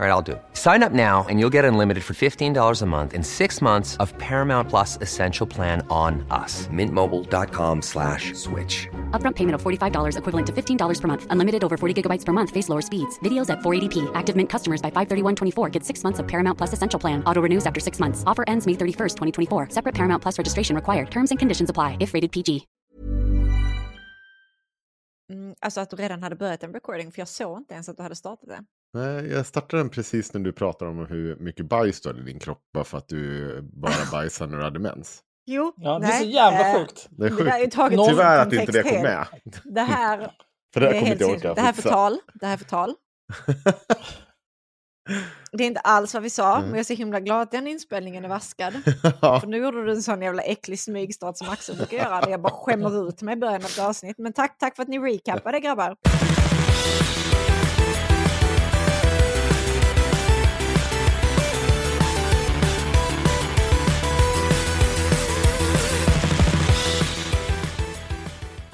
All right, I'll do it. Sign up now and you'll get unlimited for $15 a month in six months of Paramount Plus Essential Plan on us. Mintmobile.com slash switch. Upfront payment of $45 equivalent to $15 per month. Unlimited over 40 gigabytes per month. Face lower speeds. Videos at 480p. Active Mint customers by 531.24 get six months of Paramount Plus Essential Plan. Auto renews after six months. Offer ends May 31st, 2024. Separate Paramount Plus registration required. Terms and conditions apply if rated PG. Mm, alltså att du redan hade börjat en recording, för jag såg inte ens att du hade startat det. Nej, jag startade den precis när du pratade om hur mycket bajs du hade i din kropp. Bara för att du bara bajsar när du hade mens. Jo, Ja, det är så jävla eh, sjukt. Det är Det är sjukt. taget Noll- ur Tyvärr att inte det kom med. Det här, För det är här kommer helt inte orka det här är förtal. Det här är förtal. Det är inte alls vad vi sa, Mm. men jag är så himla glad att den inspelningen är vaskad. För nu gjorde du en sån jävla äcklig smygstart som Axel brukar göra, där jag bara skämmer ut mig i början av ett avsnitt. Men tack, tack för att ni recappade grabbar.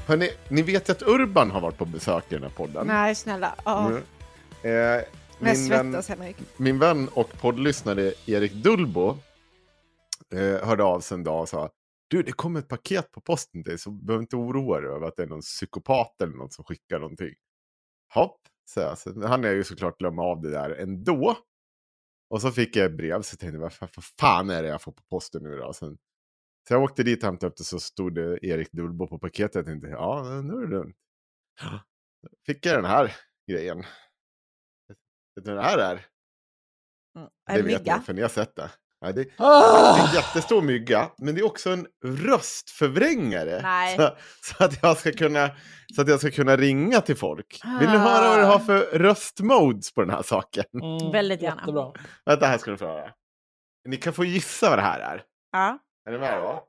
Hörrni, ni vet ju att Urban har varit på besök i den här podden. Nej, snälla. Ja. Mm. Eh, Men jag min, vän, svettas Henrik. min vän och poddlyssnare Erik Dullbo eh, hörde av sig en dag och sa Du, det kom ett paket på posten till dig så behöver inte oroa dig över att det är någon psykopat eller någon som skickar någonting. Hopp, så jag. Så han är ju såklart glömma av det där ändå. Och så fick jag ett brev så tänkte jag, vad fan är det jag får på posten nu då? Sen, så jag åkte dit och hämtade upp det så stod det Erik Dullbo på paketet. Jag tänkte, ja, nu är det lugnt. Fick jag den här grejen. Vet du vad det här är? Mm. Det vet mygga. ni, för ni har sett det. Ja, det, det är Ah! en jättestor mygga, men det är också en röstförvrängare. Nej. Så, så, att jag ska kunna, så att jag ska kunna ringa till folk. Vill ni höra vad du Ah. har för röstmodes på den här saken? Mm, Väldigt gärna. Jättebra. Vänta, här ska du få höra. Ni kan få gissa vad det här är. Ja. Är ni med då?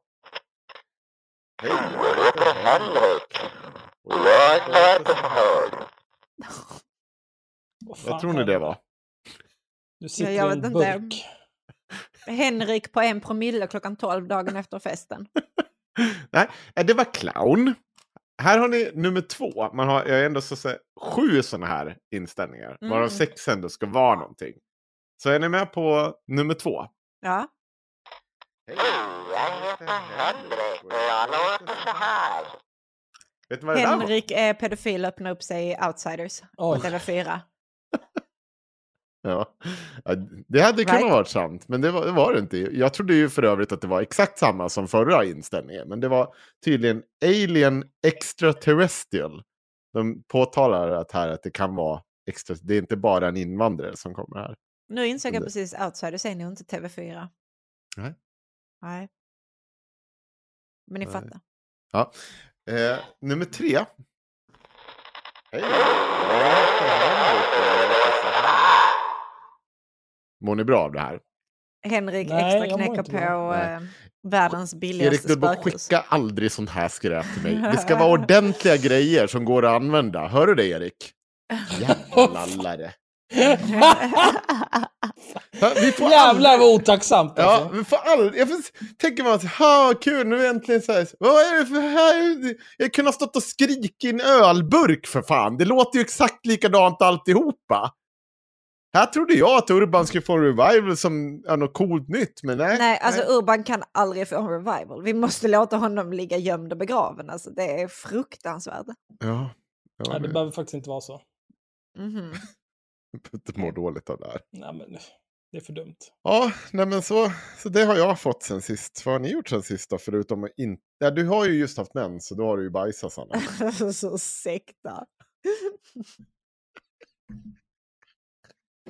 Hej, jag heter Henrik. Och jag heter- Vad tror ni det var? Du sitter jag i en burk. Henrik på en promille klockan 12 dagen efter festen. Nej, eh, det var clown. Här har ni nummer två. Man har jag har ändå så att säga, sju sådana här inställningar. Mm. Varav sex ändå ska vara någonting. Så är ni med på nummer två? Ja. Vet du vad det där var? Henrik är pedofil och öppnar upp sig i Outsiders. På Oj. TV4. Ja. Ja, Det hade kunnat Right. vara sant, men det var, det var det inte. Jag trodde ju för övrigt att det var exakt samma som förra inställningen. Men det var tydligen Alien Extraterrestrial. De påtalar att här att det kan vara extra, det är inte bara en invandrare som kommer här. Nu insåg jag precis Outsiders är nog inte TV4. Nej. Nej. Men ni Nej. fattar. Ja. Eh, nummer tre. Hej. Mår ni bra av det här? Henrik Nej, extra knäcker på eh, världens Erik, billigaste du bara spökhus. skicka aldrig sånt här skräp till mig. Det ska vara ordentliga grejer som går att använda. Hör du det, Erik? Jävla lallare. Vi får Jävlar vad otacksamt Ja, alltså. vi får aldrig... Jag får, tänker man så här, kul, nu är äntligen så här. Vad är det för här? Jag kunde ha stått och skrikit i en ölburk för fan. Det låter ju exakt likadant alltihopa. Här trodde jag att Urban skulle få en revival som ja, något coolt nytt, men nej. Nej, alltså Urban kan aldrig få en revival. Vi måste låta honom ligga gömd och begraven. Alltså, det är fruktansvärt. Ja, ja Nej, det behöver faktiskt inte vara så. Mhm. inte mår dåligt av det här. Nej, men det är för dumt. Ja, nej men så, så det har jag fått sen sist. Vad har ni gjort sen sist då? Förutom att inte... Ja, du har ju just haft mens, så då har du ju bajsat Sanna. så sekta.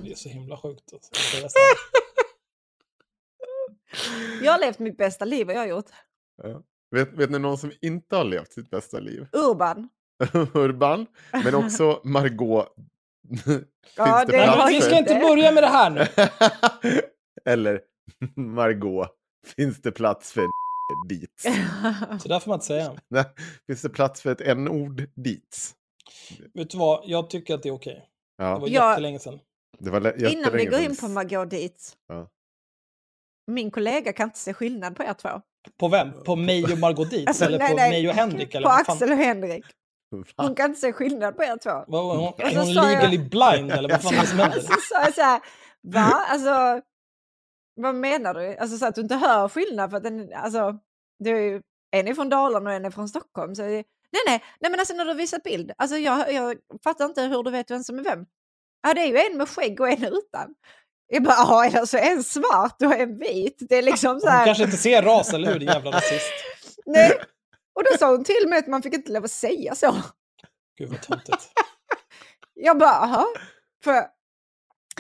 Det är så himla sjukt. Alltså. Jag har levt mitt bästa liv, vad jag har gjort. Ja. Vet, vet ni någon som inte har levt sitt bästa liv? Urban. Urban, men också Margot. Ja, det plats vi ska inte. börja med det här nu. Eller Margot, finns det plats för dit? Så där får man inte säga. Nej, finns det plats för ett n-ord dit? Vet du vad, jag tycker att det är okej. Det Ja, var Ja. jättelänge sedan. det var lä- Innan vi jättelänge går in på Margot dit. Ja. Min kollega kan inte se skillnad på er två. På vem? På mig och Margot Dietz? Alltså, eller nej, på nej. mig och Henrik? Eller På? Axel och Henrik. Va? Hon kan inte se skillnad på er två. Vad, var hon, är hon sa jag- legally blind eller vad fan är det som händer? Så sa jag så här, va? Alltså, vad menar du? Alltså så att du inte hör skillnad för att den, alltså, du är ju, en är från Dalarna och en är från Stockholm. Så, nej, nej, nej, men alltså när du visar bild, alltså jag, jag fattar inte hur du vet vem som är vem. Ja, det är ju en med skägg och en utan. Jag bara, ja, alltså en svart och en vit. Det är liksom så Hon här. kanske inte ser ras, eller hur? Din jävla rasist. Nej. Och då sa hon till mig att man fick inte lov att säga så. Gud vad töntigt. Jag bara, jaha. För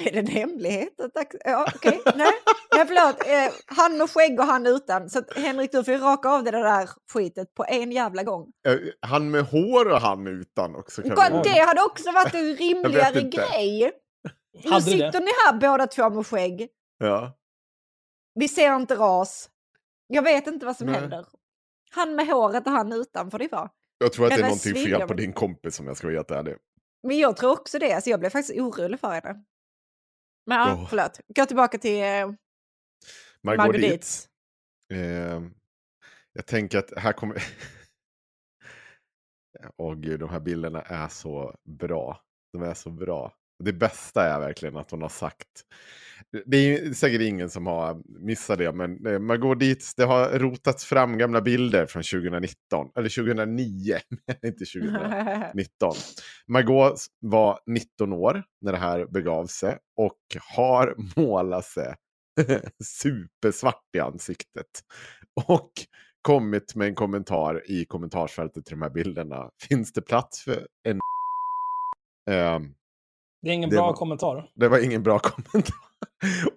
är det en hemlighet? Att, ja, okej, nej. nej, förlåt. Eh, han med skägg och han utan. Så att, Henrik, du får ju raka av det där skitet på en jävla gång. Eh, Han med hår och han utan också. Kan God, det hade också varit en rimligare grej. Nu Hade det? sitter ni här båda två med skägg. Ja. Vi ser inte ras. Jag vet inte vad som Nej. händer. Han med håret och han utan får det vara. Jag tror att det är någonting fel på din kompis om jag ska vara helt ärlig. Men jag tror också det. Alltså, jag blev faktiskt orolig för henne. Men ja, Åh. förlåt. Gå tillbaka till eh, Margot Dietz. Eh, jag tänker att här kommer... Åh gud, de här bilderna är så bra. De är så bra. Det bästa är verkligen att hon har sagt. Det är ju säkert ingen som har missat det, men eh, man går Dietz, det har rotats fram gamla bilder från 2019. Eller 2009, inte 2019. Margot var 19 år när det här begav sig och har målat sig supersvart i ansiktet. Och kommit med en kommentar i kommentarsfältet till de här bilderna. Finns det plats för en ehm, det är ingen Det bra var- kommentar. Det var ingen bra kommentar.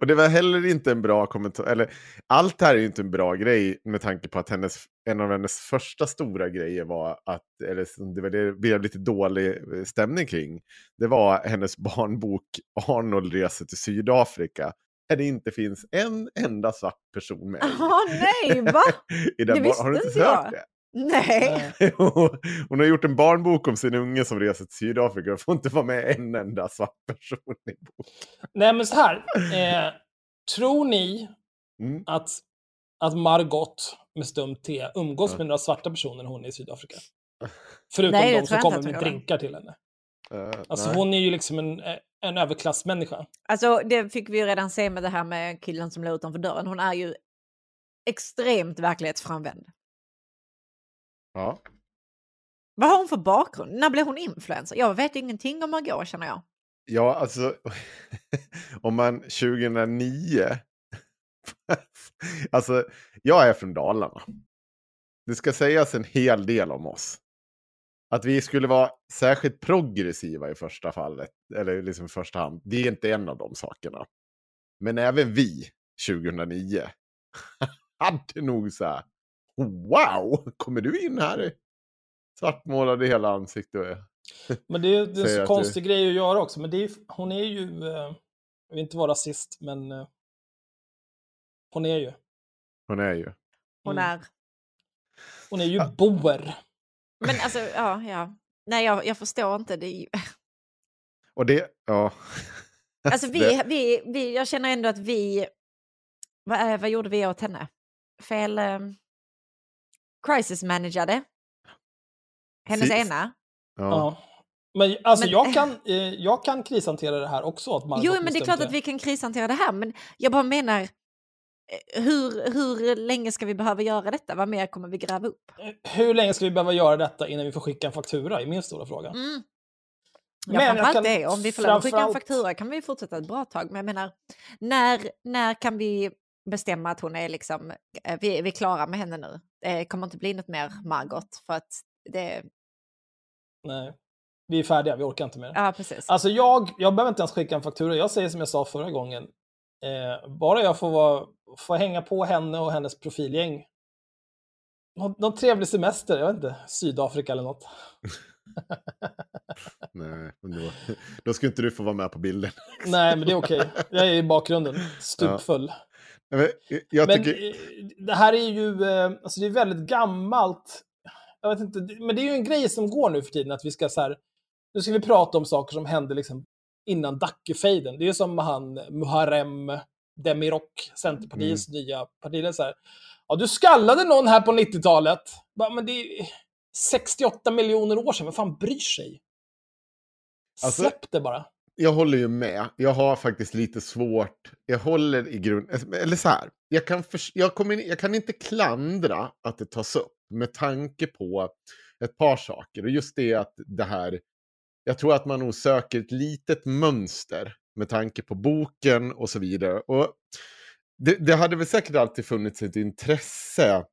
Och det var heller inte en bra kommentar. Eller, allt det här är ju inte en bra grej med tanke på att hennes, en av hennes första stora grejer var att, eller det var det blev lite dålig eh, stämning kring, det var hennes barnbok Arnold reser till Sydafrika. Där det inte finns en enda svart person med. Åh nej, va? I den Det bar- visste har du inte inte hört jag. det? Nej. Hon har gjort en barnbok om sin unge som reser till Sydafrika och får inte vara med en enda svart person i boken. Nej, men så här. Eh, tror ni Mm. att, att Margot med stumt T umgås Ja. med några svarta personer när hon är i Sydafrika? Förutom Nej, de som kommer att med drinkar till henne. Eh, Alltså nej. hon är ju liksom en, en överklassmänniska. Alltså det fick vi ju redan se med det här med killen som låg utanför dörren. Hon är ju extremt verklighetsframvänd. Ja. Vad har hon för bakgrund? När blev hon influencer? Jag vet ingenting om Margot känner jag. Ja, alltså om man 2009... alltså, jag är från Dalarna. Det ska sägas en hel del om oss. Att vi skulle vara särskilt progressiva i första fallet, eller liksom i första hand, det är inte en av de sakerna. Men även vi, 2009, hade nog så här, wow, kommer du in här i svartmålade hela ansiktet? Men det är, det är en så konstig grej att göra också. Men det är, hon är ju, eh, jag vill inte vara rasist, men eh, hon är ju. Hon är ju. Hon Mm. är... Hon är ju Ja. boer. Men alltså, ja, ja. Nej, jag, jag förstår inte. Det är ju... Och det, ja. Alltså vi, vi, vi, jag känner ändå att vi... Vad, är- vad gjorde vi åt henne? Fel... Crisis managade. Hennes Precis. ena. Ja. Ja. Men alltså Men- jag, kan, eh, jag kan krishantera det här också. Att Margot Jo, men det är klart att vi kan krishantera det här, men jag bara menar, eh, hur, hur länge ska vi behöva göra detta? Vad mer kommer vi gräva upp? Eh, Hur länge ska vi behöva göra detta innan vi får skicka en faktura? är min stora fråga. Mm. Ja, Men jag framförallt kan det. Om vi får att skicka en framförallt- faktura kan vi fortsätta ett bra tag. Men jag menar, när, när kan vi bestämma att hon är liksom, eh, vi, vi är klara med henne nu? Det kommer inte bli något mer Margot för att det, Nej. Vi är färdiga, vi orkar inte mer. ja precis. Alltså jag, jag behöver inte ens skicka en faktura. Jag säger som jag sa förra gången. Eh, bara jag får, vara, får hänga på henne och hennes profilgäng. Någon, någon trevlig semester, jag vet inte, Sydafrika eller något. Nej, men då, då ska inte du få vara med på bilden. Nej, men det är okej. Jag är i bakgrunden, stupfull. Men Jag Men tycker... eh, det här är ju, eh, alltså det är väldigt gammalt. Jag vet inte, men det är ju en grej som går nu för tiden att vi ska så här, nu ska vi prata om saker som hände liksom innan Dackefejden. Det är som han Muharrem Demirok, Centerpartiets nya partiledare. Ja, du skallade någon här på 90-talet. Bara, Men det är 68 miljoner år sedan, vem fan bryr sig? Alltså- Släpp det bara. Jag håller ju med. Jag har faktiskt lite svårt. Jag håller i grund... Alltså, eller så här. Jag kan, för, jag, kommer, jag kan inte klandra att det tas upp med tanke på ett par saker. Och just det att det här... Jag tror att man nog söker ett litet mönster med tanke på boken och så vidare. Och det, det hade väl säkert alltid funnits ett intresse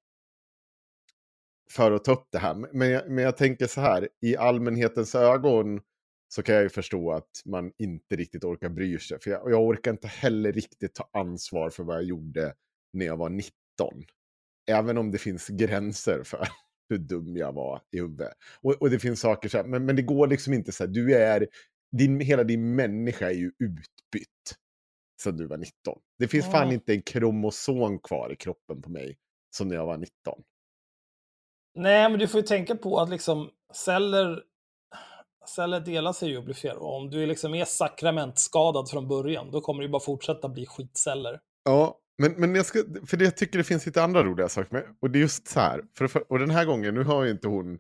för att ta upp det här. Men jag, men jag tänker så här, i allmänhetens ögon så kan jag ju förstå att man inte riktigt orkar bry sig. För jag, jag orkar inte heller riktigt ta ansvar för vad jag gjorde när jag var 19. Även om det finns gränser för hur dum jag var i huvudet. Och, och det finns saker så här, men, men det går liksom inte så här, du är, din, hela din människa är ju utbytt sedan du var 19. Det finns fan Ja. inte en kromosom kvar i kroppen på mig som när jag var 19. Nej, men du får ju tänka på att liksom celler, celler delar sig ju och blir fler. Och om du liksom är sakramentskadad från början, då kommer det ju bara fortsätta bli skitceller. Ja, men, men jag, ska, för det, jag tycker det finns lite andra roliga saker med. Och det är just så här. För, för, och den här gången, nu har ju inte hon...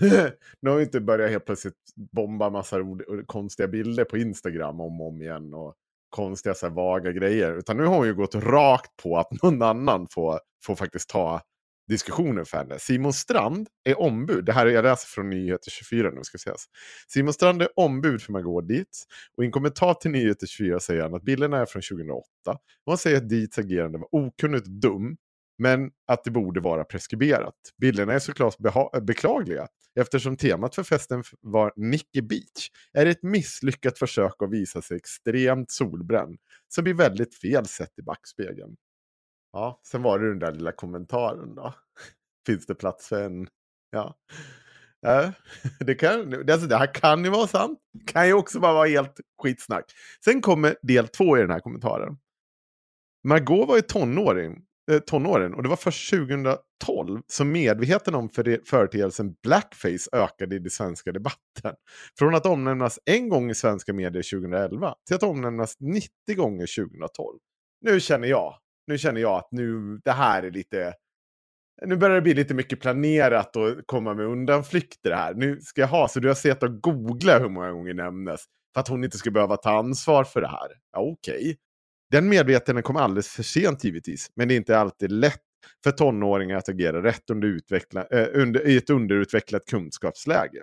nu har ju inte börjat helt plötsligt bomba massa ord, och konstiga bilder på Instagram om och om igen. Och konstiga så här, vaga grejer. Utan nu har hon ju gått rakt på att någon annan får, får faktiskt ta diskussionen för henne. Simon Strand är ombud. Det här är, jag läser från Nyheter 24 nu ska sägas. Simon Strand är ombud för Margot Dietz. Och i en kommentar till Nyheter 24 säger han att bilderna är från 2008. Och han säger att Dietz agerande var okunnigt och dum, men att det borde vara preskriberat. Bilderna är såklart beklagliga, eftersom temat för festen var Nicky Beach. Är det ett misslyckat försök att visa sig extremt solbränd, som blir väldigt fel sett i backspegeln. Ja, sen var det den där lilla kommentaren då. Finns det plats för en... Ja. Ja, det, kan, alltså det här kan ju vara sant. Kan ju också bara vara helt skitsnack. Sen kommer del två i den här kommentaren. Margot var ju tonåring, eh, tonåren och det var först 2012 som medvetenheten om företeelsen blackface ökade i den svenska debatten. Från att omnämnas en gång i svenska medier 2011 till att omnämnas 90 gånger 2012. Nu känner jag, nu känner jag att nu, det här är lite... Nu börjar det bli lite mycket planerat och komma med undanflykter här. Nu ska jag ha, så du har sett och googla hur många gånger nämnes. För att hon inte ska behöva ta ansvar för det här. Ja, okej. Den medvetenheten kom alldeles för sent givetvis. Men det är inte alltid lätt för tonåringar att agera rätt under utveckla, eh, under, i ett underutvecklat kunskapsläge.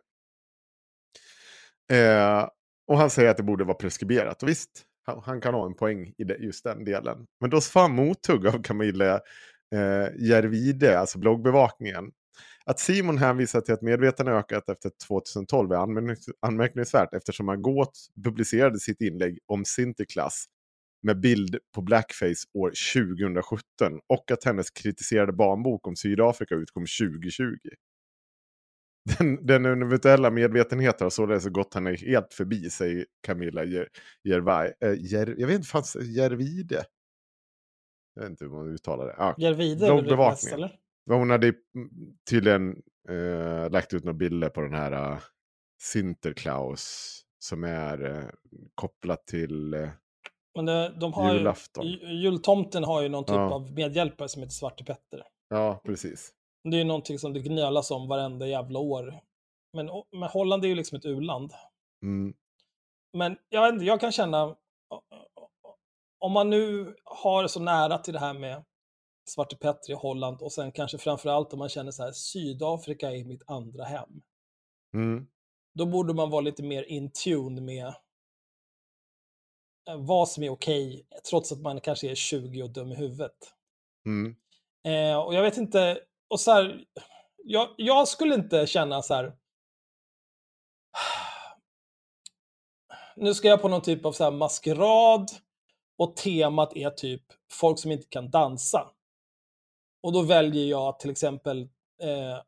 Eh, och han säger att det borde vara preskriberat. Och visst, han, han kan ha en poäng i det, just den delen. Men då får han mothugg av Camilla eh, Järvide, alltså bloggbevakningen. Att Simon hänvisar till att medvetandet ökat efter 2012 är anmärkningsvärt eftersom Margot publicerade sitt inlägg om Sinterklass med bild på blackface år 2017 och att hennes kritiserade barnbok om Sydafrika utkom 2020. Den, den eventuella medvetenheten har således gått henne helt förbi, säger Camilla Jer, Jervaj, äh, Jer, Jag vet inte, fanns Järvide? Jag vet inte hur man uttalar det. Ja, Järvide är väl mest, eller? Hon hade mm, tydligen eh, lagt ut några bilder på den här uh, Sinterklaus som är eh, kopplat till... eh, Men det, de har Julafton. ju, ju- jultomten har ju någon typ Ja. av medhjälpare som heter Svarte Petter. ja, precis. Det är ju någonting som det gnölas om varenda jävla år. Men, men Holland är ju liksom ett u-land. Mm. Men jag, jag kan känna, om man nu har så nära till det här med Svarte Petter i Holland och sen kanske framförallt om man känner så här, Sydafrika är mitt andra hem. Mm. Då borde man vara lite mer in tune med eh, vad som är okej, trots att man kanske är 20 och dum i huvudet. Mm. Eh, och jag vet inte, och så här, jag, jag skulle inte känna så här. Nu ska jag på någon typ av så maskerad och temat är typ folk som inte kan dansa. Och då väljer jag till exempel eh,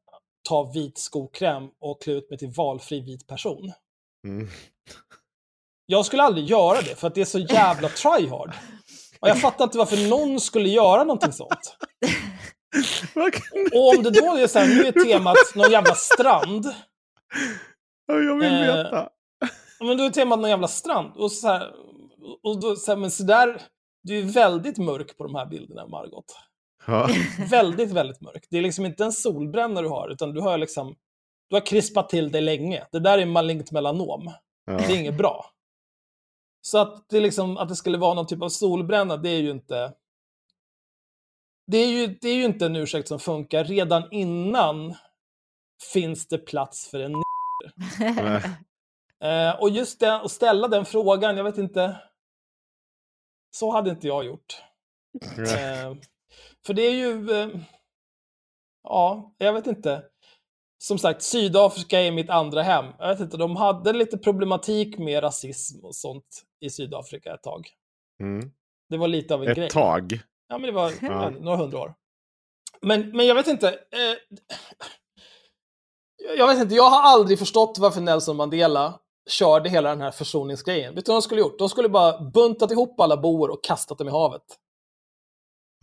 ta vit skokräm och klä ut mig till valfri vit person. Mm. Jag skulle aldrig göra det för att det är så jävla tryhard. Och jag fattar inte varför någon skulle göra någonting sånt. Och om det då är så här, nu är temat någon jävla strand. Ja, jag vill Eh, veta. Ja, Men då är temat någon jävla strand. Och så här, och då, så här, men så där, du är väldigt mörk på de här bilderna, Margot. Ja. Väldigt, väldigt mörk. Det är liksom inte en solbränna du har, utan du har liksom, du har krispat till dig länge. Det där är malignt melanom. Ja. Det är inget bra. Så att det, liksom, att det skulle vara någon typ av solbränna, det är ju inte... Det är ju, det är ju inte en ursäkt som funkar. Redan innan finns det plats för en. Eh, och just det, att ställa den frågan, jag vet inte. Så hade inte jag gjort. Eh, för det är ju... Eh, ja, jag vet inte. Som sagt, Sydafrika är mitt andra hem. Jag vet inte, de hade lite problematik med rasism och sånt i Sydafrika ett tag. Mm. Det var lite av en grej. Ett tag. Ja, men det var Ja. några hundra år. Men, men jag vet inte. Eh, jag vet inte, jag har aldrig förstått varför Nelson Mandela körde hela den här försoningsgrejen. Vet du vad de skulle gjort? De skulle bara buntat ihop alla boer och kastat dem i havet.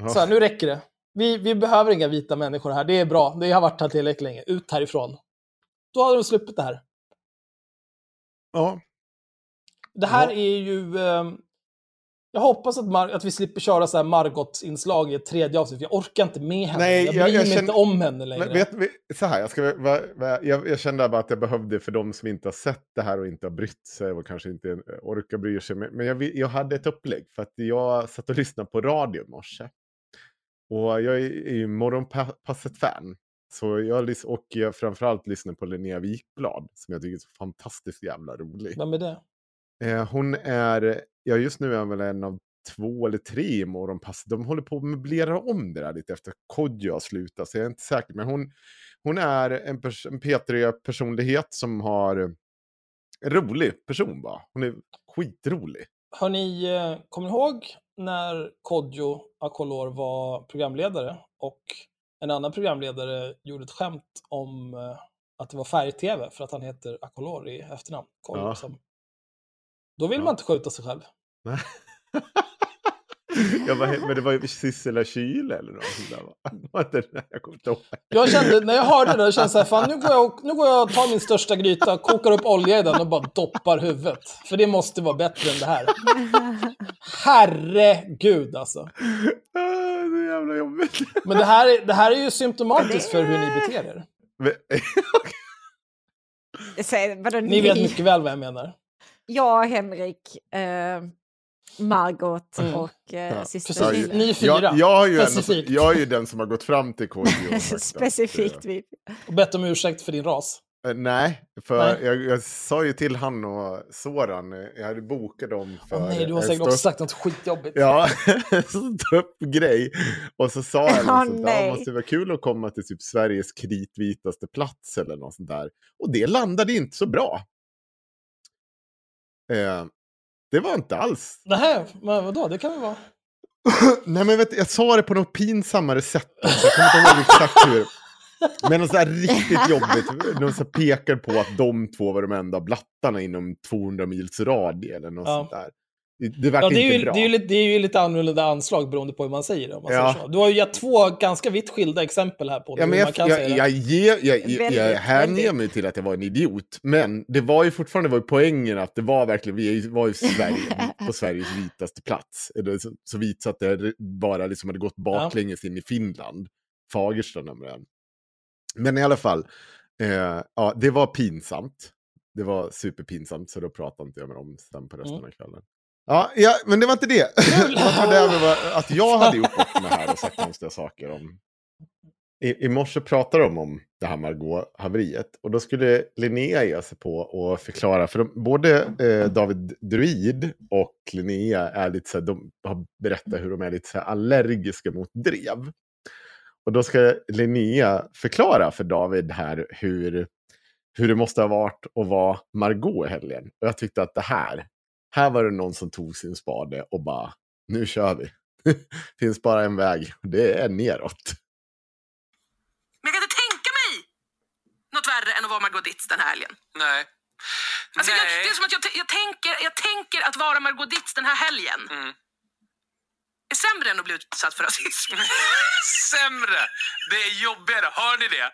Ja. Så här, nu räcker det. Vi, vi behöver inga vita människor här. Det är bra. Det har varit här tillräckligt länge. Ut härifrån. Då hade de sluppit det här. Ja. Det här Ja. är ju... ehm, jag hoppas att, Mar- att vi slipper köra så här Margot-inslag i ett tredje avsnitt. Jag orkar inte med henne. Nej, jag jag- bryr mig känner- inte om henne längre. Vet vi, så här, jag, ska, va, va, jag, jag kände bara att jag behövde för de som inte har sett det här och inte har brytt sig och kanske inte orkar bry sig. Men, jag, jag hade ett upplägg för att jag satt och lyssnade på radio i morse. Och jag är ju Morgonpasset-fan. Så jag, och jag framförallt lyssnar på Linnea Wikblad som jag tycker är så fantastiskt jävla rolig. Vem är det? Eh, hon är, ja just nu är hon väl en av två eller tre i morgonpasset. De håller på att möblera om det där lite efter Kodjo har slutat, så jag är inte säker. Men hon, hon är en, pers- en P3-personlighet som har en rolig person bara. Hon är skitrolig. Har ni, eh, kommer ni ihåg när Kodjo Akolor var programledare och en annan programledare gjorde ett skämt om eh, att det var färg-tv för att han heter Akolor i efternamn? Kodjo, Ja. som. Då vill Ja. man inte skjuta sig själv. Nej. jag bara, men det var ju Sissela Kyle eller något sånt där det? Jag kommer inte ihåg. Jag kände, när jag hörde det, jag kände så här, fan nu går, jag, och- nu går jag och tar min största gryta, kokar upp olja i den och bara doppar huvudet. För det måste vara bättre än det här. Herregud alltså. Ah, Så jävla jobbigt. Men det här, är- det här är ju symptomatiskt för hur ni beter er. Vadå, Ni vet mycket väl vad jag menar. Jag, Henrik, eh, Margot Mm. och eh, Ja, syster. Ni fyra, jag, jag, är ju en, jag är ju den som har gått fram till sagt att, Specifikt vi. Och bett om ursäkt för din ras. Eh, Nej, för Nej. Jag, jag sa ju till han och Soran, eh, jag hade bokat dem för... Åh nej, du har en säkert stå- också sagt något skitjobbigt. Ja, ståuppgrej. Och så sa jag något sånt där, nej. "Ja, måste vara kul att komma till typ Sveriges kritvitaste plats eller något sånt där. Och det landade inte så bra. Eh, det var inte alls. Nej, men vadå, det kan väl vara. Nej men vet, du, jag sa det på något pinsammare sätt. Jag kommer inte ihåg exakt hur. Men något så här riktigt jobbigt. De så pekar på att de två var de enda blattarna inom 200 mils radie eller något Ja. sånt där. Det, Ja, det, är ju, det, är ju lite, det är ju lite annorlunda anslag beroende på hur man säger det. Om man Ja. säger så. Du har ju gett två ganska vitt skilda exempel här på Ja, hur men man jag, kan jag, säga jag, det. ger, jag, jag, jag hänger mig till att jag var en idiot. Men det var ju fortfarande var ju poängen att det var verkligen, vi var ju Sverige, på Sveriges vitaste plats. Så, så vit så att det bara liksom hade gått baklänges in i Finland. Fagersta nämligen. Men i alla fall, eh, ja, det var pinsamt. det var superpinsamt så då pratade inte jag med dem sen på resten Mm. av kvällen. Ja, ja, men det var inte det. det var att jag hade gjort bort mig här och sagt konstiga saker om... I, I morse pratade de om det här Margot-haveriet. Och då skulle Linnea ge sig på och förklara. För de, både eh, David Druid och Linnea är lite så här, de har berättat hur de är lite så här allergiska mot drev. Och då ska Linnea förklara för David här hur, hur det måste ha varit att vara Margot i helgen. Och jag tyckte att det här, här var det någon som tog sin spade och bara, nu kör vi. finns bara en väg, det är neråt. Men jag kan inte tänka mig något värre än att vara Margot Ditz den här helgen. Nej. Alltså jag, Nej. det är som att jag, jag, tänker, jag tänker att vara Margot Ditz den här helgen Mm. är sämre än att bli utsatt för rasism. Sämre! Det är jobbigare, hör ni det?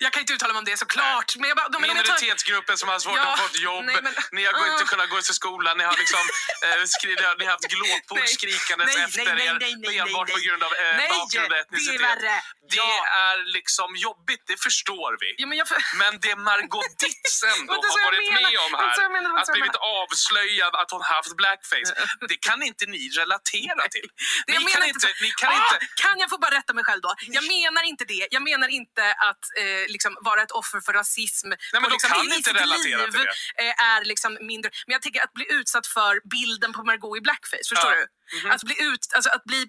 Jag kan inte uttala mig om det såklart. Men jag bara, de, minoritetsgruppen som har svårt Ja, att få ett jobb. nej, men- Ni har inte Ah. kunnat gå till skolan. Ni har liksom eh, skri, ni har- haft glåpord skrikandes Nej, efter nej, nej, er nej, nej, enbart på grund av eh, bakgrund och det är etnicitet. värre. Det Ja. är liksom jobbigt, det förstår vi. Ja, men för, Men det Margot är så har varit menar. med om här, jag menar, att blivit avslöjad att hon haft blackface, det kan inte ni relatera till. Det Ni kan inte, så. ni kan ah, inte... kan jag få bara rätta mig själv då? Jag menar inte det. Jag menar inte att eh, liksom vara ett offer för rasism men på du liksom, kan i inte relatera liv till det. eh, är liksom mindre. Men jag tänker att bli utsatt för bilden på Margot i blackface. Förstår Ja. du? Att bli ut, alltså att bli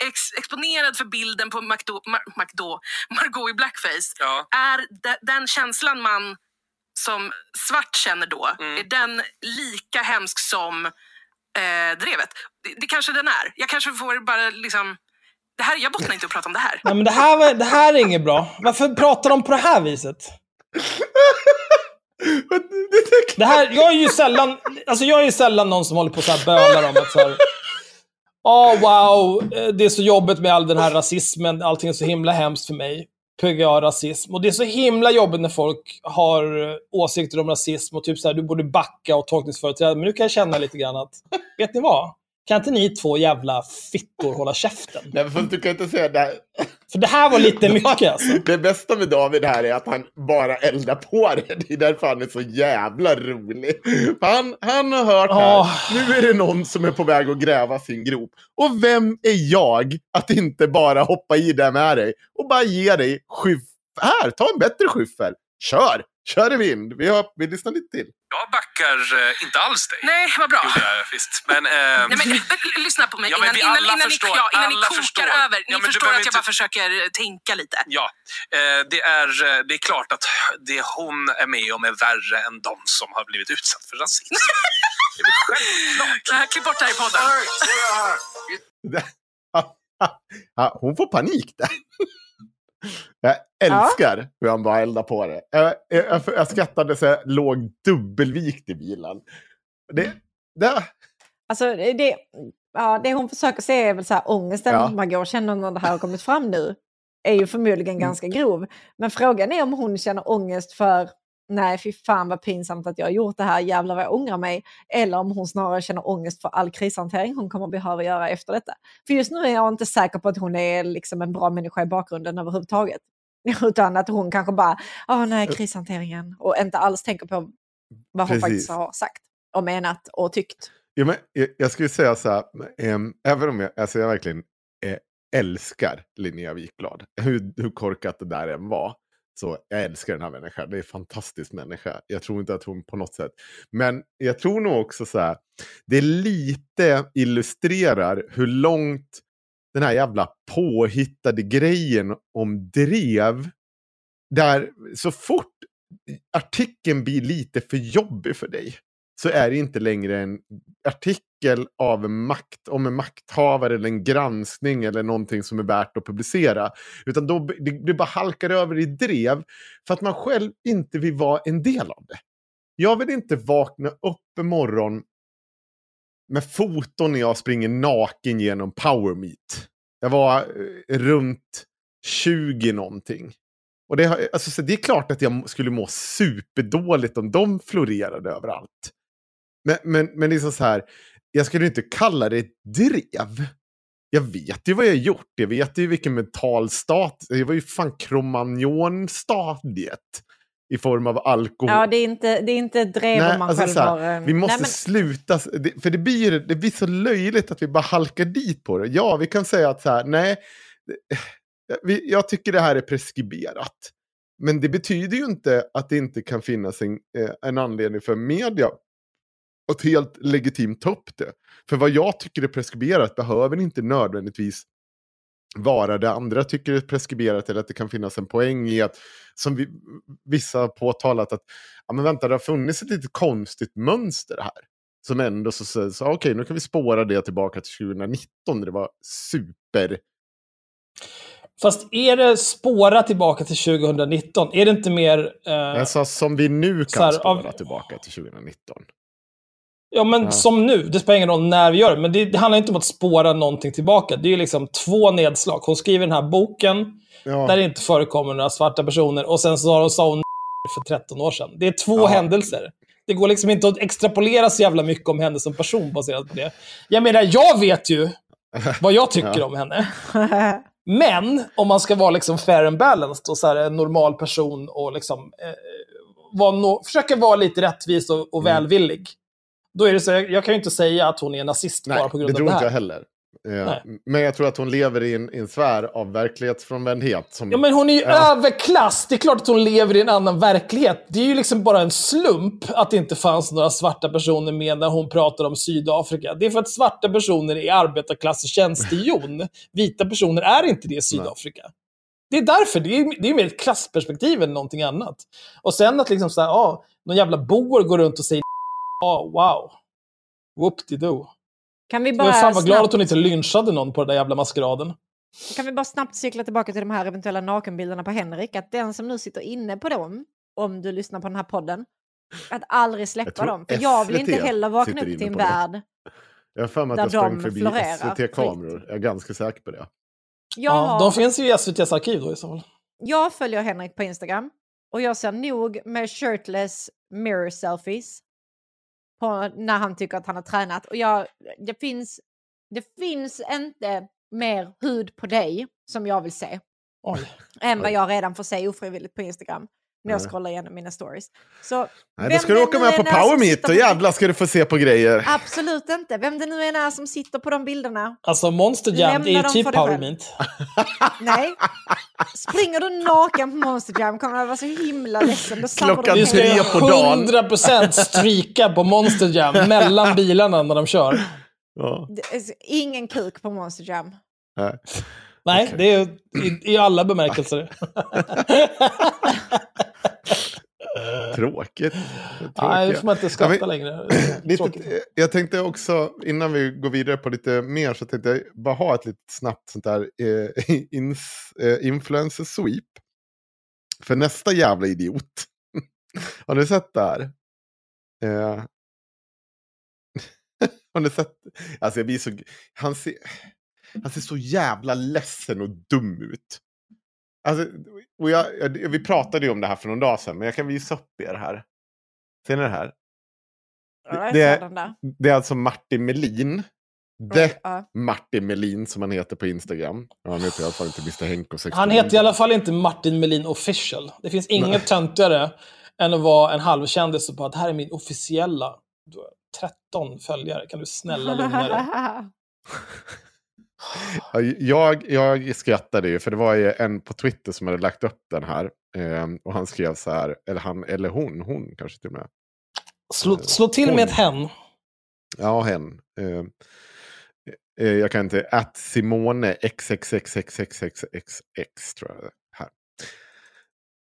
ex, exponerad för bilden på McDo, Mar, McDo, Margot i blackface Ja. är de, den känslan man som svart känner då, Mm. är den lika hemsk som eh, drevet? Det, det kanske den är. Jag kanske får bara liksom... Det här, jag bottnar inte att prata om det här. Nej, men det här, var, det här är inget bra. Varför pratar de på det här viset? Det här, jag är ju sällan, alltså jag är ju sällan någon som håller på så här bölar om att så här, Åh wow, eh, det är så jobbigt med all den här rasismen, allting är så himla hemskt för mig. PGA-rasism. Och det är så himla jobbigt när folk har eh, åsikter om rasism och typ så här, du borde backa och tolkningsföreträde. Men nu kan jag känna lite grann att, vet ni vad? Kan inte ni två jävla fittor hålla käften? Nej, fast du kan inte säga det. här. För det här var lite mycket alltså. Det bästa med David här är att han bara eldar på det. Det är därför han är så jävla rolig. För han, han har hört här, Åh. nu är det någon som är på väg att gräva sin grop. Och vem är jag att inte bara hoppa i det med dig och bara ge dig skyff. Här, ta en bättre skyffel. Kör! Kör i vind. Vi, har, vi lyssnar lite till. Jag backar eh, inte alls dig. Nej, vad bra. Gjorde jag visst. Men, eh, Nej, men, lyssna på mig Ja, men innan, innan, innan, förstår, ni, ja, innan ni kokar förstår. över. Ni Ja, förstår att jag inte- bara försöker eh, tänka lite. Ja, eh, det, är, eh, det är klart att det hon är med om är värre än de som har blivit utsatt för rasism. det är självklart. Det klipp bort det här i podden. Ja, hon får panik där. Jag älskar hur han bara eldar på det. Jag, jag, jag, jag skrattade så jag låg dubbelvikt i bilen. Det, det, Alltså det, ja, det hon försöker säga är väl så här ångesten Ja. Margot känner när det här har kommit fram nu. Är ju förmodligen ganska grov. Men frågan är om hon känner ångest för nej fy fan vad pinsamt att jag har gjort det här, jävlar vad jag ångrar mig. Eller om hon snarare känner ångest för all krishantering hon kommer behöva göra efter detta. För just nu är jag inte säker på att hon är liksom en bra människa i bakgrunden överhuvudtaget. Utan att hon kanske bara, åh nej krishanteringen. Och inte alls tänker på vad hon Precis. faktiskt har sagt och menat och tyckt. ja, men, jag, jag skulle säga så här, ehm, även om jag, alltså jag verkligen eh, älskar Linnea Wikblad, hur, hur korkat det där än var, så jag älskar den här människan. Det är en fantastisk människa. Jag tror inte att hon på något sätt... Men jag tror nog också så här, det lite illustrerar hur långt den här jävla påhittade grejen om drev, där så fort artikeln blir lite för jobbig för dig, så är det inte längre en artikel av en makt, om en makthavare eller en granskning eller någonting som är värt att publicera. Utan då det, det bara halkar över i drev för att man själv inte vill vara en del av det. Jag vill inte vakna upp en morgon med foton när jag springer naken genom Power Meet. Jag var eh, runt 20 någonting. Och det, alltså, så det är klart att jag skulle må superdåligt om de florerade överallt. Men, men, men liksom så här, jag skulle inte kalla det ett drev. Jag vet ju vad jag har gjort. Jag vet ju vilken mental stat. Jag var ju fan kromagnon-stadiet. i form av alkohol. Ja, det är inte, det är inte drev om man alltså själv här, har... eh, Vi måste nej, men, sluta, för det blir, det blir så löjligt att vi bara halkar dit på det. Ja, vi kan säga att så här, nej, jag tycker det här är preskriberat. Men det betyder ju inte att det inte kan finnas en, eh, en anledning för media att helt legitimt ta upp det. För vad jag tycker är preskriberat behöver inte nödvändigtvis vara det andra tycker är preskriberat eller att det kan finnas en poäng i att, som vi, vissa har påtalat, att ja, men vänta, det har funnits ett lite konstigt mönster här. Som ändå så sägs, så, okej, nu kan vi spåra det tillbaka till 2019, där det var super... Fast är det spåra tillbaka till 2019? Är det inte mer... Eh, Alltså, som vi nu kan här, spåra av- tillbaka till 2019. Ja, men Ja. som nu. Det spelar ingen roll när vi gör det. Men det, det handlar inte om att spåra någonting tillbaka. Det är liksom två nedslag. Hon skriver den här boken Ja. där det inte förekommer några svarta personer. Och sen så sa hon för 13 år sedan. Det är två Ja. händelser. Det går liksom inte att extrapolera så jävla mycket om henne som person baserat på det. Jag menar, jag vet ju vad jag tycker om henne. Men om man ska vara liksom fair and balanced och så här en normal person och liksom, eh, vara no försöka vara lite rättvis och, och Mm. Då är det så, jag, jag kan ju inte säga att hon är nazist Nej, bara på grund det av tror det inte här. jag heller. Eh, Nej. Men jag tror att hon lever i en, i en sfär av verklighetsfrånvändhet. Som, Ja, men hon är ju Ja. överklass. Det är klart att hon lever i en annan verklighet. Det är ju liksom bara en slump att det inte fanns några svarta personer med när hon pratar om Sydafrika. Det är för att svarta personer är arbetarklass och tjänstehjon. Vita personer är inte det i Sydafrika. Det är därför. Det är, det är mer ett klassperspektiv än någonting annat. Och sen att liksom såhär, ja, någon jävla boer går runt och säger ja, wow. Whoop-de-doo. kan, vi Jag bara är fan vad glad snabbt, att hon inte lynchade någon på den där jävla maskeraden. kan vi bara snabbt cykla tillbaka till de här eventuella nakenbilderna på Henrik? Att den som nu sitter inne på dem, om du lyssnar på den här podden, att aldrig släppa dem. För jag vill inte heller vakna upp till en värld. jag har för mig där att jag sprang förbi SVT-kameror. Jag är ganska säker på det. Jag, Ja, har, de finns ju i SVTs arkiv då i så fall. jag följer Henrik på Instagram och jag ser nog med shirtless mirror selfies på när han tycker att han har tränat. Och jag, det, finns, det finns inte mer hud på dig som jag vill se. Oj. än vad jag redan får se ofrivilligt på Instagram när jag scrollar igenom mina stories. Så Nej, då ska du åka med på Power Meet och jävlar ska du få se på grejer. Absolut inte. Vem det nu än är som sitter på de bilderna. Alltså Monster Jam, är ju typ Power. Meet. Nej. Springer du naken på Monster Jam kommer jag vara så himla ledsen. Då Klockan Vi ska ju tre på dagen. 100% streaka på Monster Jam mellan bilarna när de kör. Ja. Det är så- Ingen kuk på Monster Jam. Nej. Nej, Okej. det är i, i alla bemärkelser. Tråkigt. Nej, Tråkigt. får man inte skratta Ja, längre. Lite, jag tänkte också, innan vi går vidare på lite mer, så tänkte jag bara ha ett lite snabbt sånt där eh, ins, eh, influencer sweep. För nästa jävla idiot. Har ni sett det här? Eh, har ni sett? Alltså jag blir så... Han ser, han ser så jävla ledsen och dum ut. Alltså, och jag, jag, vi pratade ju om det här för någon dag sedan, men jag kan visa upp er här. Ser ni det här? Det- där. Det är alltså Martin Melin. Ja. Martin Melin som han heter på Instagram. Han heter i alla fall inte Mr Henko 69. Han heter i alla fall inte Martin Melin official. Det finns inget töntigare än att vara en halvkändis och bara det här är min officiella. Du har 13 följare, kan du snälla lugna dig? Ja, Jag, jag skrattade ju, för det var ju en på Twitter som hade lagt upp den här. Eh, och han skrev så här, eller han, eller hon, hon kanske till och med. Slå, slå till med ett hen. Ja, hen. Eh, eh, jag kan inte, att Simone XXXXXXX tror jag.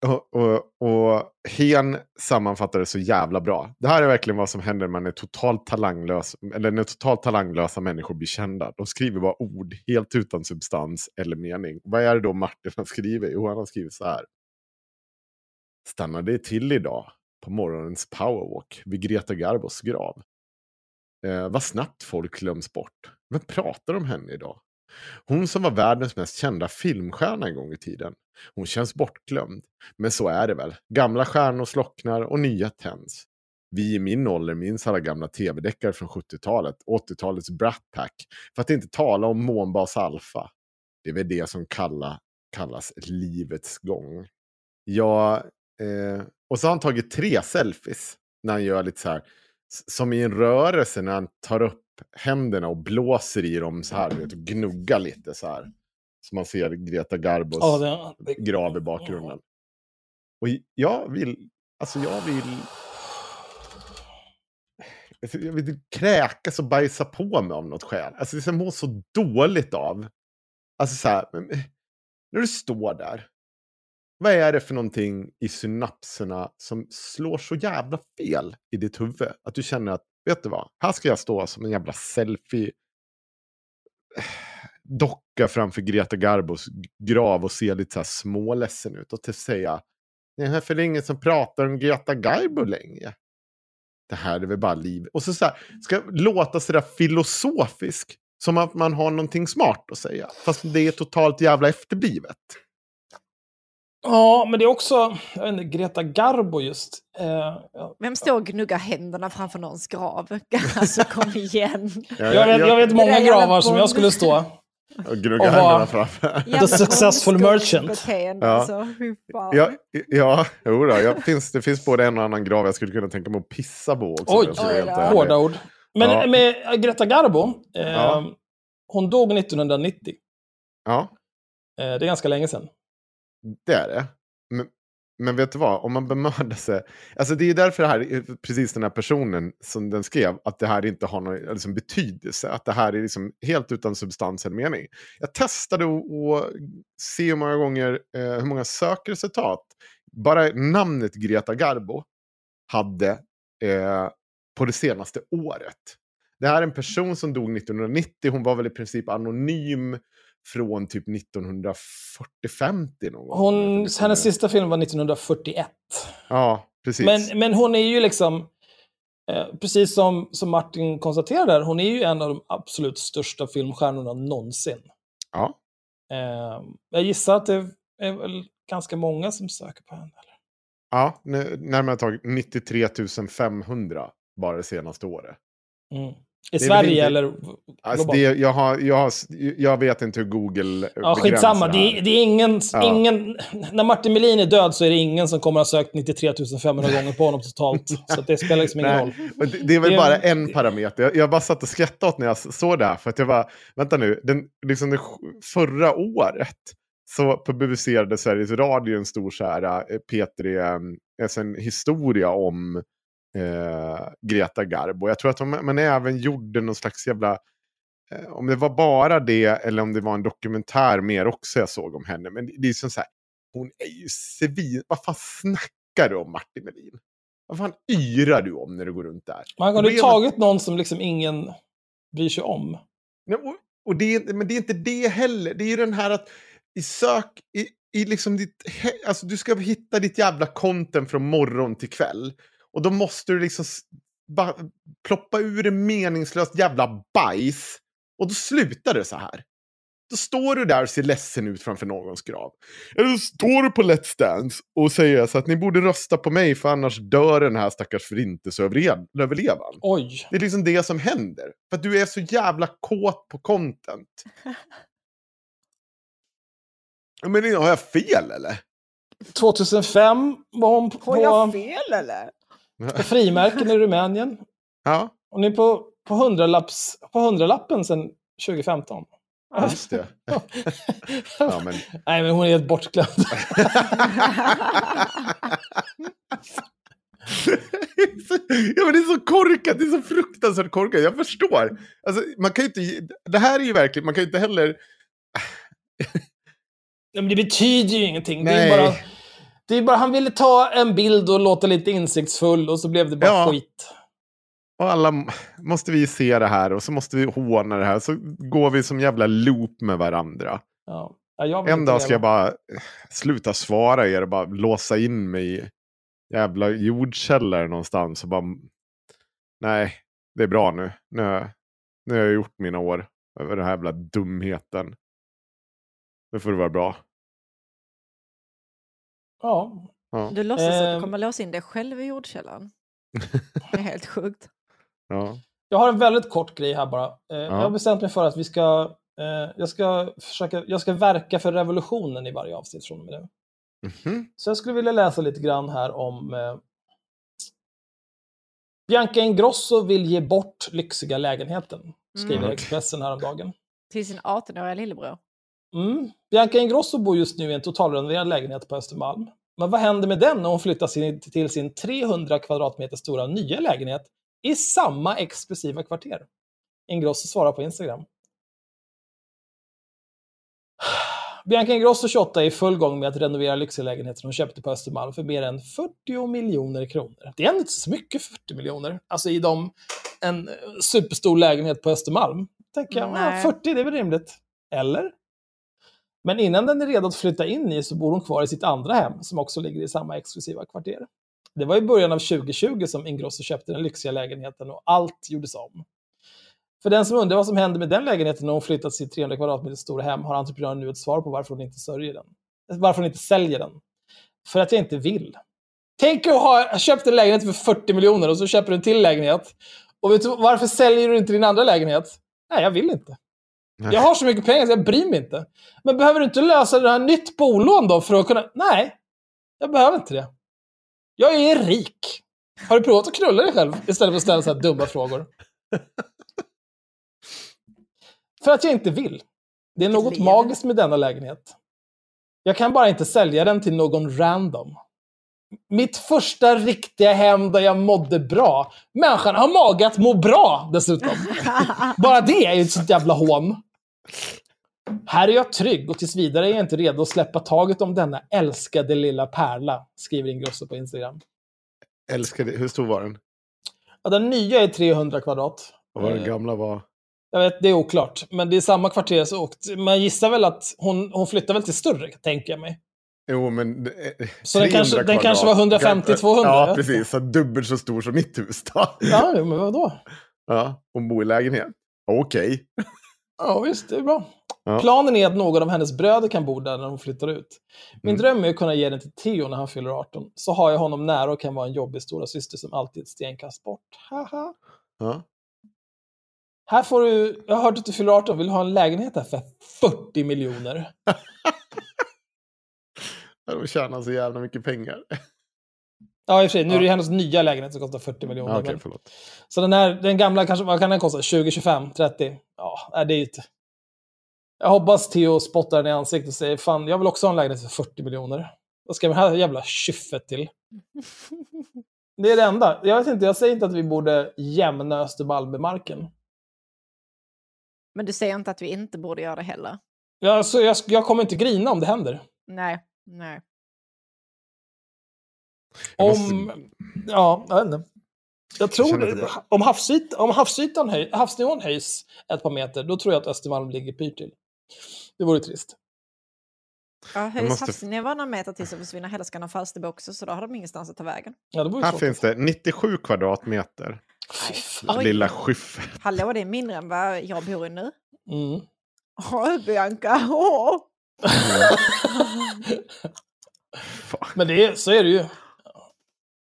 Och, och, och hen sammanfattar det så jävla bra. Det här är verkligen vad som händer när man är totalt talanglös, eller när totalt talanglösa människor blir kända. De skriver bara ord helt utan substans eller mening. Vad är det då Martin har skrivit? Jo, han har skrivit så här. Stannade det till idag på morgonens powerwalk vid Greta Garbos grav. Eh, vad snabbt folk glöms bort. Vem pratar om henne idag? Hon som var världens mest kända filmstjärna en gång i tiden. Hon känns bortglömd. Men så är det väl. Gamla stjärnor slocknar och nya tänds. Vi i min ålder minns alla gamla tv-deckare från 70-talet, 80-talets Brat Pack. För att inte tala om Månbas Alfa. Det är väl det som kalla, kallas livets gång. Ja, eh, Och så har han tagit tre selfies när han gör lite så här, som i en rörelse när han tar upp händerna och blåser i dem så här, vet, och gnuggar lite så här. Så man ser Greta Garbos Ja, det, grav i bakgrunden. Och jag vill, alltså jag vill... Jag vill kräkas och bajsa på mig av något skäl. Alltså jag mår så dåligt av. Alltså så här, men- när du står där. Vad är det för någonting i synapserna som slår så jävla fel i ditt huvud? Att du känner att, vet du vad, här ska jag stå som en jävla selfie docka framför Greta Garbos grav och se lite så här småledsen ut och till säga Nej, för det är ingen som pratar om Greta Garbo längre. Det här är väl bara liv. Och så, så här, ska låta sådär filosofisk. Som att man har någonting smart att säga. Fast det är totalt jävla efterblivet ja, men det är också, jag inte, Greta Garbo just. Eh. Vem står och gnuggar händerna framför någons grav? Alltså kom igen. Ja, jag, vet, jag vet Det många gravar som jag skulle stå. Och gnugga Och händerna framför. Jävla successful merchant. Ja. Alltså. Ja, ja jo då, jag finns, det finns både en och annan grav jag skulle kunna tänka mig att pissa på också. Oj, Oj. Hårda ord. Men Ja. med Greta Garbo, eh, Ja. hon dog 1990. Ja, Eh, det är ganska länge sedan det är det. Men, men vet du vad, om man bemödar sig. Alltså det är därför det här, precis den här personen som den skrev, att det här inte har någon liksom, betydelse. Att det här är liksom helt utan substans eller mening. Jag testade att se hur många gånger, eh, hur många sökresultat bara namnet Greta Garbo hade eh, på det senaste året. Det här är en person som dog 1990. Hon var väl i princip anonym från typ 1940-50 någon. Hon, hennes sista film var 1941. Ja, precis. Men, men hon är ju liksom, eh, precis som, som Martin konstaterade, hon är ju en av de absolut största filmstjärnorna någonsin. Ja. Eh, jag gissar att det är väl ganska många som söker på henne. Eller? Ja, närmare tagit 93 500 bara det senaste året. Mm. I Sverige inte- eller Alltså det, jag, har, jag, har, jag vet inte hur Google Ja, skitsamma. Det det är ingen, Ja. ingen... När Martin Melin är död så är det ingen som kommer att ha sökt 93 500 gånger på honom totalt. Så det spelar liksom ingen roll. Nej, och det, det är väl Det- bara en parameter. Jag, jag bara satt och skrattade åt när jag såg det här. För att jag bara, vänta nu, den, liksom det, förra året så publicerade Sveriges Radio en stor så här, eh, P3, eh, alltså en historia om eh, Greta Garbo. Jag tror att de, man även gjorde någon slags jävla, eh, om det var bara det eller om det var en dokumentär mer också jag såg om henne. Men det, det är som så här, hon är ju svin, vad fan snackar du om Martin Melin? Vad fan yrar du om när du går runt där? Man har Problemet- tagit någon som liksom ingen bryr sig om. Nej, och, och det, är- men det är inte det heller. Det är ju den här att i sök, i, i liksom ditt, alltså du ska hitta ditt jävla content från morgon till kväll. Och då måste du liksom bara ploppa ur en meningslöst jävla bajs. Och då slutar det så här. Då står du där och ser ledsen ut framför någons grav. Eller så står du på Let's Dance och säger så att ni borde rösta på mig för annars dör den här stackars förintelseöverlevaren. Oj. Det är liksom det som händer. För att du är så jävla kåt på content. Men har jag fel eller? 2005 var hon Har jag på, fel eller? frimärken i Rumänien. Ja, Hon är på, på, hundralapps, på hundralappen sedan 2015. ja, just det. ja, men... Nej, men hon är helt bortglömd. ja, men det är så korkat, det är så fruktansvärt korkat. Jag förstår. Alltså, man kan ju inte, det här är ju verkligen, man kan ju inte heller... Nej, men det betyder ju ingenting. Det Nej. är, bara, det är bara, han ville ta en bild och låta lite insiktsfull och så blev det bara Ja. skit. Och alla måste vi se det här och så måste vi håna det här. Så går vi som jävla loop med varandra. Ja. Ja, En dag ska jag bara eh, sluta svara er och bara låsa in mig i jävla jordkällare någonstans. Och bara, nej, det är bra nu. Nu, har jag- nu har jag gjort mina år över den här jävla dumheten. Nu får det vara bra. Ja. Ja, Du låtsas att du Ehm. kommer låsa in dig själv i jordkällaren. Det är helt sjukt. ja. Jag har en väldigt kort grej här bara. Eh, Jag har bestämt mig för att vi ska, eh, jag ska försöka, jag ska verka för revolutionen i varje avsnitt från och med nu. Mhm. Så jag skulle vilja läsa lite grann här om eh, Bianca Ingrosso vill ge bort lyxiga lägenheten, skriver Mm. Expressen häromdagen. Till sin 18-åriga lillebror. Mm. Bianca Ingrosso bor just nu i en totalrenoverad lägenhet på Östermalm. Men vad händer med den när hon flyttar till sin 300 kvadratmeter stora nya lägenhet i samma exklusiva kvarter? Ingrosso svarar på Instagram. Bianca Ingrosso 28 är i full gång med att renovera lyxiga lägenheter hon köpte på Östermalm för mer än 40 miljoner kronor. Det är ändå inte så mycket 40 miljoner. Alltså i dem, en superstor lägenhet på Östermalm. Tänker jag, ja, Nej. 40 det är väl rimligt. Eller? Men innan den är redo att flytta in i så bor hon kvar i sitt andra hem som också ligger i samma exklusiva kvarter. Det var i början av 2020 som Ingrosso köpte den lyxiga lägenheten och allt gjordes om. För den som undrar vad som hände med den lägenheten när hon flyttat sitt 300 kvadratmeter stora hem har entreprenören nu ett svar på varför hon inte sörjer den. Varför hon inte säljer den. För att jag inte vill. Tänk att ha köpt en lägenhet för 40 miljoner och så köper du en till lägenhet. Och vet du, varför säljer du inte din andra lägenhet? Nej, jag vill inte. Jag har så mycket pengar så jag bryr mig inte. Men behöver du inte lösa det här nytt bolån då för att kunna... Nej, jag behöver inte det. Jag är rik. Har du provat att knulla dig själv istället för att ställa så här dumma frågor? För att jag inte vill. Det är något magiskt med denna lägenhet. Jag kan bara inte sälja den till någon random. Mitt första riktiga hem där jag mådde bra. Människan har mage att må bra dessutom. Bara det är ju ett sånt jävla hån. Här är jag trygg och tills vidare är jag inte redo att släppa taget om denna älskade lilla pärla, skriver Ingrosso på Instagram. Älskade, hur stor var den? Ja, den nya är 300 kvadrat. Och vad den Eh, gamla var? Jag vet, det är oklart. Men det är samma kvarter så åkt. Man gissar väl att hon, hon flyttar väl till större, tänker jag mig. Jo, men... Så den 300 kanske- den kanske var 150-200, jag Ja, precis. Så dubbelt så stor som mitt hus då. Ja, men vadå? Ja, hon bor i lägenhet. Okej. Ja, visst, det är bra. Ja. Planen är att någon av hennes bröder kan bo där när hon flyttar ut. Min Mm. dröm är att kunna ge den till Theo när han fyller 18. Så har jag honom nära och kan vara en jobbig stora syster som alltid är ett stenkast bort. Haha. Ja. Här får du, jag har hört att du fyller 18, vill du ha en lägenhet här för 40 miljoner? De tjänar så jävla mycket pengar. Ja, i och för sig, nu är det Ja. hennes nya lägenhet som kostar 40 miljoner. Ja, förlåt. Så den här, den gamla kanske, vad kan den kosta? 20, 25, 30? Ja, det är ju inte... Jag hoppas Theo spottar den i ansiktet och säger fan, jag vill också ha en lägenhet för 40 miljoner. Vad ska det här jävla kyffet till? Det är det enda. Jag vet inte, jag säger inte att vi borde jämna Östermalm med marken. Men du säger inte att vi inte borde göra det heller? Jag, så jag, jag kommer inte grina om det händer. Nej, nej. Jag Om... måste- Ja, jag vet inte. Jag tror, bara- om, havsyt, om havsytan höj, havsnivån höjs ett par meter, då tror jag att Östermalm ligger pyrt till. Det vore trist. Ja, höjs måste- havsnivån några meter till så försvinner hela Skanör Falsterbo också, så då har de ingenstans att ta vägen. Ja, det Här finns det 97 kvadratmeter. Fan. Lilla skyffet. Hallå, det är mindre än vad jag bor i nu. Mm. Åh, Bianca! Åh. Men det är, så är det ju.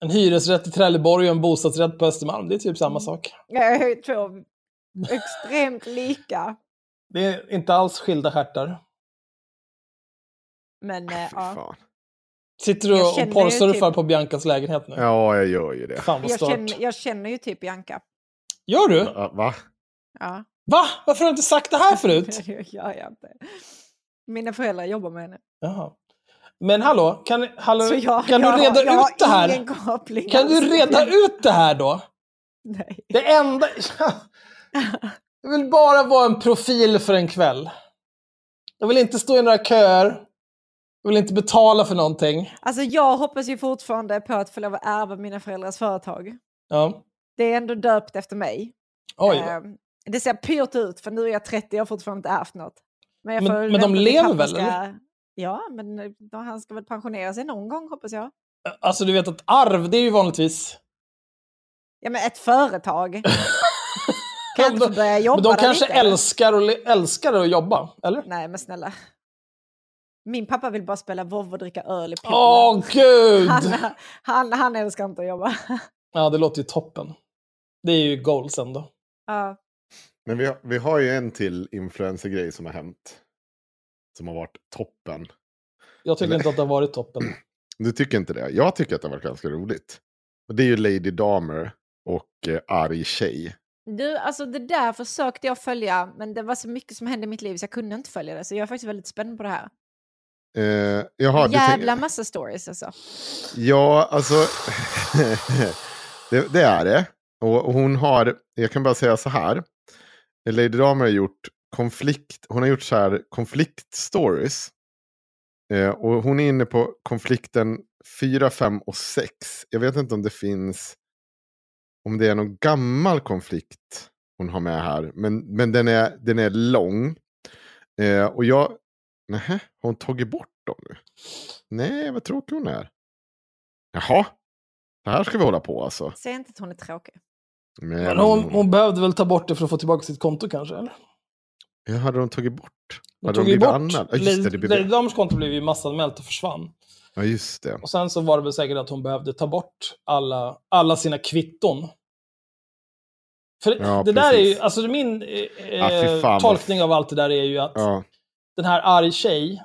En hyresrätt i Trelleborg och en bostadsrätt på Östermalm, det är typ samma sak. Jag två extremt lika. Det är inte alls skilda stjärtar. Men Fy ja. Sitter du Jag och porrsurfar typ- på Biancas lägenhet nu? Ja, jag gör ju det. Fan vad jag, känner, jag känner ju typ Bianca. Gör du? Ja, Va? Ja, Va? Varför har du inte sagt det här förut? det gör jag inte. Mina föräldrar jobbar med henne. Jaha. Men hallå, kan, hallå, jag, kan jag, du reda jag ut det här? koppling Kan du alls. reda ut det här då? Nej. Det enda... Jag vill bara vara en profil för en kväll. Jag vill inte stå i några köer. Jag vill inte betala för någonting. Alltså jag hoppas ju fortfarande på att få lov att ärva mina föräldrars företag. Ja. Det är ändå döpt efter mig. Oj. Eh, det ser pyrt ut för nu är jag 30 och har fortfarande inte ärvt något. Men- men vänta de lever väl, ska... Ja, men eh, då, han ska väl pensionera sig någon gång hoppas jag. Alltså du vet att arv, det är ju vanligtvis... Ja, men ett företag. kan inte börja jobba Men de kanske lite, älskar, och, älskar att jobba, eller? Nej, men snälla. Min pappa vill bara spela WoW och dricka öl i poolen. Åh gud! han, han, han älskar inte att jobba. Ja, det låter ju toppen. Det är ju goals ändå. Ja. Men vi har, vi har ju en till influencer-grej som har hänt. Som har varit toppen. Jag tycker inte att det har varit toppen. Du tycker inte det? Jag tycker att det har varit ganska roligt. Och det är ju Lady Damer och eh, Arg tjej. Du, alltså det där försökte jag följa, men det var så mycket som hände i mitt liv så jag kunde inte följa det. Så jag är faktiskt väldigt spänd på det här. Eh, jaha, Jävla tänker- massa stories alltså. Ja, alltså. det, det är det. Och och hon har, jag kan bara säga så här. Lady Damer har gjort konflikt, hon har gjort så här konfliktstories. Eh, och hon är inne på konflikten 4, 5 och 6. Jag vet inte om det finns, om det är någon gammal konflikt hon har med här. Men, men den, är, den är lång. Eh, och jag, nähä, har hon tagit bort dem nu? Nej, vad tråkig hon är. Jaha, det här ska vi hålla på alltså. Säg inte att hon är tråkig. Men, Men hon, hon behövde väl ta bort det för att få tillbaka sitt konto kanske? Eller? Ja, hade de tagit bort? De hade tog de blivit bort... anmäld? Ja, just det. det blev... Lady konto blev ju massanmält och försvann. Ja, just det. Och sen så var det väl säkert att hon behövde ta bort alla, alla sina kvitton. För Ja, det där är ju, precis. alltså min eh, Ja, tolkning av allt det där är ju att Ja. den här arg tjej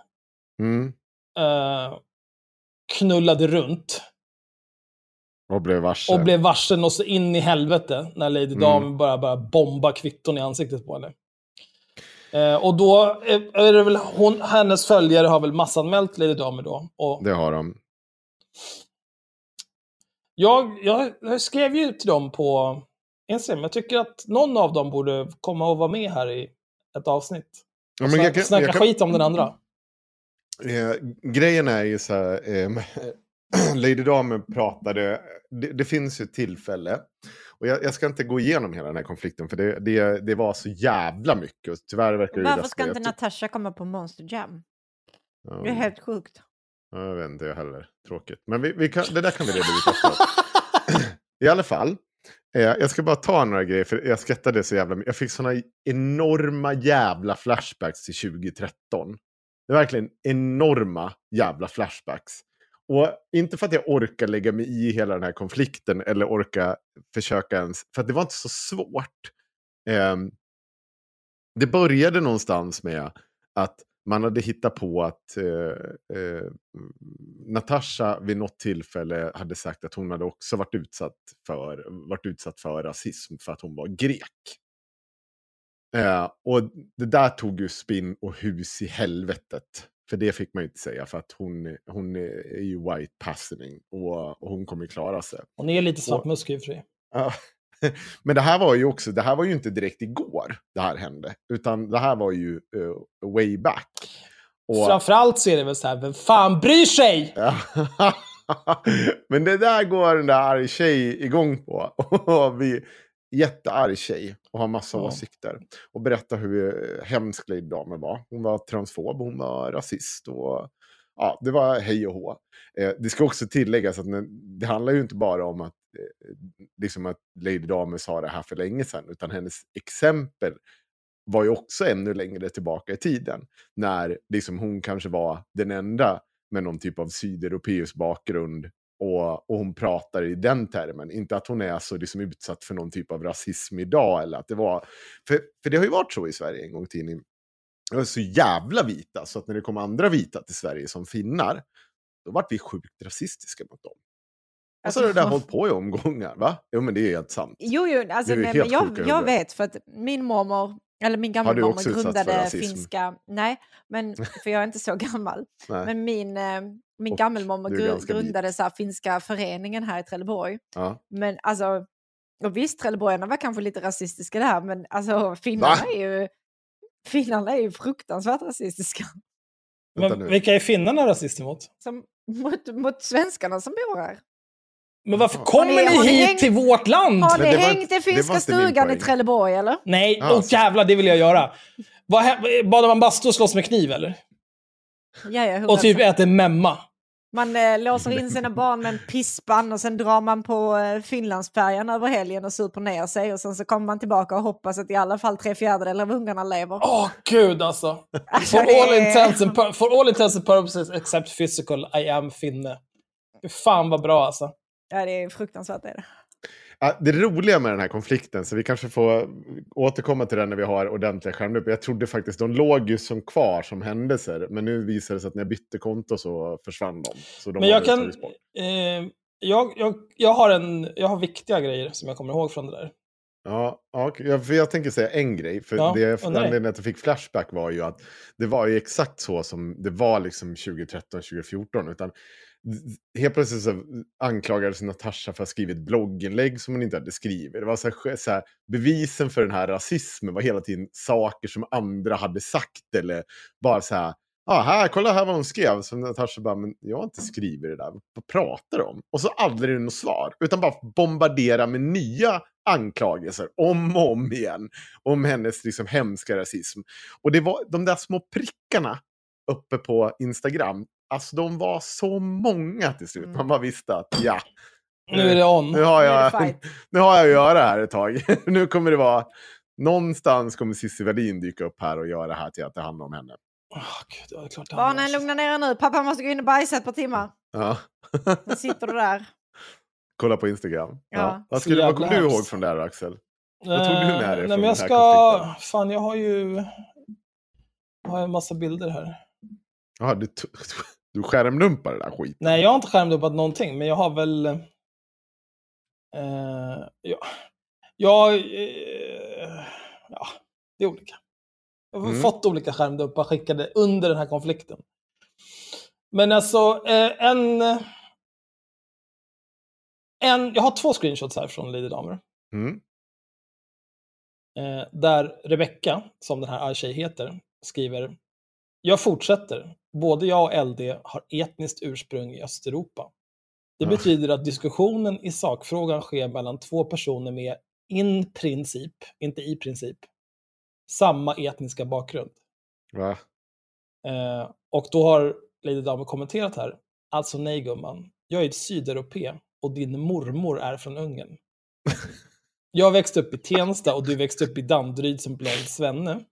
Mm. eh, knullade runt Och blev varse. och blev varsen och så in i helvete när Lady Mm. Dam bara, bara bomba kvitton i ansiktet på henne. Eh, och då är är det väl hon, hennes följare har väl massanmält Lady Damer då. Och Det har de. jag, jag, jag skrev ju till dem på Instagram, jag tycker att någon av dem borde komma och vara med här i ett avsnitt. Ja, men jag kan- snacka jag kan- skit om den andra. Eh, grejen är ju så här. Eh, Lady Damer pratade. Det, det finns ju ett tillfälle. Och jag, jag ska inte gå igenom hela den här konflikten. För det, det, det var så jävla mycket. Och tyvärr verkar Varför ska inte jag ty- Natasha komma på Monster Jam? Ja, Det är helt sjukt. ja, Jag vet inte jag heller. Tråkigt. Men vi, vi kan, det där kan vi reda ut. I alla fall. Eh, jag ska bara ta några grejer, för jag skrattade så jävla mycket. Jag fick såna enorma jävla flashbacks till 2013. Det är verkligen enorma jävla flashbacks. Och inte för att jag orkar lägga mig i hela den här konflikten eller orkar försöka ens, för att det var inte så svårt. Eh, det började någonstans med att man hade hittat på att eh, eh, Natasha vid något tillfälle hade sagt att hon hade också varit utsatt för, varit utsatt för rasism för att hon var grek. Eh, och det där tog ju spinn och hus i helvetet. För det fick man ju inte säga för att hon, hon är ju white passing och, och hon kommer klara sig. Hon är lite svartmuskig i och för sig. Ja. Men det här var ju också, det här var ju inte direkt igår det här hände. Utan det här var ju eh, way back. Och, Framförallt så är det väl så här, vem fan bryr sig? Men det där går den där arg tjej igång på. Och blir jättearg tjej och har massa Ja. åsikter. Och berättar hur eh, hemsk Lady Damer var. Hon var transfob, hon var rasist och ja, det var hej och hå. Eh, det ska också tilläggas att det handlar ju inte bara om att, eh, liksom att Lady Damer sa det här för länge sedan, utan hennes exempel var ju också ännu längre tillbaka i tiden. När liksom hon kanske var den enda med någon typ av sydeuropeisk bakgrund och, och hon pratar i den termen. Inte att hon är så liksom utsatt för någon typ av rasism idag. Eller att det var, för, för det har ju varit så i Sverige en gång i tiden. Det var så jävla vita så att när det kom andra vita till Sverige som finnar, då vart vi sjukt rasistiska mot dem. Och så har det där hållit på i omgångar, va? Jo men det är helt sant. Jo, jo alltså, nej, men jag, jag vet för att min mormor, eller min utsatts för grundade finska, nej, men, för jag är inte så gammal, men min, eh, min Och är gru- grundade så här, finska föreningen här i Trelleborg. Ja. Men alltså, och visst, trelleborgarna var kanske lite rasistiska där, men alltså finnarna Va? är ju Finnarna är ju fruktansvärt rasistiska. Men vilka är finnarna rasister mot? Som, mot, mot svenskarna som bor här. Men varför kommer ni- ni hit hängt- till vårt land? Har ni hängt i finska stugan i. Trelleborg eller? Nej, åh så- jävlar, det vill jag göra. Badar man bastu och slåss med kniv eller? Ja, ja, Och typ 100%. äter memma? Man eh, låser in sina barn med en pispan och sen drar man på eh, Finlandsfärjan över helgen och super ner sig och sen så kommer man tillbaka och hoppas att i alla fall tre fjärdedelar av ungarna lever. Åh gud alltså. Alltså, For all, är- intents and for all intents and purposes except physical, I am finne. Fan vad bra alltså. Ja, det är fruktansvärt. Är det. Ja, det roliga med den här konflikten, så vi kanske får återkomma till den när vi har ordentliga skärmdumpar. Jag trodde faktiskt de låg ju som kvar som händelser, men nu visade det sig att när jag bytte konto så försvann de. Så de Men jag kan... Eh, jag, jag, jag, har en, jag har viktiga grejer som jag kommer ihåg från det där. Ja, ja, för jag tänker säga en grej. För Ja, det anledningen att jag fick flashback var ju att det var ju exakt så som det var liksom 2013-2014. Utan helt plötsligt så anklagades Natasha för att ha skrivit blogginlägg som hon inte hade skrivit. Det var så här, så här, bevisen för den här rasismen var hela tiden saker som andra hade sagt eller bara så här. Ah, här, kolla här vad hon skrev. Så Natasha bara, men jag har inte skrivit det där. Vad pratar du om? Och så aldrig något svar. Utan bara bombardera med nya anklagelser om och om igen. Om hennes liksom hemska rasism. Och det var de där små prickarna uppe på Instagram. Alltså de var så många till slut. Mm. Man bara visste att ja, Nu är det on. nu har Nu jag, fight. nu har jag att göra här ett tag. nu kommer det vara, någonstans kommer Cissi Wallin dyka upp här och göra det här till att det handlar om henne. Åh, Gud, det är klart det Barnen, lugna ner er nu. Pappa måste gå in och bajsa ett par timmar. Ja. Nu sitter du där. Kolla på Instagram. Ja. Ja. Vad, skulle, vad kommer du ihåg från det här Axel? Vad tog du med dig Eh, från Nej, men jag här ska... konflikten? Fan, jag har ju... Jag har en massa bilder här. Jaha, du, du skärmdumpar det där skiten? Nej, jag har inte skärmdumpat någonting, men jag har väl... Eh, ja, jag... Eh, ja, det är olika. Jag har Mm. fått olika skärmdumpar skickade under den här konflikten. Men alltså, eh, en... en... Jag har två screenshots här från Lady Damer. Mm. Eh, där Rebecca, som den här Archie heter, skriver Jag fortsätter. Både jag och LD har etniskt ursprung i Östeuropa. Det Ah. betyder att diskussionen i sakfrågan sker mellan två personer med in princip, inte i princip, samma etniska bakgrund. Va? Eh, och då har Lady Damer kommenterat här. Alltså nej gumman, jag är sydeuropé och din mormor är från Ungern. Jag växte upp i Tensta och du växte upp i Danderyd som blond svenne.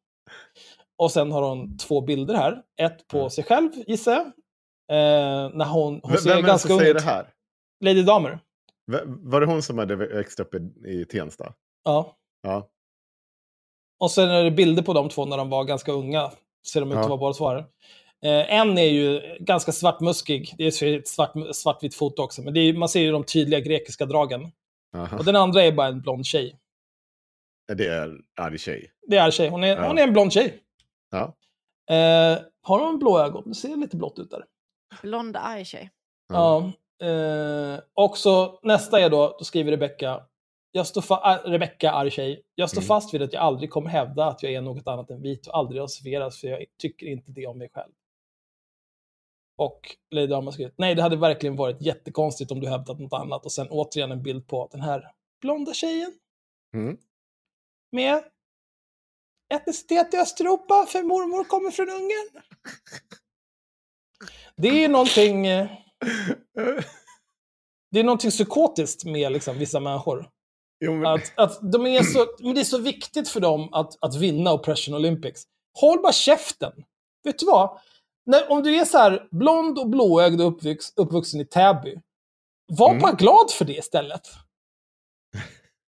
Och sen har hon två bilder här. Ett på sig själv, gissar jag. Eh, när hon, hon ser Vem är det ganska ung säger ut. det här? Lady Damer. V- Var det hon som hade växt upp i, i Tensta? Ja. Ja. Och sen är det bilder på de två när de var ganska unga. Ser de ut att vara båda två här. Eh, en är ju ganska svartmuskig. Det är ett svart, svartvitt foto också. Men det är, man ser ju de tydliga grekiska dragen. Aha. Och den andra är bara en blond tjej. Det är arg tjej. Det är tjej. Hon är, Ja. hon är en blond tjej. Ja. Eh, har hon blå ögon? Det ser lite blått ut där. Blond arg tjej. Ja. Eh, och så nästa är då, då skriver Rebecca, jag står fa- ah, Rebecca arg tjej. Jag står Mm. fast vid att jag aldrig kommer hävda att jag är något annat än vit och aldrig rasifieras för jag tycker inte det om mig själv. Och Lady har skrivit, nej det hade verkligen varit jättekonstigt om du hävdat något annat. Och sen återigen en bild på den här blonda tjejen Mm. med etnicitet i Östeuropa, för mormor kommer från Ungern. Det är någonting... eh, Det är någonting psykotiskt med liksom, vissa människor. Jo, men, Att, att de är så, men det är så viktigt för dem att, att vinna Oppression Olympics. Håll bara käften! Vet du vad? När, om du är så här blond och blåögd och uppvux, uppvuxen i Täby, var Mm. bara glad för det istället.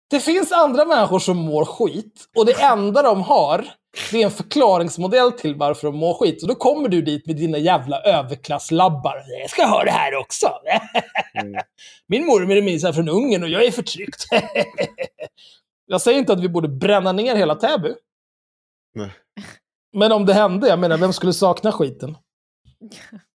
Det finns andra människor som mår skit och det enda de har, det är en förklaringsmodell till varför de mår skit. Och då kommer du dit med dina jävla överklasslabbar. Jag ska ha det här också. Mm. Min mormor är minsann från Ungern och jag är förtryckt. jag säger inte att vi borde bränna ner hela Täby. Nej. Men om det hände, jag menar, vem skulle sakna skiten?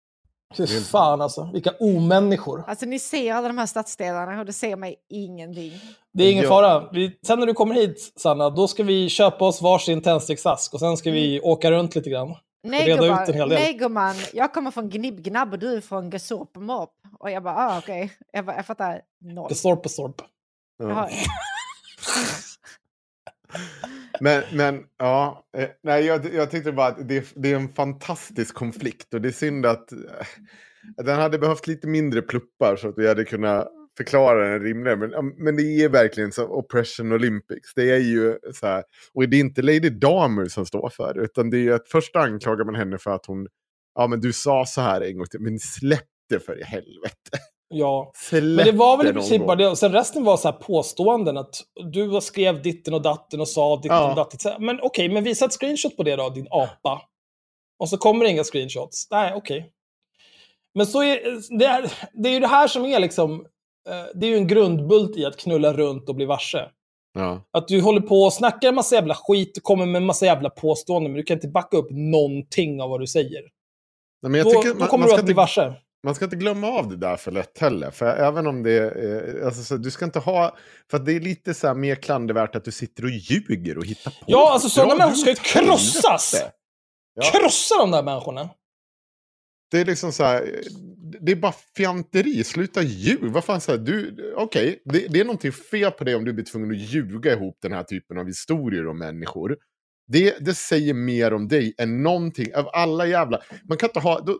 Fy fan alltså, vilka omänniskor. Alltså ni ser alla de här stadsdelarna och det ser mig ingenting. Det är ingen Ja. fara. Vi, sen när du kommer hit, Sanna, då ska vi köpa oss varsin tändsticksask och sen ska vi åka runt lite grann. Nej reda ut gumman, en hel del. nej gumman, jag kommer från Gnibb-Gnabb och du är från Gesorp Mop. Och jag bara, ah, okej, jag, bara, jag fattar noll. Storp. ja. Men, men ja, eh, nej, jag, jag tyckte bara att det, det är en fantastisk konflikt och det är synd att eh, den hade behövt lite mindre pluppar så att vi hade kunnat förklara den rimligare. Men, men det är verkligen så Oppression Olympics. Det är ju så här, och det är inte Lady Damer som står för det, utan det är ju att först anklagar man henne för att hon, ja men du sa så här en gång till, men släpp det för i helvete. Ja. Men det var väl i princip bara det. Och sen resten var så här påståenden att du skrev ditten och datten och sa ditten Ja. och datten. Men okej, men visa ett screenshot på det då, din apa. Och så kommer det inga screenshots. Nej, okej. Men så är det, är det är ju det här som är liksom, eh, det är ju en grundbult i att knulla runt och bli varse. Ja. Att du håller på och snackar en massa jävla skit, du kommer med en massa jävla påståenden, men du kan inte backa upp någonting av vad du säger. Nej, men jag Då, tycker då man, kommer man, du ska att bli varse. Man ska inte glömma av det där för lätt heller. För även om det är... Alltså, så du ska inte ha... För det är lite så här mer klandervärt att du sitter och ljuger och hittar på. Ja, alltså sådana människor ska ju krossas! Ja. Krossa de där människorna! Det är liksom så här, det är bara fjanteri, sluta ljuga. Vad fan, så här, du, okej, det, det är någonting fel på det om du blir tvungen att ljuga ihop den här typen av historier om människor. Det, det säger mer om dig än någonting av alla jävla... Man kan inte ha... Då,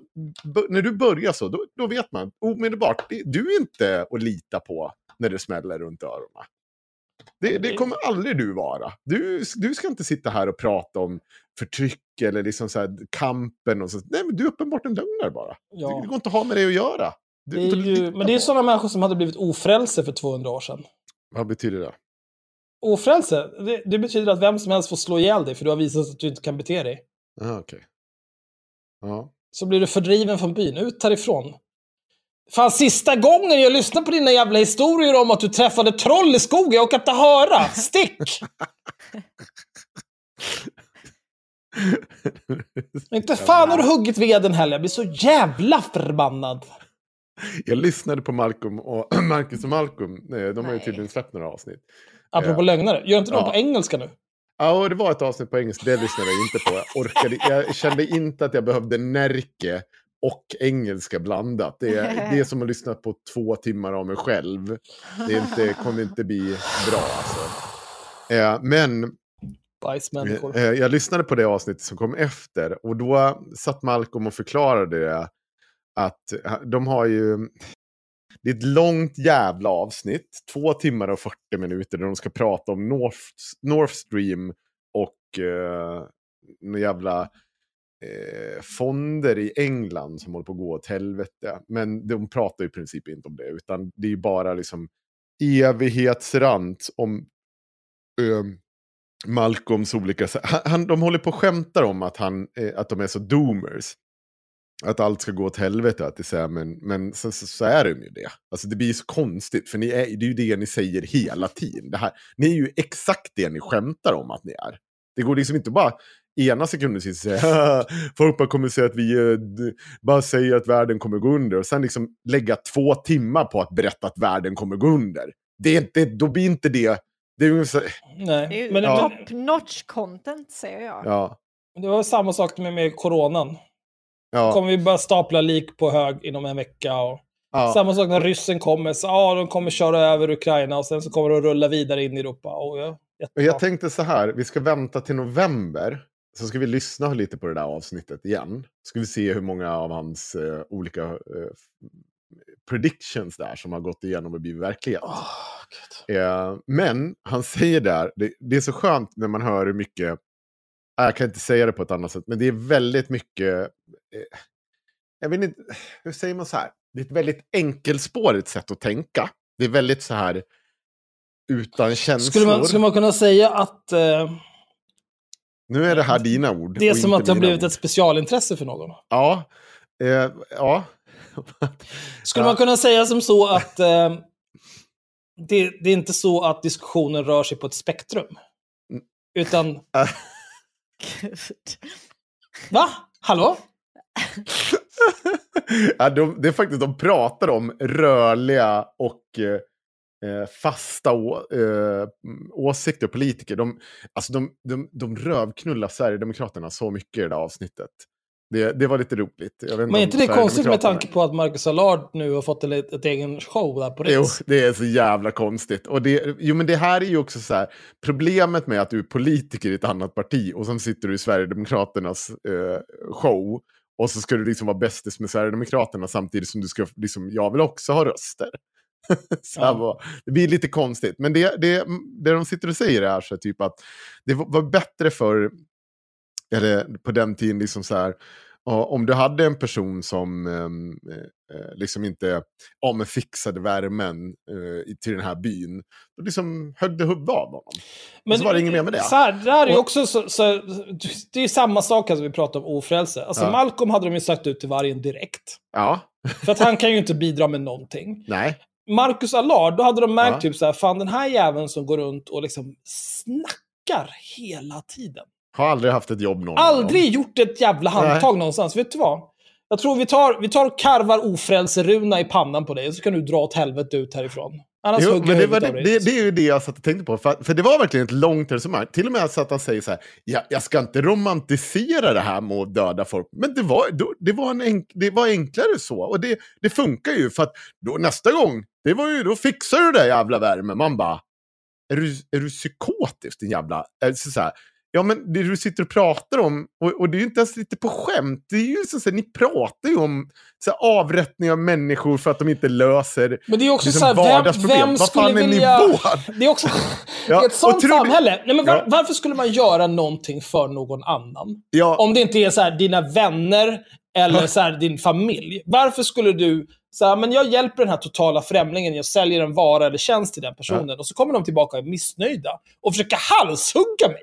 när du börjar så, då, då vet man omedelbart, det, du är inte att lita på när det smäller runt öronen. Det, det kommer aldrig du vara. Du, du ska inte sitta här och prata om förtryck eller liksom så här, kampen och så. Nej, men du är uppenbart en lögnare bara. Ja. Det går inte att ha med det att göra. Du, Det ju, men det är sådana människor som hade blivit ofrälse för 200 år sedan. Vad betyder det? Ofrälse, det, det betyder att vem som helst får slå ihjäl dig för du har visat att du inte kan bete dig. Aha, okej. Ja. Så blir du fördriven från byn, ut härifrån. Fan, sista gången jag lyssnar på dina jävla historier om att du träffade troll i skogen, jag orkar inte höra! Stick! inte fan har du huggit veden heller, jag blir så jävla förbannad. Jag lyssnade på Malcolm och Marcus och Malcolm. De har ju tydligen släppt några avsnitt. Apropå Ja. lögnare, gör inte de Ja. på engelska nu? Ja, det var ett avsnitt på engelska. Det lyssnade jag inte på. Jag, orkade, jag kände inte att jag behövde Närke och engelska blandat. Det är, det är som att lyssna på två timmar av mig själv. Det inte, kommer inte bli bra alltså. Eh, men Bajsmänniskor. Eh, Jag lyssnade på det avsnittet som kom efter och då satt Malcolm och förklarade det. Att eh, de har ju... Det är ett långt jävla avsnitt, två timmar och 40 minuter, där de ska prata om North, North Stream och eh, några jävla eh, fonder i England som håller på att gå åt helvete. Men de pratar i princip inte om det, utan det är bara liksom evighetsrant om eh, Malcolms olika... Han, han, de håller på och skämtar om att, han, eh, att de är så doomers. Att allt ska gå åt helvete, att det är så här, men, men så, så, så är de ju det. Alltså det blir så konstigt, för ni är, det är ju det ni säger hela tiden. Det här, ni är ju exakt det ni skämtar om att ni är. Det går liksom inte bara ena sekunden sitta och säga "Haha, folk bara kommer säga att vi eh, bara säger att världen kommer gå under och sen liksom lägga två timmar på att berätta att världen kommer gå under. Det är inte, då blir inte det... det är ju så, Det är Nej, ju men, Ja. men top notch content säger jag. ja, det var samma sak med, med coronan. Ja, kommer vi börja stapla lik på hög inom en vecka. Och ja. Samma sak när ryssen kommer, så ja, de kommer köra över Ukraina och sen så kommer de rulla vidare in i Europa. Och ja, jättebra. jag tänkte så här, vi ska vänta till november. Så ska vi lyssna lite på det där avsnittet igen. Ska vi se hur många av hans eh, olika eh, predictions där som har gått igenom och blivit verklighet. Gud. Eh, men han säger där, det, det är så skönt när man hör hur mycket, jag kan inte säga det på ett annat sätt, men det är väldigt mycket, eh, jag vet inte, hur säger man så här? Det är ett väldigt enkelspårigt sätt att tänka. Det är väldigt så här utan känslor. Skulle man, skulle man kunna säga att eh, Nu är det här dina ord. det är som att det har blivit ord. ett specialintresse för någon? Ja. Eh, ja. Skulle Ja. man kunna säga som så att eh, det, det är inte så att diskussionen rör sig på ett spektrum? Mm. Utan, Gud. va? Hallå? ja, de, det är faktiskt, de pratar om rörliga och eh, eh, fasta å, eh, åsikter och politiker. De, alltså de, de, de rövknullar Sverigedemokraterna så mycket i det där avsnittet. Det, det var lite roligt. Men är inte det konstigt med tanke på att Marcus Allard nu har fått ett, ett egen show där på Jo, Riks? det är så jävla konstigt. Och det, jo, men det här är ju också så här, problemet med att du är politiker i ett annat parti och sen sitter du i Sverigedemokraternas eh, show och så ska du liksom vara bästis med Sverigedemokraterna samtidigt som du ska, liksom, jag vill också ha röster. så Ja. var, det blir lite konstigt. Men det, det, det de sitter och säger är så typ att det var bättre för eller på den tiden, liksom så här, om du hade en person som ehm, eh, liksom inte ja, men fixade värmen eh, till den här byn, då liksom högg det huvudet av honom. Men, så var det inget mer med det. Så här, det här är också så, så, det är samma sak som vi pratar om ofrälse. Alltså Ja. Malcolm hade de ju sagt ut till vargen direkt. Ja, För att han kan ju inte bidra med någonting. nej. Marcus Allard, då hade de märkt Ja. typ så här, fan den här jäveln som går runt och liksom snackar hela tiden. Har aldrig haft ett jobb någon. Aldrig gjort ett jävla handtag någonstans. Vet du vad? Jag tror vi tar, vi tar och karvar ofrälseruna i pannan på dig, så kan du dra åt helvete ut härifrån. Annars Jo, men det, var det, det, det är ju det jag satt och tänkte på. För, för det var verkligen ett långt resonemang. Till och med så att han säger så här, ja, jag ska inte romantisera det här med att döda folk. Men det var, det var, en enk, det var enklare så. Och det, det funkar ju, för att då, nästa gång, det var ju, då fixar du det jävla värme. Man bara, är du, är du psykotisk din jävla... Det så här, ja, men det du sitter och pratar om, och, och det är ju inte ens lite på skämt. Det är ju så, så här, ni pratar ju om så här, avrättning av människor för att de inte löser Men det är också liksom så här, vem, vem Vad fan är vilja... nivån? Det är också... Ja, I ett sånt tror du- samhälle, nej men var, Ja. varför skulle man göra någonting för någon annan? Ja, Om det inte är så här, dina vänner eller så här, din familj. Varför skulle du säga, men jag hjälper den här totala främlingen, jag säljer en vara eller tjänst till den personen. Och så kommer de tillbaka och är missnöjda och försöker halshugga mig.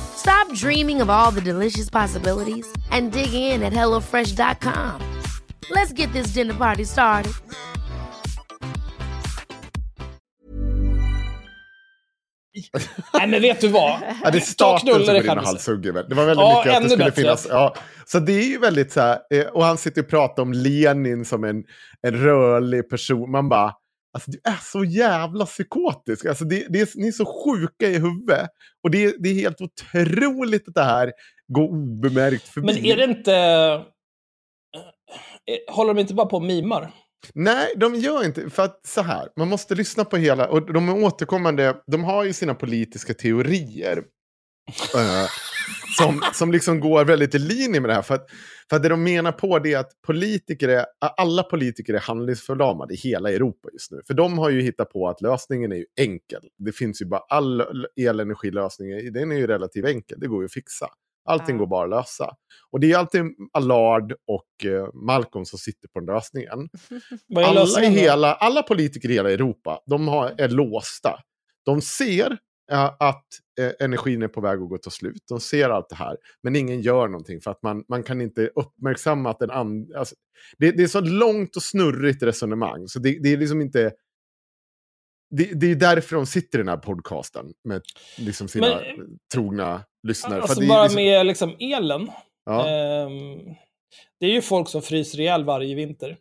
Stop dreaming of all the delicious possibilities and dig in at HelloFresh.com. Let's get this dinner party started. Nej men vet du vad? Ja, det är knulla som och själv. halshugger. Det var väldigt Ja, mycket att det skulle bättre. finnas. Ja. Så det är ju väldigt så här, eh, och han sitter och pratar om Lenin som en, en rörlig person. Man bara, alltså du är så jävla psykotisk. Alltså det, det är, ni är så sjuka i huvudet. Och det, det är helt otroligt att det här går obemärkt förbi. Men är det inte... eh, Håller de inte bara på och mimar? Nej, de gör inte. För att så här, man måste lyssna på hela, och de är återkommande, de har ju sina politiska teorier. Eh, som, som liksom går väldigt i linje med det här. För att, för att det de menar på det är att politiker är, alla politiker är handlingsförlamade i hela Europa just nu. För de har ju hittat på att lösningen är ju enkel. Det finns ju bara all elenergilösning, den är ju relativt enkel, det går ju att fixa. Allting går bara att lösa. Och det är alltid Allard och eh, Malcolm som sitter på den lösningen alla, i hela, alla politiker i hela Europa, de har, är låsta. De ser att eh, energin är på väg att gå ta slut. De ser allt det här, men ingen gör någonting för att man, man kan inte uppmärksamma att den andra... Alltså, det, det är så långt och snurrigt resonemang, så det, det är liksom inte... Det, det är därför de sitter i den här podcasten med liksom sina Men- trogna lyssnare. Alltså bara liksom, med liksom elen. ja, Ehm, det är ju folk som fryser ihjäl varje vinter.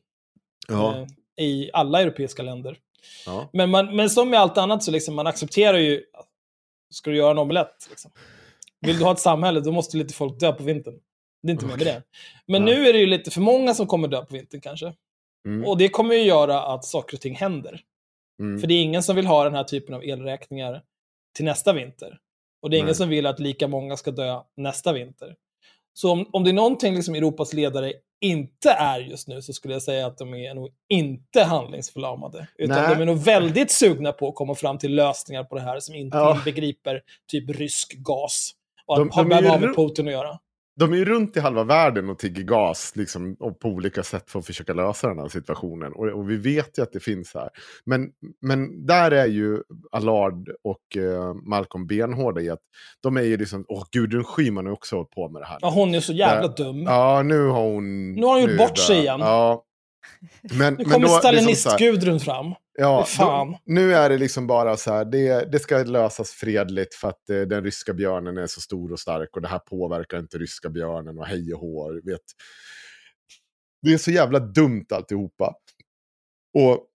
ja, eh, I alla europeiska länder. ja. Men, man, men som med allt annat så liksom, man accepterar ju... Ska du göra en omelett? Liksom. Vill du ha ett samhälle, då måste lite folk dö på vintern. Det är inte mer med det. Men Nej. nu är det ju lite för många som kommer dö på vintern kanske. Mm, Och det kommer ju göra att saker och ting händer. mm. För det är ingen som vill ha den här typen av elräkningar till nästa vinter. Och det är ingen Nej. som vill att lika många ska dö nästa vinter. Så om, om det är någonting liksom Europas ledare inte är just nu så skulle jag säga att de är nog inte handlingsförlamade. Utan Nej. de är nog väldigt sugna på att komma fram till lösningar på det här som inte Ja. inbegriper typ rysk gas. Och De- att de är ju behöver ha med Putin att göra. De är ju runt i halva världen och tigger gas liksom, och på olika sätt för att försöka lösa den här situationen. Och, och vi vet ju att det finns här. Men, men där är ju Allard och eh, Malcolm benhårda i att de är ju liksom, åh Gudrun Schyman har också hållit på med det här. Ja, hon är så jävla Där- dum. Ja, nu har hon... Nu har hon gjort bort sig igen. Ja. Men, Nu kommer då- det är som så här- stalinist-Gudrun fram. Ja, då- nu är det liksom bara så här, det, det ska lösas fredligt för att eh, den ryska björnen är så stor och stark och det här påverkar inte ryska björnen och hej och hå. Vet. Det är så jävla dumt alltihopa. Och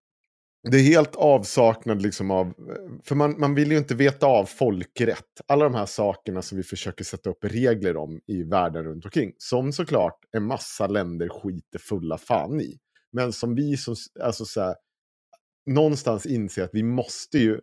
det är helt avsaknad liksom av, för man, man vill ju inte veta av folkrätt. Alla de här sakerna som vi försöker sätta upp regler om i världen runt omkring. Som såklart en massa länder skiter fulla fan i. Men som vi som, alltså så här, någonstans inser att vi måste ju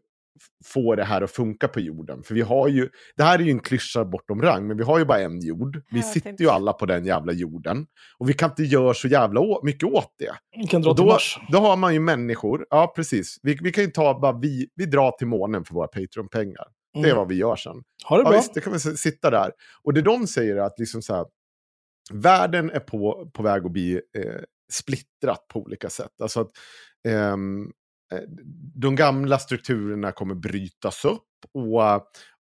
få det här att funka på jorden. För vi har ju, det här är ju en klyscha bortom rang, men vi har ju bara en jord. Vi sitter tänkte- ju alla på den jävla jorden. Och vi kan inte göra så jävla mycket åt det. Vi kan dra Och till då, Mars. då har man ju människor, ja precis. Vi, vi kan ju ta bara, vi, vi drar till månen för våra Patreon-pengar. Det är Mm. vad vi gör sen. Ha det Ja, bra. visst, det kan vi sitta där. Och det de säger är att liksom så här, världen är på, på väg att bli eh, splittrat på olika sätt. Alltså att ehm, eh, de gamla strukturerna kommer brytas upp och,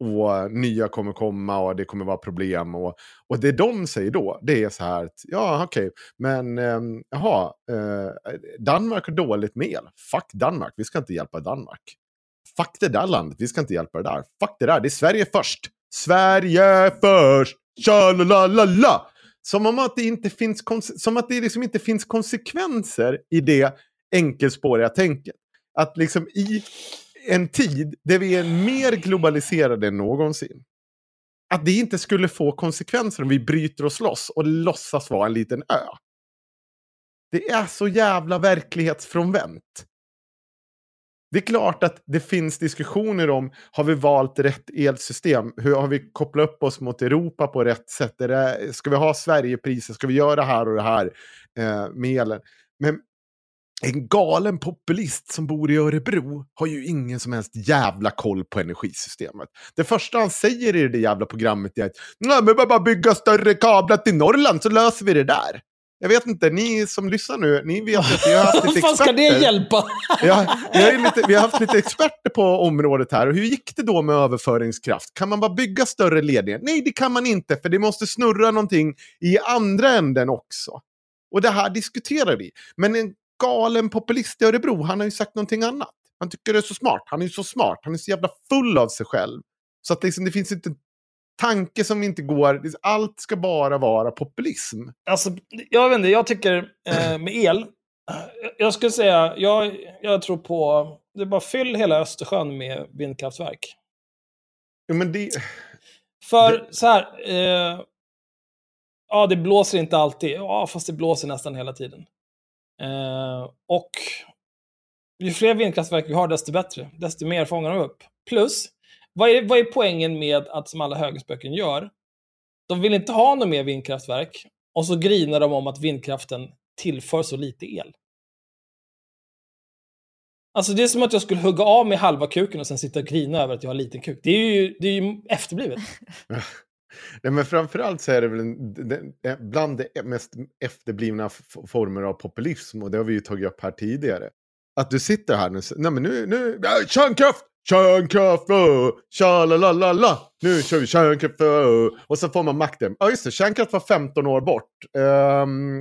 och nya kommer komma och det kommer vara problem. Och, och det de säger då, det är så här att, ja okej, men ehm, jaha, eh, Danmark har dåligt med el. Fuck Danmark, vi ska inte hjälpa Danmark. Fuck det där landet, vi ska inte hjälpa det där. Fuck det där, det är Sverige först. Sverige först! Tja-la-la-la-la! Som om att det inte finns, som att det liksom inte finns konsekvenser i det enkelspåriga tänket. Att liksom i en tid där vi är mer globaliserade än någonsin. Att det inte skulle få konsekvenser om vi bryter oss loss och låtsas vara en liten ö. Det är så jävla verklighetsfrånvänt. Det är klart att det finns diskussioner om, har vi valt rätt elsystem? Hur har vi kopplat upp oss mot Europa på rätt sätt? Är det, ska vi ha Sverigepriser? Ska vi göra det här och det här eh, med elen? Men en galen populist som bor i Örebro har ju ingen som helst jävla koll på energisystemet. Det första han säger i det jävla programmet är att Nej, men bara bygga större kablar till Norrland så löser vi det där. Jag vet inte, ni som lyssnar nu, ni vet att vi har haft lite fan ska det experter. hjälpa? Ja, vi, har lite, vi har haft lite experter på området här. Och hur gick det då med överföringskraft? Kan man bara bygga större ledningar? Nej, det kan man inte, för det måste snurra någonting i andra änden också. Och det här diskuterar vi. Men en galen populist i Örebro, han har ju sagt någonting annat. Han tycker det är så smart. Han är ju så smart. Han är så jävla full av sig själv. Så att liksom, det finns inte en tanke som inte går. Allt ska bara vara populism. Alltså, jag vet inte, jag tycker eh, med el, jag skulle säga, jag, jag tror på, det är bara fyll hela Östersjön med vindkraftverk. Ja, men det... För så här, eh, ja det blåser inte alltid, ja fast det blåser nästan hela tiden. Eh, och ju fler vindkraftverk vi har, desto bättre. Desto mer fångar de upp. Plus, vad är, vad är poängen med att, som alla högerspöken gör, de vill inte ha något mer vindkraftverk, och så grinar de om att vindkraften tillför så lite el. Alltså det är som att jag skulle hugga av mig halva kuken och sen sitta och grina över att jag har liten kuk. Det är ju, det är ju efterblivet. Nej, men framförallt så är det väl en, bland de mest efterblivna former av populism, och det har vi ju tagit upp här tidigare. Att du sitter här nu, nej men nu, nu, ja, kärnkraft, kärnkraft, tja-la-la-la-la, nu kör vi kärnkraft, och så får man makten. Ja just det, kärnkraft var 15 år bort. Um,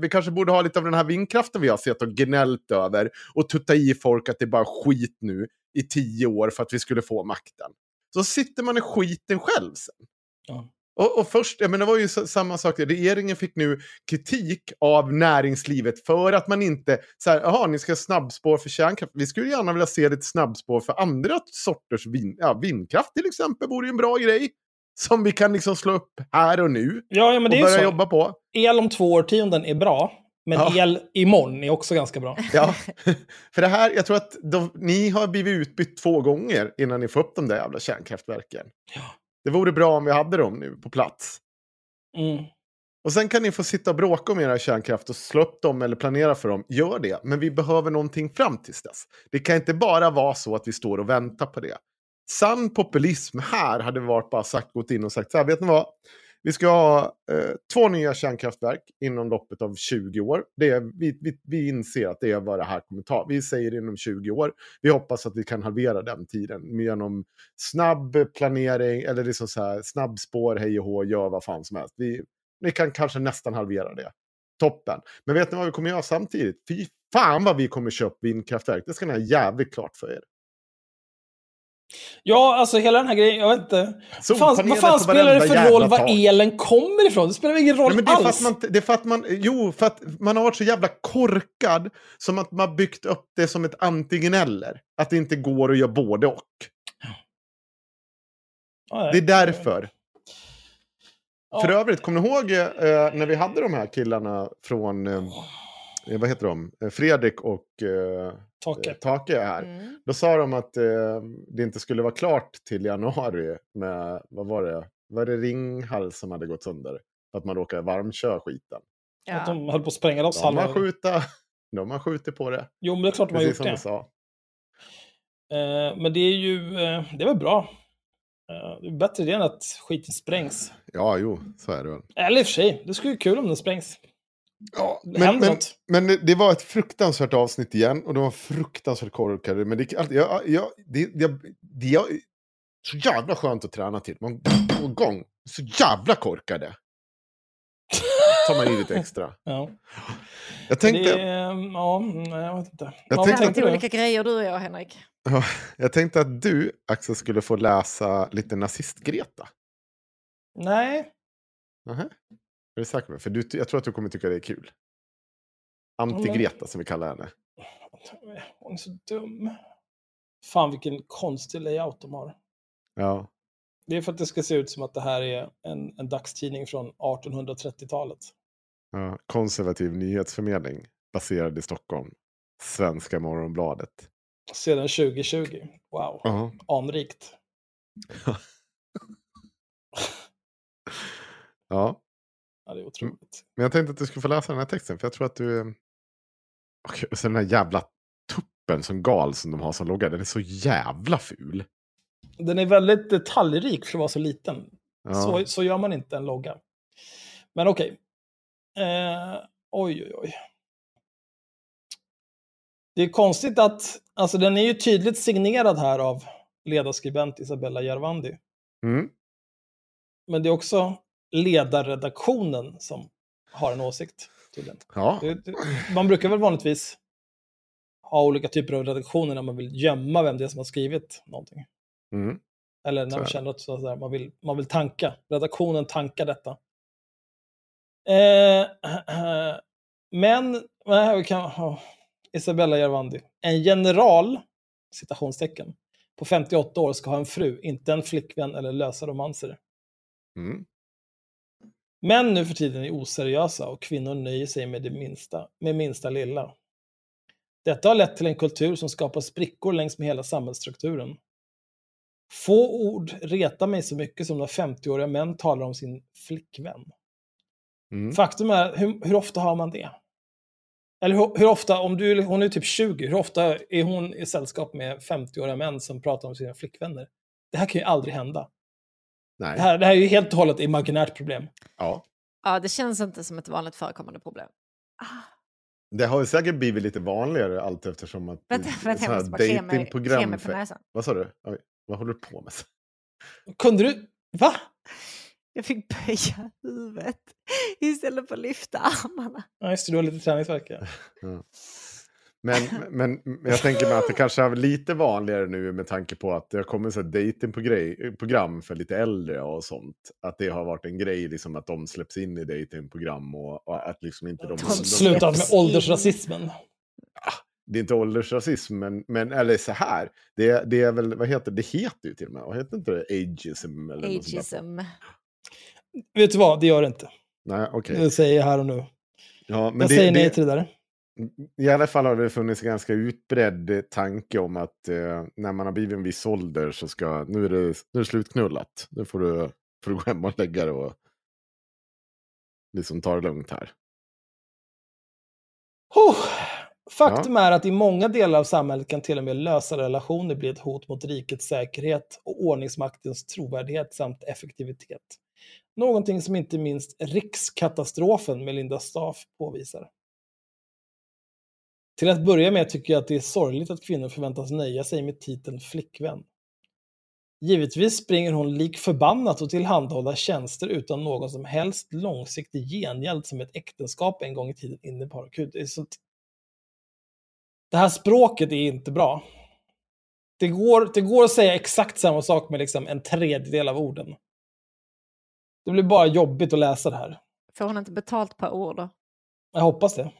vi kanske borde ha lite av den här vindkraften vi har sett och gnällt över och tutta i folk att det är bara skit nu i tio år för att vi skulle få makten. Så sitter man i skiten själv sen. Ja. Och, och först, jag menar, det var ju samma sak, regeringen fick nu kritik av näringslivet för att man inte, så här, jaha, ni ska ha snabbspår för kärnkraft. Vi skulle gärna vilja se lite snabbspår för andra sorters vin, ja, vindkraft till exempel, vore ju en bra grej. Som vi kan liksom slå upp här och nu Ja, ja men och det är ju börja så. jobba på. El om två årtionden är bra, men Ja. el imorgon är också ganska bra. Ja, för det här, jag tror att de, ni har blivit utbytt två gånger innan ni får upp de där jävla kärnkraftverken. Ja. Det vore bra om vi hade dem nu på plats. Mm. Och sen kan ni få sitta och bråka om era kärnkraft och slå upp dem eller planera för dem. Gör det, men vi behöver någonting fram tills dess. Det kan inte bara vara så att vi står och väntar på det. Sann populism här hade varit bara sagt, gått in och sagt så här, vet ni vad? Vi ska ha eh, två nya kärnkraftverk inom loppet av 20 år. Det är, vi, vi, vi inser att det är vad det här kommer ta. Vi säger inom 20 år. Vi hoppas att vi kan halvera den tiden genom snabb planering eller liksom så här, snabbspår, hej och hå, gör vad fan som helst. Vi, vi kan kanske nästan halvera det. toppen. Men vet ni vad vi kommer göra samtidigt? Fy fan vad vi kommer köpa vindkraftverk. Det ska ni ha jävligt klart för er. Ja, alltså hela den här grejen, jag vet inte. Fan, vad fan spelar det för roll var elen kommer ifrån? Det spelar ingen roll Nej, för alls. att man, det är för att man, jo, för att man har varit så jävla korkad som att man byggt upp det som ett antingen eller. Att det inte går att göra både och. Ja, Det är därför. Ja. För övrigt, kommer ni ihåg eh, när vi hade de här killarna från, eh, eh, vad heter de, Eh, Fredrik och eh, Take. eh, Take här. Mm. Då sa de att eh, det inte skulle vara klart till januari med, vad var det, var det Ringhals som hade gått sönder? För att man råkade varmköra skiten. Att Ja. de höll på att spränga loss De har, halva... skjuta, de har skjutit på det. Jo, men det är klart de har Precis gjort som det. sa. Eh, men det är ju, det är väl bra. Det är bättre det än att skiten sprängs. Ja, jo, så är det väl. Eller i och för sig, det skulle ju kul om den sprängs. Ja, men, men, men det- var ett fruktansvärt avsnitt igen och de var fruktansvärt korkade. Men det, jag, jag, det, det, det är så jävla skönt att träna till. Man går igång. Så jävla korkade. tar man i lite extra. Ja. Jag tänkte, Det, är, ja, nej, jag vet inte. Jag Ja, tänkte- du? olika grejer du och jag, Henrik. jag tänkte att du, Axel, skulle få läsa lite nazist-Greta. Nej, Nähä? Är du säker? För du, jag tror att du kommer tycka det är kul. Anti-Greta som vi kallar henne. hon är så dum. Fan vilken konstig layout de har. Ja. Det är för att det ska se ut som att det här är en, en dagstidning från 1830-talet. ja. Konservativ nyhetsförmedling baserad i Stockholm. Svenska Morgonbladet. Sedan 2020. Wow, Ja. anrikt. ja. Ja, det är otroligt. Men jag tänkte att du skulle få läsa den här texten. För jag tror att du... Okej, och så den här jävla tuppen som gal som de har som logga. Den är så jävla ful. Den är väldigt detaljrik för att vara så liten. Ja. Så, så gör man inte en logga. Men okej. Eh, oj, oj, oj. Det är konstigt att, alltså den är ju tydligt signerad här av ledarskribent Isabella Järvandi. Mm. Men det är också ledarredaktionen som har en åsikt. Tydligen. Ja. Det, det, man brukar väl vanligtvis ha olika typer av redaktioner när man vill gömma vem det är som har skrivit någonting. Mm. Eller när man känner att så att säga, man, vill, man vill tanka. Redaktionen tankar detta. Eh, men, nej, vi kan, oh, Isabella Järvandi. En general, citationstecken, på 58 år ska ha en fru, inte en flickvän eller lösa romanser. Mm. Män nu för tiden är oseriösa och kvinnor nöjer sig med det minsta, med minsta lilla. Detta har lett till en kultur som skapar sprickor längs med hela samhällsstrukturen. Få ord retar mig så mycket som när 50-åriga män talar om sin flickvän. Mm. Faktum är, hur, hur ofta har man det? Eller hur, hur ofta, om du, hon är typ 20, hur ofta är hon i sällskap med 50-åriga män som pratar om sina flickvänner? Det här kan ju aldrig hända. Nej. Det här, det här är ju helt och hållet ett imaginärt problem. Ja. Ja, det känns inte som ett vanligt förekommande problem. Ah, Det har ju säkert blivit lite vanligare allt eftersom att vänta, vänta, jag här måste bara klia mig, på för... näsan. Vad sa du? Oj, vad håller du på med? Kunde du... Va? Jag fick böja huvudet istället för att lyfta armarna. Ja, just det, du har lite träningsvärk. Ja. Men, men, men jag tänker mig att det kanske är lite vanligare nu med tanke på att det har kommit så datingprogram för lite äldre och sånt. Att det har varit en grej liksom att de släpps in i datingprogram och, och att liksom inte de... de Sluta med åldersrasismen. det är inte åldersrasism, men, men eller så här. Det, det är väl, vad heter det? Heter ju till och med, vad heter inte det? Ageism? Eller. Ageism. Vet du vad, det gör det inte. Nej, okej. Det säger jag här och nu. Ja, men jag det, säger nej det, till det där. I alla fall har det funnits en ganska utbredd tanke om att eh, när man har blivit en viss ålder så ska, nu är det, nu är det slutknullat. Nu får du, får du gå hem och lägga det och liksom ta det lugnt här. Huh. Faktum är att i många delar av samhället kan till och med lösa relationer bli ett hot mot rikets säkerhet och ordningsmaktens trovärdighet samt effektivitet. Någonting som inte minst rikskatastrofen med Linda Staff påvisar. Till att börja med tycker jag att det är sorgligt att kvinnor förväntas nöja sig med titeln flickvän. Givetvis springer hon lik förbannat och tillhandahålla tjänster utan någon som helst långsiktig gengäld som ett äktenskap en gång i tiden innebar. Gud, det, är sånt... det här språket är inte bra. Det går, det går att säga exakt samma sak med liksom en tredjedel av orden. Det blir bara jobbigt att läsa det här. Får hon inte betalt per ord då? Jag hoppas det.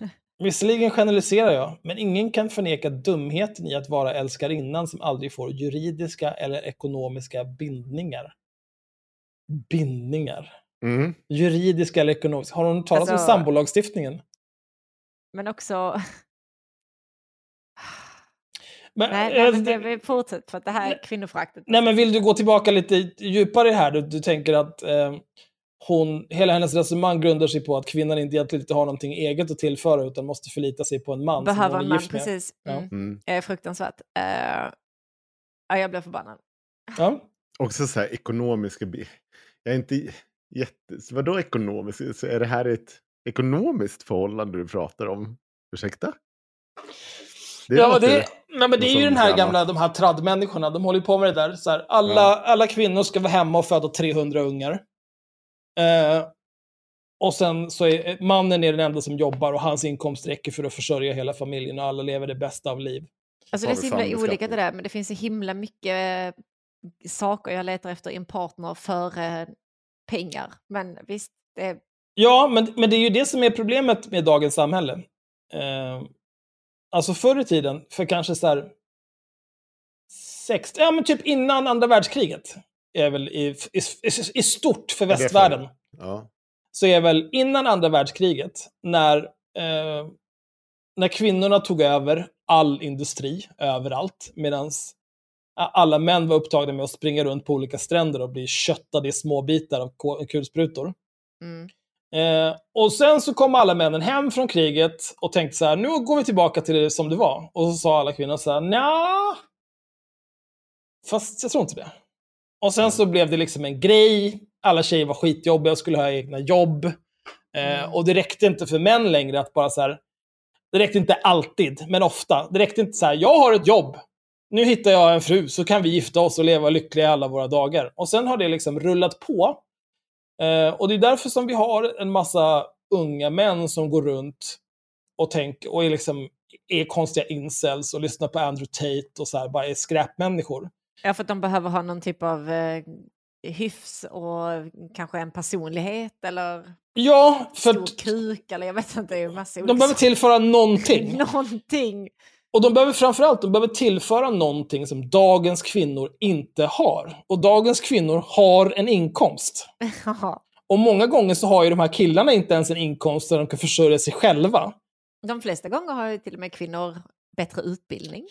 Visserligen generaliserar jag, men ingen kan förneka dumheten i att vara älskarinnan som aldrig får juridiska eller ekonomiska bindningar. Bindningar. Mm. Juridiska eller ekonomiska. Har hon talat om Alltså- sambolagstiftningen? Men också... Men, Nej, eh, nej men det- det, vi fortsätter för att det här är kvinnoföraktet. Nej, men vill du gå tillbaka lite djupare här? Du, du tänker att eh, hon, hela hennes resonemang grundar sig på att kvinnan inte egentligen inte har någonting eget att tillföra utan måste förlita sig på en man Behöver som hon en är man, gift med. precis. Ja. Mm. Mm. Eh, fruktansvärt. Eh, ja, jag blev förbannad. Ja. Också så här ekonomiska... Jag är inte jätte... Vadå ekonomiskt? Så är det här ett ekonomiskt förhållande du pratar om? Ursäkta? ja, låter- det, nej, men det är ju den här gamla, de här traddmänniskorna, de håller på med det där. Så här, alla, Ja. alla kvinnor ska vara hemma och föda 300 ungar. Eh, och sen så är mannen är den enda som jobbar och hans inkomst räcker för att försörja hela familjen och alla lever det bästa av liv. Alltså det är så himla olika det där, men det finns så himla mycket eh, saker jag letar efter i en partner för eh, pengar. Men visst, det är... Ja, men, men det är ju det som är problemet med dagens samhälle. Eh, alltså förr i tiden, för kanske så här... Sex, ja, men typ innan andra världskriget, är väl i, i, i, i stort för västvärlden. Ja. så är väl innan andra världskriget, när, eh, när kvinnorna tog över all industri överallt, medan alla män var upptagna med att springa runt på olika stränder och bli köttade i små bitar av kulsprutor. Mm. Eh, och sen så kom alla männen hem från kriget och tänkte så här, nu går vi tillbaka till det som det var. Och så sa alla kvinnor så här, nja, fast jag tror inte det. Och sen så blev det liksom en grej, alla tjejer var skitjobbiga och skulle ha egna jobb. Eh, och det räckte inte för män längre att bara så här, det räckte inte alltid, men ofta. Det räckte inte så här, jag har ett jobb, nu hittar jag en fru så kan vi gifta oss och leva lyckliga alla våra dagar. Och sen har det liksom rullat på. Eh, och det är därför som vi har en massa unga män som går runt och tänker och är liksom är konstiga incels och lyssnar på Andrew Tate och så här, bara är skräpmänniskor. Ja, för att de behöver ha någon typ av eh, hyfs och kanske en personlighet eller Ja, för stor kuk eller jag vet inte, det är massa de behöver tillföra någonting. Någonting. Och de behöver framförallt de behöver tillföra någonting som dagens kvinnor inte har. Och dagens kvinnor har en inkomst. Och många gånger så har ju de här killarna inte ens en inkomst där de kan försörja sig själva. De flesta gånger har ju till och med kvinnor bättre utbildning.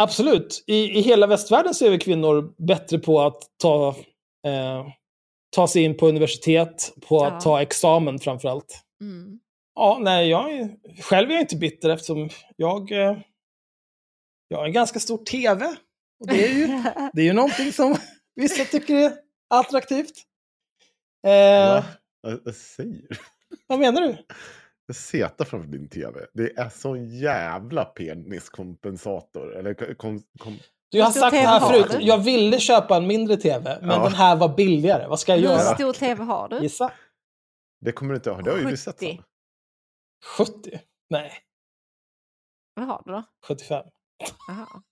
Absolut. I, I hela västvärlden så är vi kvinnor bättre på att ta, eh, ta sig in på universitet, på att Ja. ta examen framförallt. Mm. Ja, nej, jag är, själv är jag inte bitter eftersom jag, eh, jag har en ganska stor tv. Och det är ju, det är ju någonting som vissa tycker är attraktivt. Eh, Va? Vad säger du? vad menar du? Setar framför din tv. Det är så jävla peniskompensator. Eller kon, kom, Du, har sagt det här förut. du? Jag ville köpa en mindre tv, men Ja. den här var billigare. Vad ska jag Hur göra? stor tv har du? Gissa. det kommer du inte ha. Det har ju du sett. 70. Sanna. 70? Nej, Vad har du då? 75. Aha.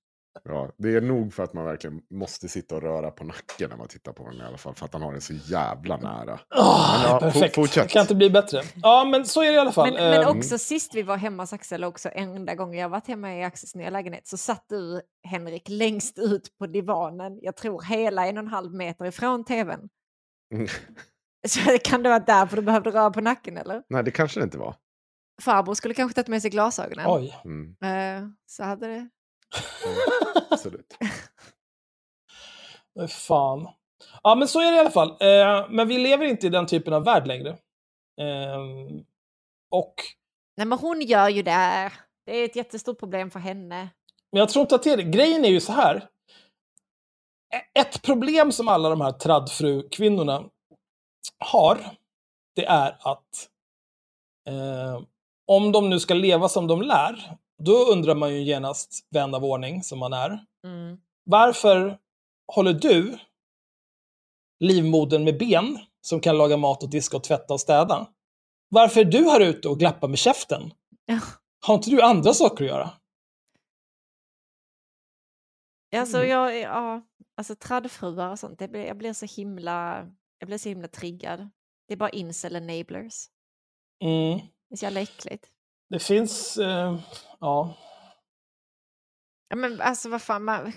Ja, det är nog för att man verkligen måste sitta och röra på nacken när man tittar på den i alla fall. För att han har den så jävla nära. Men ja, perfekt. for- fortsätt. Det kan inte bli bättre. Ja, men så är det i alla fall. Men, men Eh, också sist vi var hemma hos Axel, också enda gången jag varit hemma i Axels nya lägenhet, så satt du, Henrik, längst ut på divanen, jag tror hela en och en halv meter ifrån tvn. Mm. Så kan det vara därför du behövde röra på nacken, eller? Nej, det kanske det inte var. Farbror skulle kanske tagit med sig glasögonen. Oj. Mm, Eh, så hade det... absolut. Fan. Ja, men så är det i alla fall. Eh, men vi lever inte i den typen av värld längre. Eh, och Nej, men hon gör ju det. Det är ett jättestort problem för henne. Men jag tror inte att det är det. Grejen är ju så här. Ett problem som alla de här tradfru-kvinnorna har, det är att eh, om de nu ska leva som de lär, då undrar man ju genast, vän av ordning som man är, Mm. varför håller du livmodern med ben som kan laga mat och diska och tvätta och städa? Varför är du här ute och glappar med käften? Ja. Har inte du andra saker att göra? Alltså, Mm. jag, ja, alltså traddfruar och sånt, det blir, jag blir så himla, jag blir så himla triggad. Det är bara incel enablers. Mm. Det är så jävla äckligt. Det finns, eh, ja. Ja, men alltså vad fan, man...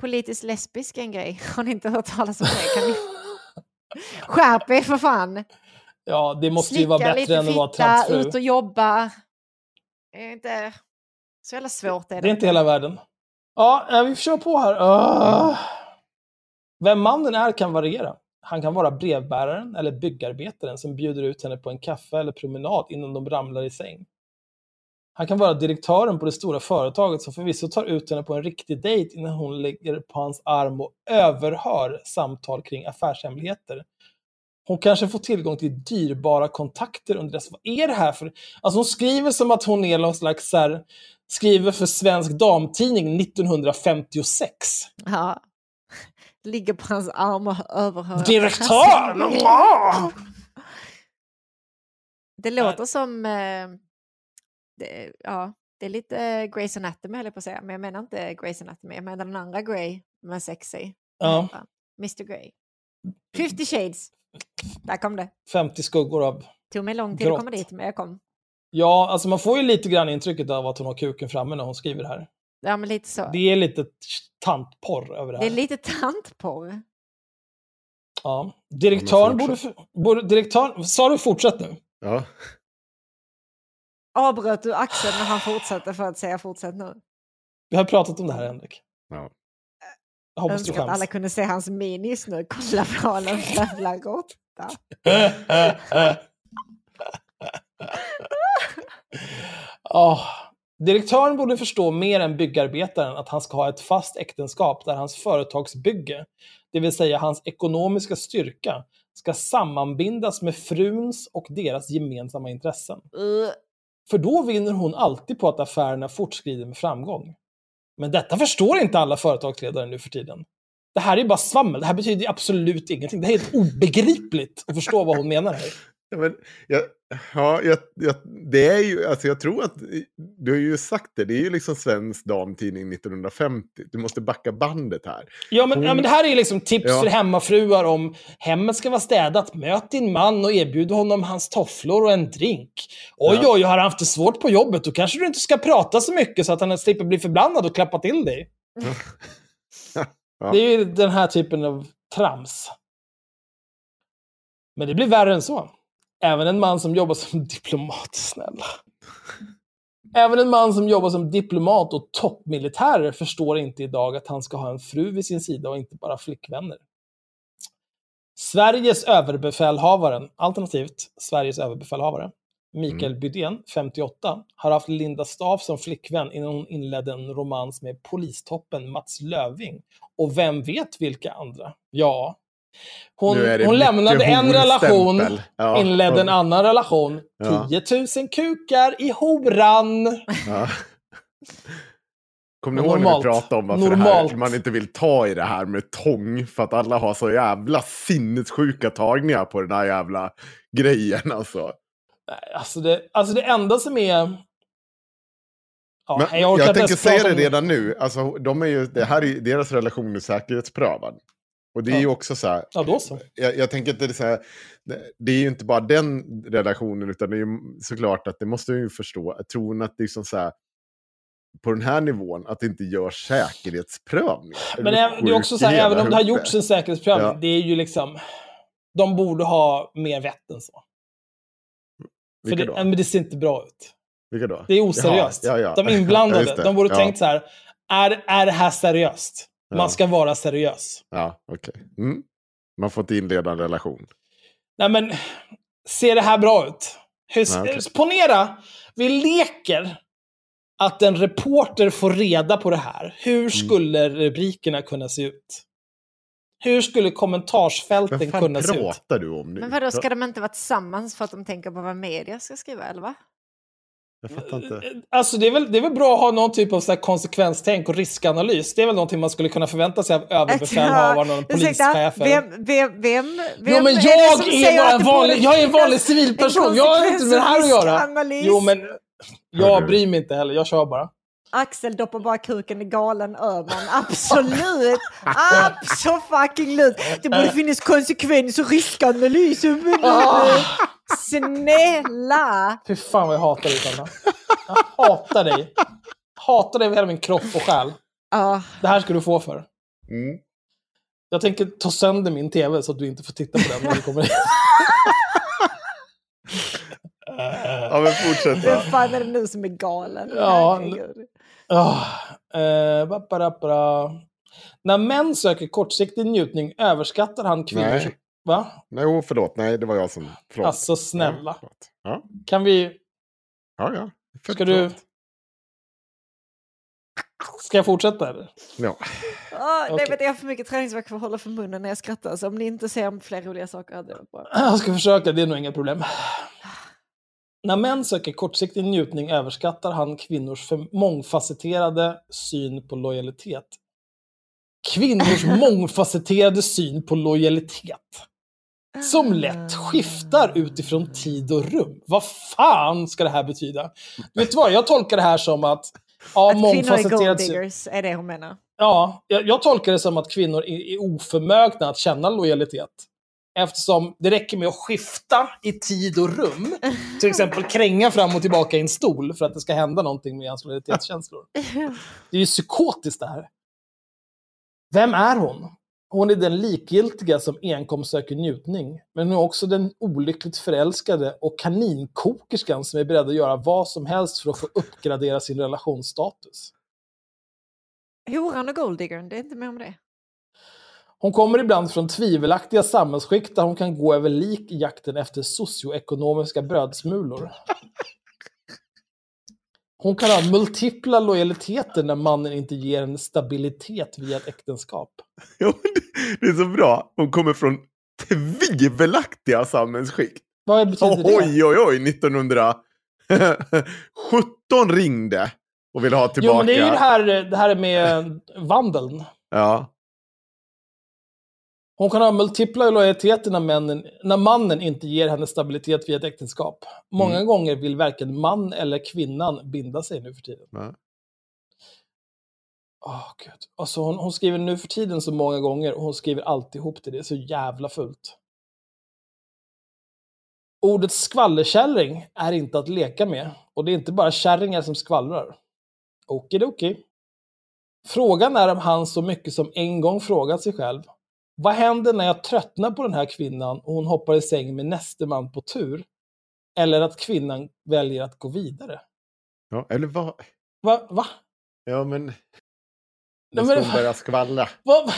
Politiskt lesbisk är en grej. Har ni inte hört talas om det? Kan ni... Skärp er för fan! Ja, det måste ju vara Slicka bättre lite än att vara transfru. ut och jobba. Det är inte så jävla svårt. Är Det är inte hela världen. Ja, eh, vi kör på här. Ah. Vem mannen är kan variera. Han kan vara brevbäraren eller byggarbetaren som bjuder ut henne på en kaffe eller promenad innan de ramlar i säng. Han kan vara direktören på det stora företaget som förvisso tar ut henne på en riktig dejt innan hon lägger på hans arm och överhör samtal kring affärshemligheter. Hon kanske får tillgång till dyrbara kontakter under dess... Vad är det här för... Alltså hon skriver som att hon är någon slags så här, skriver för Svensk Damtidning 1956. Ja. Ligger på hans arm och överhör. Direktör! Det låter som... Eh, det, ja, det är lite Grey's Anatomy höll jag på att säga. Men jag menar inte Grey's Anatomy. Jag menar den andra Grey med sexy. Vad Ja. Mr Grey. 50 shades. Där kom det. 50 skuggor av... Tog mig lång tid att Grått. komma dit, men jag kom. Ja, alltså man får ju lite grann intrycket av att hon har kuken framme när hon skriver det här. Ja, men lite så. Det är lite tantporr över det Det här. är lite tantporr. Ja. Direktören Ja, borde, borde... Direktören... Sa du fortsätt nu? Ja. Avbröt du Axel när han fortsatte för att säga fortsätt nu? Vi har pratat om det här, Henrik. Ja. Jag hoppas du Önskar att alla kunde se hans min just nu. Kolla på honom, jävla råtta. Ah, Direktören borde förstå mer än byggarbetaren att han ska ha ett fast äktenskap där hans företagsbygge, det vill säga hans ekonomiska styrka, ska sammanbindas med fruns och deras gemensamma intressen. Uh, För då vinner hon alltid på att affärerna fortskrider med framgång. Men detta förstår inte alla företagsledare nu för tiden. Det här är bara svammel. Det här betyder absolut ingenting. Det är helt obegripligt att förstå vad hon menar här. Ja, men, jag, ja, jag, jag, det är ju, alltså jag tror att, du har ju sagt det, det är ju liksom Svensk Damtidning 1950. Du måste backa bandet här. Ja men, Hon- ja, men det här är ju liksom tips Ja. för hemmafruar om hemmet ska vara städat. Möt din man och erbjud honom hans tofflor och en drink. Oj, Ja. oj, har han haft det svårt på jobbet, då kanske du inte ska prata så mycket så att han slipper bli förbannad och klappa till dig. Ja. Det är ju den här typen av trams. Men det blir värre än så. Även en man som jobbar som diplomat, snälla. Även en man som jobbar som diplomat och toppmilitärer förstår inte idag att han ska ha en fru vid sin sida och inte bara flickvänner. Sveriges överbefälhavare, alternativt Sveriges överbefälhavare, Mikael Bydén, 58, har haft Linda Staaf som flickvän innan hon inledde en romans med polistoppen Mats Löving. Och vem vet vilka andra? Ja. Hon, hon lämnade en relation, Ja. inledde en annan relation. Ja. 10 000 kukar i horan. Ja. Kommer ni ihåg när vi pratade om varför här, man inte vill ta i det här med tång? För att alla har så jävla sinnessjuka tagningar på den här jävla grejen alltså. Alltså det, alltså det enda som är... Ja, Men jag jag, tänker säga det redan nu. Alltså, de är ju, det här är, deras relation är säkerhetsprövad. Och det är ju också så här. Ja, då så. Jag, jag tänker att det är, så här, det, är ju inte bara den relationen, utan det är ju såklart att det måste ju förstå. Tror att det är som så här, på den här nivån, att det inte görs säkerhetsprövning. Men även- det är också så här, även om det har gjorts en säkerhetsprövning, Ja. det är ju liksom... De borde ha mer vett än så. För Vilka det, då? men det ser inte bra ut. Vilka då? Det är oseriöst. Jaha, ja, ja. De inblandade, de borde tänkt så här, är, är det här seriöst? Ja. Man ska vara seriös. Ja, okej. Mm. Man får inte inleda en relation. Nej men, ser det här bra ut? Hur, Nej, okej. Ponera, vi leker att en reporter får reda på det här. Hur Mm. skulle rubrikerna kunna se ut? Hur skulle kommentarsfälten Vad kunna se ut? pratar du om nu? Men vadå, ska de inte vara tillsammans för att de tänker på vad media ska skriva, eller va? Jag fattar inte. Alltså det är, väl, det är väl bra att ha någon typ av så konsekvenstänk och riskanalys. Det är väl någonting man skulle kunna förvänta sig av överbefälhavaren och en Ursäkta, polischefer. vem, vem, vem, vem Jo men är jag som är, bara en vanlig, jag är en vanlig civilperson. Jag har inte med det här att göra. Jo men jag bryr mig inte heller, jag kör bara. Axel doppar bara kuken i galen Öhman. Absolut! Absolut! Det borde finnas konsekvens och riskanalys. Ah. Snälla! Fy fan vad jag hatar dig Sanna. Jag hatar dig. Hatar dig med hela min kropp och själ. Ja, Det här ska du få för. Mm. Jag tänker ta sönder min tv så att du inte får titta på den när du kommer hit. Ja, men fortsätt vem fan är det nu som är galen? Ja, Herregud. Ah, eh, ba, ba, da, ba, da. När män söker kortsiktig njutning överskattar han kvinnor. Nej. Va? Nej, oh, förlåt. Nej, det var jag som... Förlåt. Alltså snälla. Ja, förlåt. ja, Kan vi... ja. ja. För, Ska du... förlåt. Ska jag fortsätta eller? Ja. Ah, nej, Okej. men jag har för mycket träningsvärk för att hålla för munnen när jag skrattar. Så om ni inte ser fler roliga saker hade det varit bra. Jag ska försöka, det är nog inga problem. När män söker kortsiktig njutning överskattar han kvinnors för mångfacetterade syn på lojalitet. Kvinnors mångfacetterade syn på lojalitet. Som lätt skiftar utifrån tid och rum. Vad fan ska det här betyda? Vet du vad, jag tolkar det här som att... Ja, Att kvinnor är golddiggers är det hon menar. Ja, jag, jag tolkar det som att kvinnor är, är oförmögna att känna lojalitet. Eftersom det räcker med att skifta i tid och rum. Till exempel kränga fram och tillbaka i en stol för att det ska hända någonting med hans lojalitetskänslor. Det är ju psykotiskt det här. Vem är hon? Hon är den likgiltiga som enkom söker njutning. Men hon är också den olyckligt förälskade och kaninkokerskan som är beredd att göra vad som helst för att få uppgradera sin relationsstatus. Horan och golddiggern, det är inte mer om det. Hon kommer ibland från tvivelaktiga samhällsskikt där hon kan gå över lik i jakten efter socioekonomiska brödsmulor. Hon kan ha multipla lojaliteter när mannen inte ger henne stabilitet via ett äktenskap. Det- är så bra. Hon kommer från tvivelaktiga samhällsskikt. Vad betyder det? Oj, oj, oj. 1917 ringde och ville ha tillbaka. Jo, men det är ju det här, det här med vandeln. Ja. Hon kan ha multipla lojaliteter när, männen, när mannen inte ger henne stabilitet via ett äktenskap. Många Mm. gånger vill varken man eller kvinnan binda sig nu för tiden. Ja. Åh, Gud. Alltså, hon, hon skriver nu för tiden så många gånger och hon skriver alltid ihop till det. Det är så jävla fult. Ordet skvallerkärring är inte att leka med. Och det är inte bara kärringar som skvallrar. Okidoki. Frågan är om han så mycket som en gång frågat sig själv. Vad händer när jag tröttnar på den här kvinnan och hon hoppar i säng med näste man på tur? Eller att kvinnan väljer att gå vidare? ja. Eller vad? Va? Va? Ja, men... Nu men- ska hon börja skvallra. Va?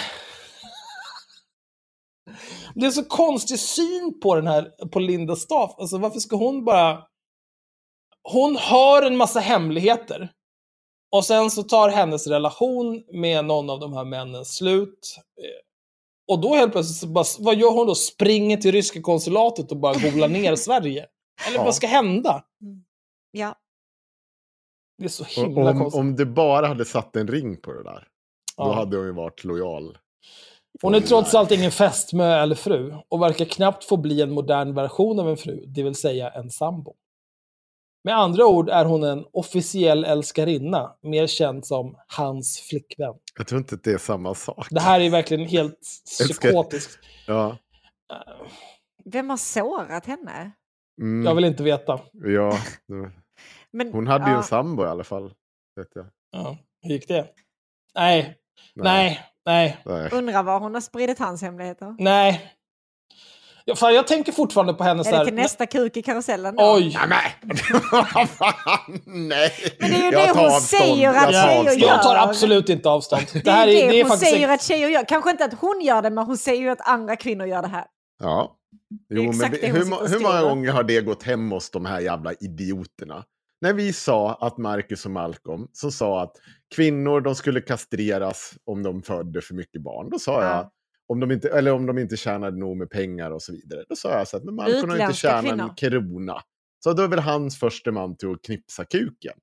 Det är så konstig syn på den här, på Linda Staff. Alltså varför ska hon bara... Hon har en massa hemligheter. Och sen så tar hennes relation med någon av de här männen slut. Och då helt plötsligt, så bara, vad gör hon då? Springer till ryska konsulatet och bara googlar ner Sverige? Eller Ja. vad ska hända? Ja. Det är så himla Om, konstigt. om du bara hade satt en ring på det där, då Ja. hade hon ju varit lojal. Hon är trots allt ingen fästmö eller fru och verkar knappt få bli en modern version av en fru, det vill säga en sambo. Med andra ord är hon en officiell älskarinna, mer känd som hans flickvän. Jag tror inte att det är samma sak. Det här är verkligen helt psykotiskt. Ja. Vem har sårat henne? Mm, Jag vill inte veta. ja. Men, Hon hade ju ja, en sambo i alla fall. Vet jag. Ja, hur gick det? Nej, nej, nej, Nej. Undrar var hon har spridit hans hemligheter. nej. Ja, fan, jag tänker fortfarande på henne så Är det här... till nästa kuk i karusellen då? Oj! Nej, men! Vad fan, Nej! Men det är ju Jag det hon avstånd. säger att Jag tjejer gör. Jag tar absolut inte avstånd. Det Det här är det det är hon faktiskt... säger att tjejer gör. Kanske inte att hon gör det, men hon säger ju att andra kvinnor gör det här. Ja. Jo, men hon hur, hur många gånger har det gått hem hos de här jävla idioterna? När vi sa att Marcus och Malcolm, som sa att kvinnor de skulle kastreras om de födde för mycket barn. Då sa jag, Ja. Om de inte, eller om de inte tjänade nog med pengar och så vidare. Då sa jag så att men Malcolm har inte tjänat kvinnor. en krona. Så då är väl hans första man till att knipsa kuken.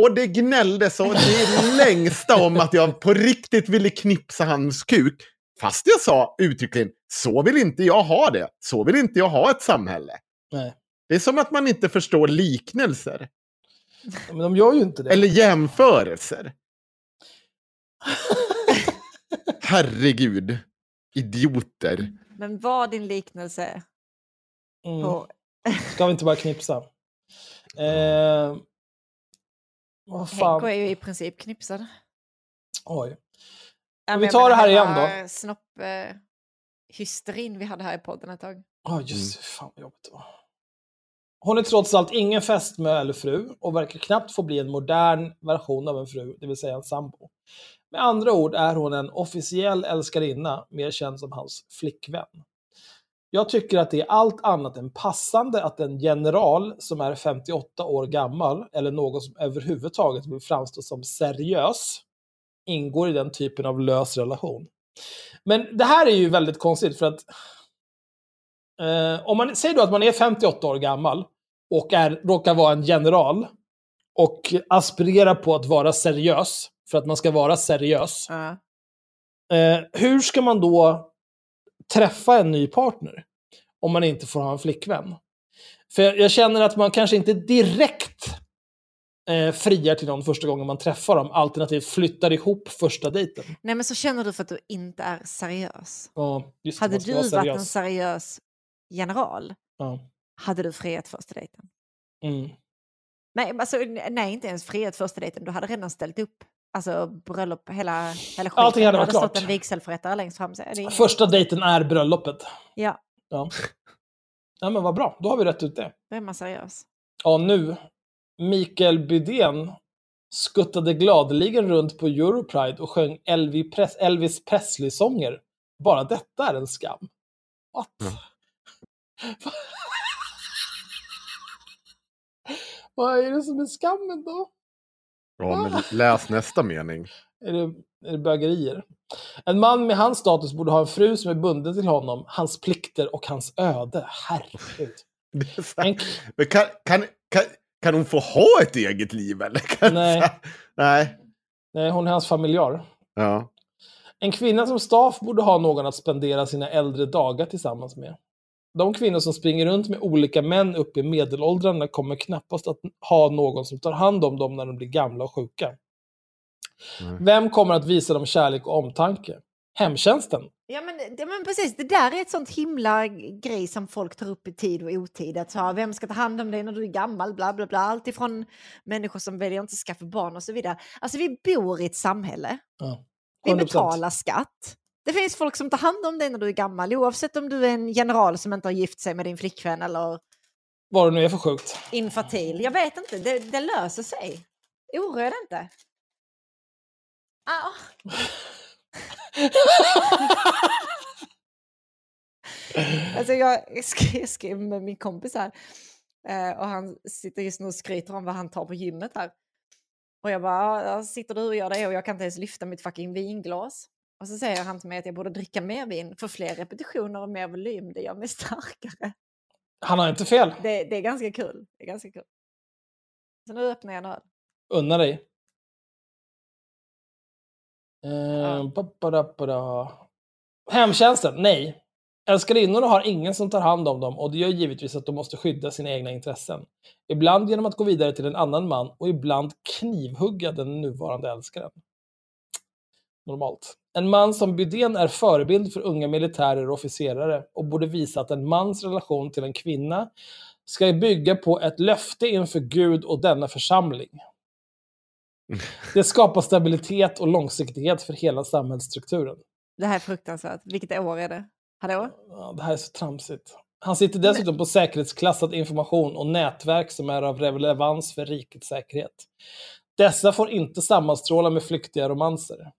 Och det gnällde så det längsta om att jag på riktigt ville knipsa hans kuk. Fast jag sa uttryckligen, så vill inte jag ha det. Så vill inte jag ha ett samhälle. Nej. Det är som att man inte förstår liknelser. Men de gör ju inte det. Eller jämförelser. Herregud. Idioter. Men var din liknelse Mm. på... Ska vi inte bara knipsa? Eh, vad fan. Henko är ju i princip knipsad. Oj. Ja, vi tar det här igen hela Snopp, eh, hysterin vi hade här i podden ett tag. Ja, just det. Fan vad jobbigt det var. Hon är trots allt ingen fästmö eller fru och verkar knappt få bli en modern version av en fru, det vill säga en sambo. Med andra ord är hon en officiell älskarinna, mer känd som hans flickvän. Jag tycker att det är allt annat än passande att en general som är 58 år gammal, eller någon som överhuvudtaget vill framstå som seriös, ingår i den typen av lös relation. Men det här är ju väldigt konstigt för att Eh, om man säger då att man är 58 år gammal och är, råkar vara en general och aspirerar på att vara seriös, för att man ska vara seriös. Ja. Eh, hur ska man då träffa en ny partner om man inte får ha en flickvän? För jag, jag känner att man kanske inte direkt eh, friar till någon första gången man träffar dem, alternativt flyttar ihop första dejten. Nej men så känner du för att du inte är seriös. Ja, just det, Hade du vara varit en seriös. seriös general Ja. hade du friat första dejten. Mm. Nej, alltså, nej, inte ens friat första dejten. Du hade redan ställt upp. Alltså bröllop, hela, hela skiten. Allting hade det varit hade stått klart. en vigselförrättare längst fram. Så är det Första dejten är bröllopet. Ja, Ja. ja, men vad bra. Då har vi rätt ut det. då är man seriös. Ja, nu. Mikael Bydén skuttade gladeligen runt på Europride och sjöng Elvis, Pres- Elvis Presley-sånger. Bara detta är en skam. What? Vad är det som är skammen då? Ja, men läs nästa mening. Är det, är det bögerier? En man med hans status borde ha en fru som är bunden till honom, hans plikter och hans öde. Herregud. Men kan, kan, kan, kan hon få ha ett eget liv eller? Kan, Nej. Nej. nej, hon är hans familjar. Ja. En kvinna som Staff borde ha någon att spendera sina äldre dagar tillsammans med. De kvinnor som springer runt med olika män upp i medelåldrarna kommer knappast att ha någon som tar hand om dem när de blir gamla och sjuka. Vem kommer att visa dem kärlek och omtanke? Hemtjänsten? Ja men, det, men precis, det där är ett sånt himla grej som folk tar upp i tid och otid. Att så, vem ska ta hand om dig när du är gammal? Bla, bla, bla. Allt ifrån människor som väljer att inte skaffa barn och så vidare. Alltså vi bor i ett samhälle. Ja. Vi 100%. betalar skatt. Det finns folk som tar hand om dig när du är gammal oavsett om du är en general som inte har gift sig med din flickvän eller Vad det nu är för sjukt. infertil. Jag vet inte, det, det löser sig. Oroa dig inte. Ah. Alltså jag skrev, skrev med min kompis här eh, och han sitter just nu och skryter om vad han tar på gymmet här. Och jag bara, "Ja, sitter du och gör det och jag kan inte ens lyfta mitt fucking vinglas. Och så säger han till mig att jag borde dricka mer vin för fler repetitioner och mer volym, det gör mig starkare. Han har inte fel. Det, det är ganska kul. Det är ganska kul. Så nu öppnar jag en öl. Unna dig. Eh, ba-ba-da-ba-da. Hemtjänsten? Nej. Älskarinnorna har ingen som tar hand om dem och det gör givetvis att de måste skydda sina egna intressen. Ibland genom att gå vidare till en annan man och ibland knivhugga den nuvarande älskaren. Normalt. En man som Bydén är förebild för unga militärer och officerare och borde visa att en mans relation till en kvinna ska bygga på ett löfte inför Gud och denna församling. Det skapar stabilitet och långsiktighet för hela samhällsstrukturen. Det här är fruktansvärt. Vilket år är det? Hallå? Ja, det här är så tramsigt. Han sitter dessutom på säkerhetsklassad information och nätverk som är av relevans för rikets säkerhet. Dessa får inte sammanstråla med flyktiga romanser.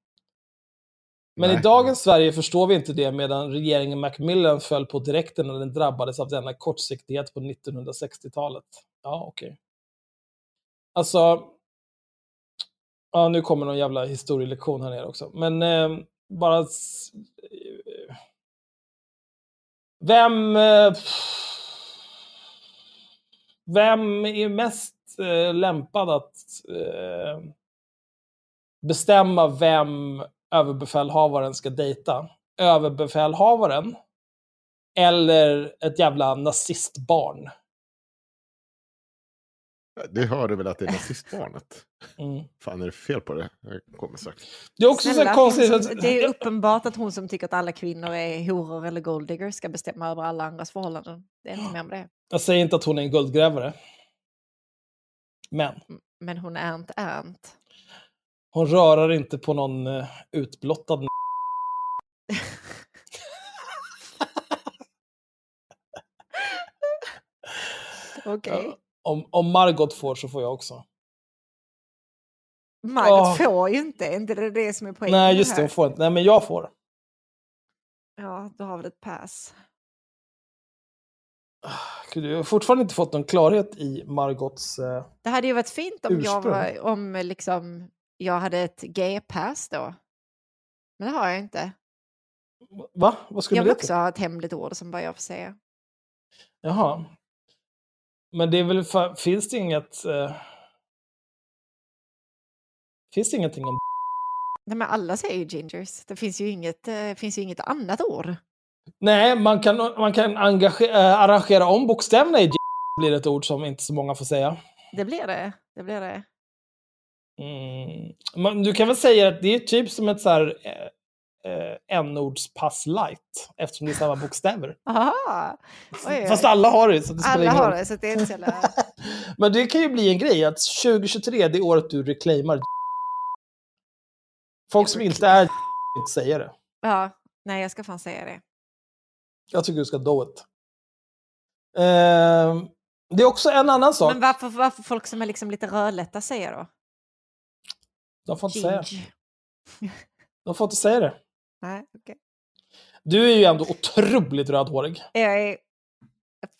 Men i Nej. dagens Sverige förstår vi inte det medan regeringen Macmillan föll på direkten när den drabbades av denna kortsiktighet på 1960-talet. Ja, okej. Alltså, ja, nu kommer någon jävla historielektion här nere också. Men eh, bara... eh, Vem... Eh, Vem är mest eh, lämpad att eh, bestämma vem överbefälhavaren ska dejta? Överbefälhavaren eller ett jävla nazistbarn? Det hör du väl att det är nazistbarnet? Mm. Fan, är det fel på det? Jag kommer strax. Det är också så Snälla, hon konstigt. som, att- det är uppenbart att hon som tycker att alla kvinnor är horor eller golddiggers ska bestämma över alla andras förhållanden. Det är inte mer med det. Jag säger inte att hon är en guldgrävare. Men Men hon är inte Ernst. Hon rörar inte på någon eh, utblottad Okej. om, om Margot får så får jag också. Margot Åh. får ju inte, är inte det det som är poängen Nej, just det, hon får inte. Nej, men jag får. Ja, då har vi ett pass. Gud, jag har fortfarande inte fått någon klarhet i Margots... Eh, Det hade ju varit fint om, jag, var, om liksom, jag hade ett G-pass då. Men det har jag inte. va? Vad skulle Jag det vill till? också ha ett hemligt ord som bara jag får säga. Jaha. Men det är väl för, finns det inget... Eh, finns det ingenting om... Nej, men alla säger ju gingers. Det finns ju inget, eh, finns ju inget annat ord. Nej, man kan, man kan engage, eh, arrangera om bokstäverna i blir ett ord som inte så många får säga. Det blir det. Det blir det. Mm. Men du kan väl säga att det är typ som ett så här eh, eh, n-ordspass light, eftersom det är samma bokstäver. Aha! Oj, oj. Fast alla har det, så det spelar alla ingen har det, så det är inte så jävla... Men det kan ju bli en grej att 2023, det är året du reclaimar Folk som inte är inte säger det. Ja, nej jag ska fan säga det. Jag tycker du ska do it. Ehm, det är också en annan sak. Men varför, varför folk som är liksom lite rödlätta säger då? De får inte säga. Ginge. De får inte säga det. Nej, okej. Du är ju ändå otroligt rödhårig. Jag är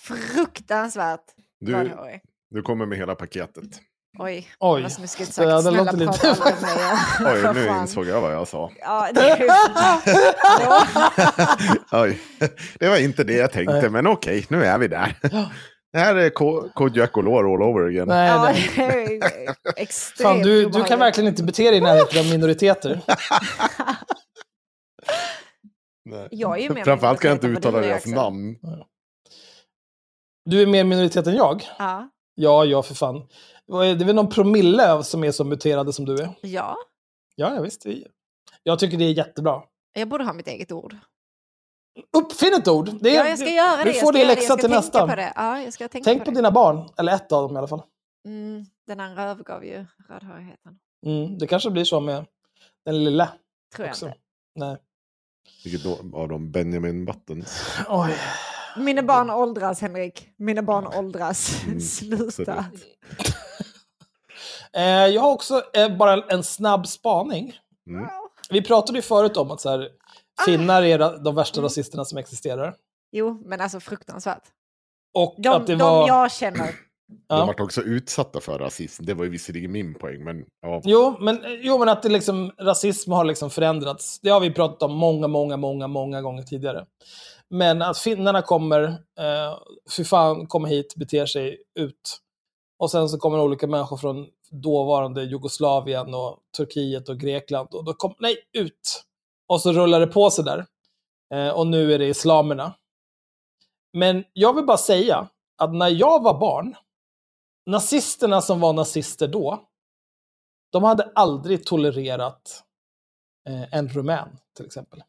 fruktansvärt Du, rödhårig. du kommer med hela paketet. Oj, Oj. vad snuskigt Så ja, sagt. det Snälla låter prata lite- aldrig med mig. Oj, nu fan. insåg jag vad jag sa. Ja, det är... Oj, det var inte det jag tänkte, Nej. men okej, nu är vi där. Det här är Ko- Kodiak och Lore all over again. Nej, Ja, nej. det är extremt Fan, du, du kan verkligen inte bete dig i närheten av minoriteter. Nej. Jag är ju mer Framförallt kan jag inte uttala du är, deras namn. Du är mer minoritet än jag? Ja, Ja, ja för fan. Det är väl någon promille som är så muterade som du är? ja, Ja, ja visst. Jag tycker det är jättebra. jag borde ha mitt eget ord. Uppfinn ett ord! Det är, Ja, jag ska göra det. Du jag får ska det i läxa jag till nästa. På det. Ja, jag ska tänka Tänk på dina barn, eller ett av dem i alla fall. Mm, den andra övergav ju rödhårigheten. Mm, det kanske blir så med den lilla Tror jag också. inte. Nej. Vilket då, av de Benjamin Buttons. Oj. Mina barn åldras, Henrik. Mina barn åldras. Mm, Sluta. Eh, jag har också eh, bara en snabb spaning. Mm. Vi pratade ju förut om att så här, finnar är de värsta Mm. rasisterna som existerar. Jo, men alltså fruktansvärt. Och De, att det de var... jag känner. Ja. De vart också utsatta för rasism. Det var ju visserligen min poäng, men ja. Jo men, jo, men att det liksom, rasism har liksom förändrats. Det har vi pratat om många, många, många, många gånger tidigare. Men att finnarna kommer, eh, för fan, kommer hit, beter sig ut. Och sen så kommer olika människor från dåvarande Jugoslavien och Turkiet och Grekland. Och då kommer, nej, ut! Och så rullar det på sig där. Eh, och nu är det islamerna. Men jag vill bara säga att när jag var barn, nazisterna som var nazister då, de hade aldrig tolererat eh, en rumän, till exempel.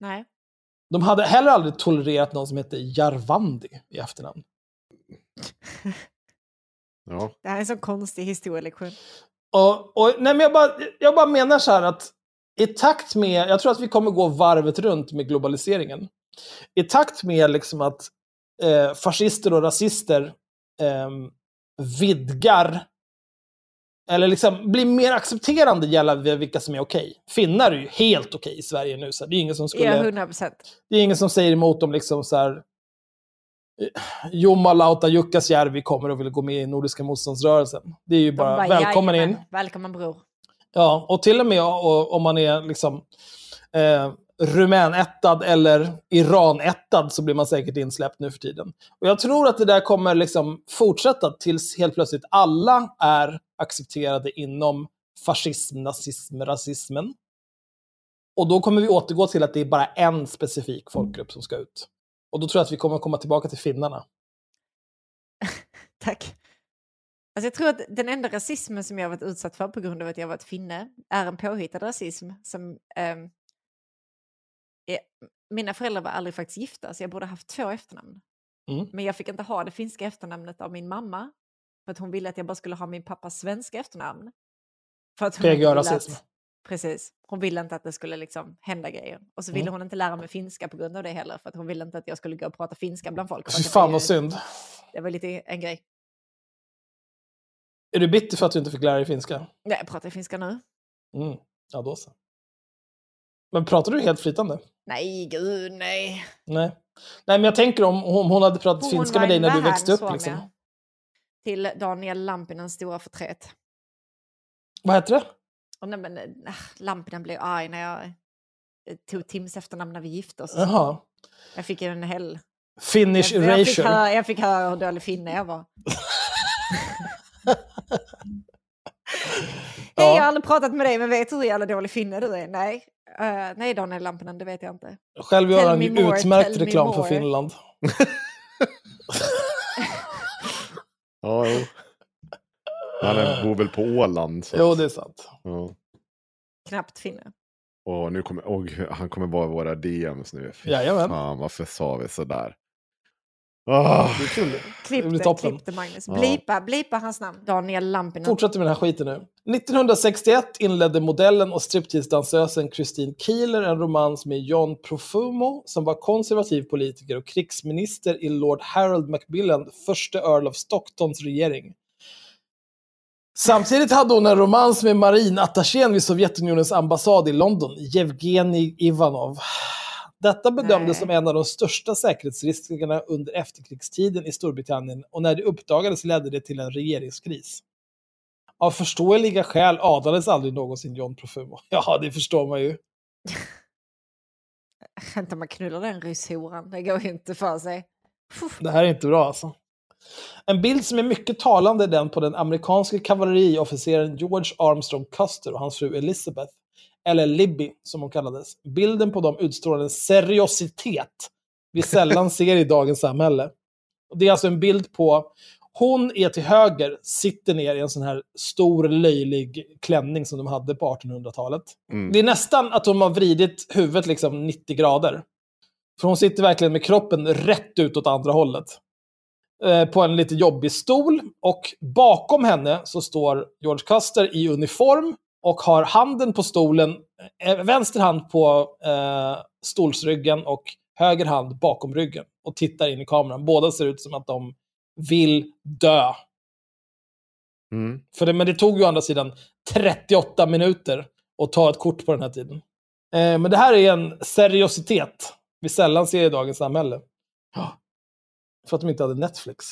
Nej. De hade heller aldrig tolererat någon som hette Jarvandi i efternamn. ja. Det här är en så konstig historielektion. Och, och, nej, men jag, bara, jag bara menar så här att i takt med, jag tror att vi kommer gå varvet runt med globaliseringen. I takt med liksom att eh, fascister och rasister eh, vidgar eller liksom blir mer accepterande gällande vilka som är okej. Finnar är ju helt okej i Sverige nu. Så det är ingen som skulle... Ja, 100 procent. Det är ingen som säger emot dem liksom så här. eh, Jumalauta Jukkasjärvi kommer och vill gå med i Nordiska motståndsrörelsen. Det är ju bara, bara, välkommen in. "Jajamän, Välkommen bror. Ja, och till och med om man är liksom eh, rumänettad eller iranettad så blir man säkert insläppt nu för tiden. Och jag tror att det där kommer liksom fortsätta tills helt plötsligt alla är accepterade inom fascism, nazism, rasismen. Och då kommer vi återgå till att det är bara en specifik folkgrupp som ska ut. Och då tror jag att vi kommer komma tillbaka till finnarna. Tack. Alltså jag tror att den enda rasismen som jag varit utsatt för på grund av att jag varit finne är en påhittad rasism. Som, ehm, är, mina föräldrar var aldrig faktiskt gifta så jag borde haft två efternamn. Mm. Men jag fick inte ha det finska efternamnet av min mamma. För att hon ville att jag bara skulle ha min pappas svenska efternamn. För att hon inte ville PGA-rasism. att- Precis. Hon ville inte att det skulle liksom hända grejer. Och så ville Mm. hon inte lära mig finska på grund av det heller. För att hon ville inte att jag skulle gå och prata finska bland folk. Fy fan vad synd. Det var lite en grej. Är du bitter för att du inte fick lära dig finska? Nej, jag pratar finska nu. Mm. Ja, då så. Men pratar du helt flytande? Nej, gud nej. Nej. Nej, men jag tänker om, om hon hade pratat Hon finska med dig när du växte upp. Liksom. Till Daniel Lampinens stora förtret. Vad heter det? Och nej, men, äh, Lampinen blev arg när jag eh, tog Tims efternamn när vi gifte oss. Jaha. Jag fick en hel... Finnish jag, jag, fick erasure. höra, jag fick höra hur dålig finne jag var. Hej, jag har aldrig pratat med dig men vet du hur jävla dålig finne du är? Nej. Eh, nej, Daniel Lampinen, det vet jag inte. Själv gör han ju utmärkt reklam för. Finland. Ja, jo. Han bor väl på Åland. Så. Jo, det är sant. Ja. Knappt finne. Och nu kommer, och han kommer vara i våra DMs nu. Fy Jajamän. Fan, varför sa vi sådär? Det Klipp det, klipp det Magnus. Ja. blipa, blipa hans namn. Daniel Lampinen. Fortsätter med den här skiten nu. 1961 inledde modellen och striptease-dansösen Christine Keeler en romans med John Profumo som var konservativ politiker och krigsminister i Lord Harold Macmillan, första Earl of Stocktons regering. Samtidigt hade hon en romans med marinattachén vid Sovjetunionens ambassad i London, Yevgenij Ivanov. Detta bedömdes Nej. som en av de största säkerhetsriskerna under efterkrigstiden i Storbritannien och när det uppdagades ledde det till en regeringskris. Av förståeliga skäl adlades aldrig någonsin John Profumo. Ja, det förstår man ju. Om man knullar den rysshoran. Det går ju inte för sig. Det här är inte bra alltså. En bild som är mycket talande är den på den amerikanske kavalleriofficeren George Armstrong Custer och hans fru Elizabeth, eller Libby som hon kallades. Bilden på dem utstrålar en seriositet vi sällan ser i dagens samhälle. Och Det är alltså en bild på, hon är till höger, sitter ner i en sån här stor löjlig klänning som de hade på 1800-talet. Mm. Det är nästan att hon har vridit huvudet liksom 90 grader. För hon sitter verkligen med kroppen rätt ut åt andra hållet. Eh, på en lite jobbig stol. Och bakom henne så står George Custer i uniform och har handen på stolen, eh, vänster hand på eh, stolsryggen och höger hand bakom ryggen. Och tittar in i kameran. Båda ser ut som att de vill dö. Mm. För det, men det tog ju å andra sidan 38 minuter att ta ett kort på den här tiden. Eh, men det här är en seriositet vi sällan ser i dagens samhälle. För att de inte hade Netflix.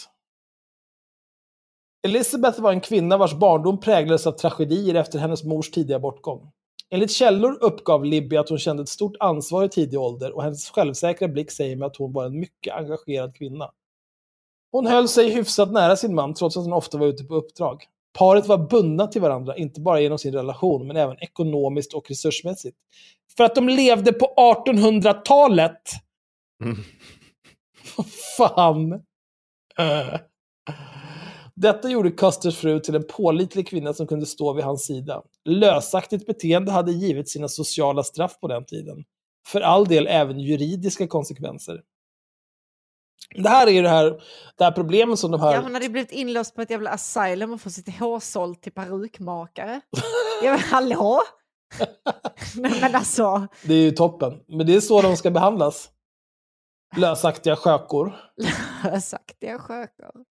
Elizabeth var en kvinna vars barndom präglades av tragedier efter hennes mors tidiga bortgång. Enligt källor uppgav Libby att hon kände ett stort ansvar i tidig ålder och hennes självsäkra blick säger mig att hon var en mycket engagerad kvinna. Hon höll sig hyfsat nära sin man trots att hon ofta var ute på uppdrag. Paret var bundna till varandra, inte bara genom sin relation, men även ekonomiskt och resursmässigt. För att de levde på 1800-talet! Mm. Fan! Äh. Detta gjorde Custers fru till en pålitlig kvinna som kunde stå vid hans sida. Lösaktigt beteende hade givit sina sociala straff på den tiden. För all del även juridiska konsekvenser. Det här är ju det här, det här problemet som de här... Ja, hon hade ju blivit inlåst på ett jävla asylum och fått sitt hår sålt till perukmakare. Ja, men hallå? Nej, men alltså, Det är ju toppen. Men det är så de ska behandlas. Lösaktiga skökor. lösaktiga skökor.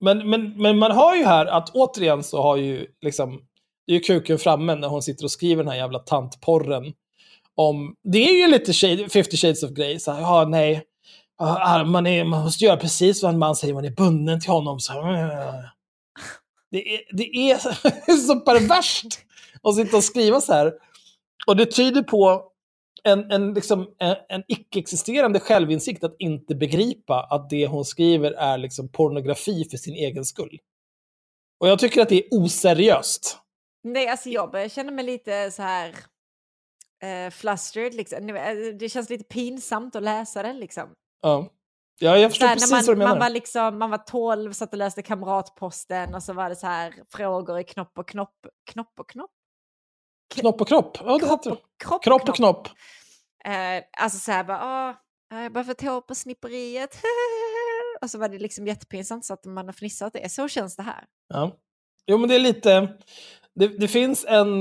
Men, men, men man hör ju här att återigen så har ju liksom, det är ju kuken framme när hon sitter och skriver den här jävla tantporren. Om, det är ju lite shade, 50 shades of Grey, så här, ja nej, man, är, man måste göra precis vad en man säger, man är bunden till honom. Så här, det, är, det är så perverst att sitta och skriva så här. Och det tyder på en, en, liksom, en, en icke-existerande självinsikt att inte begripa att det hon skriver är liksom pornografi för sin egen skull. Och jag tycker att det är oseriöst. Nej, alltså jag börjar känna mig lite så här eh, flustered. Liksom. Vet, Det känns lite pinsamt att läsa den liksom. Ja, ja jag förstår här, precis när vad du man, menar. man, var liksom, man var 12, satt och läste Kamratposten och så var det så här frågor i knopp och knopp. Knopp och knopp? Knopp och kropp. Ja, det Kropp och, kropp, Kropp och knopp. Eh, alltså så här bara, åh, jag bara fått hår på snipperiet. och så var det liksom jättepinsamt så att man har fnissat det. Så känns det här. Ja. Jo, men det är lite... Det, det finns en...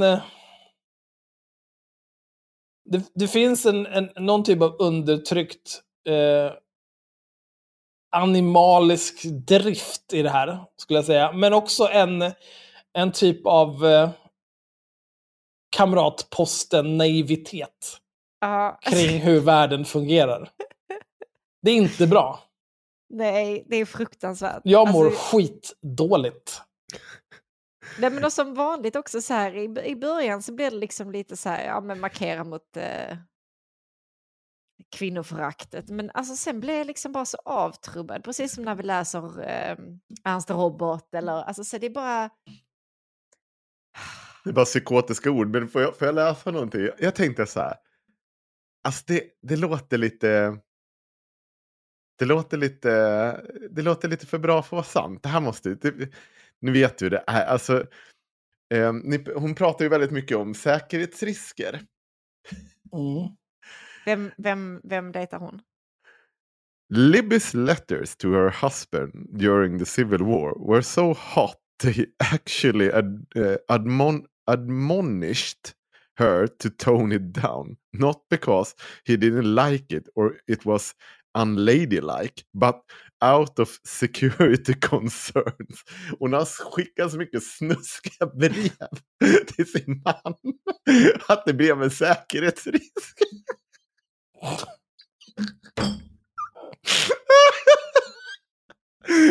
Det, det finns en, en, någon typ av undertryckt eh, animalisk drift i det här, skulle jag säga. Men också en, en typ av eh, kamratposten-naivitet Ja, kring hur världen fungerar. Det är inte bra. nej, det är fruktansvärt. Jag mår Alltså, skitdåligt. nej, men och som vanligt också så här i, i början så blir det liksom lite så här, ja men markera mot eh, kvinnoföraktet. Men alltså sen blir jag liksom bara så avtrubbad, precis som när vi läser eh, Ernst Robert eller alltså så det är bara... Det är bara psykotiska ord, men får jag, får jag läsa någonting? Jag tänkte så här. Alltså det, det låter lite... Det låter lite... Det låter lite för bra för att vara sant. Det här måste... Det, nu vet du det är. Alltså, eh, ni, hon pratar ju väldigt mycket om säkerhetsrisker. Mm. Vem, vem, vem dejtar hon? Libby's letters to her husband during the Civil War were so hot they actually ad, uh, admon, admonished her to tone it down. Not because he didn't like it or it was unladylike, but out of security concerns. Hon har skickat så mycket snuskiga brev till sin man att det blev en säkerhetsrisk. Ja, men,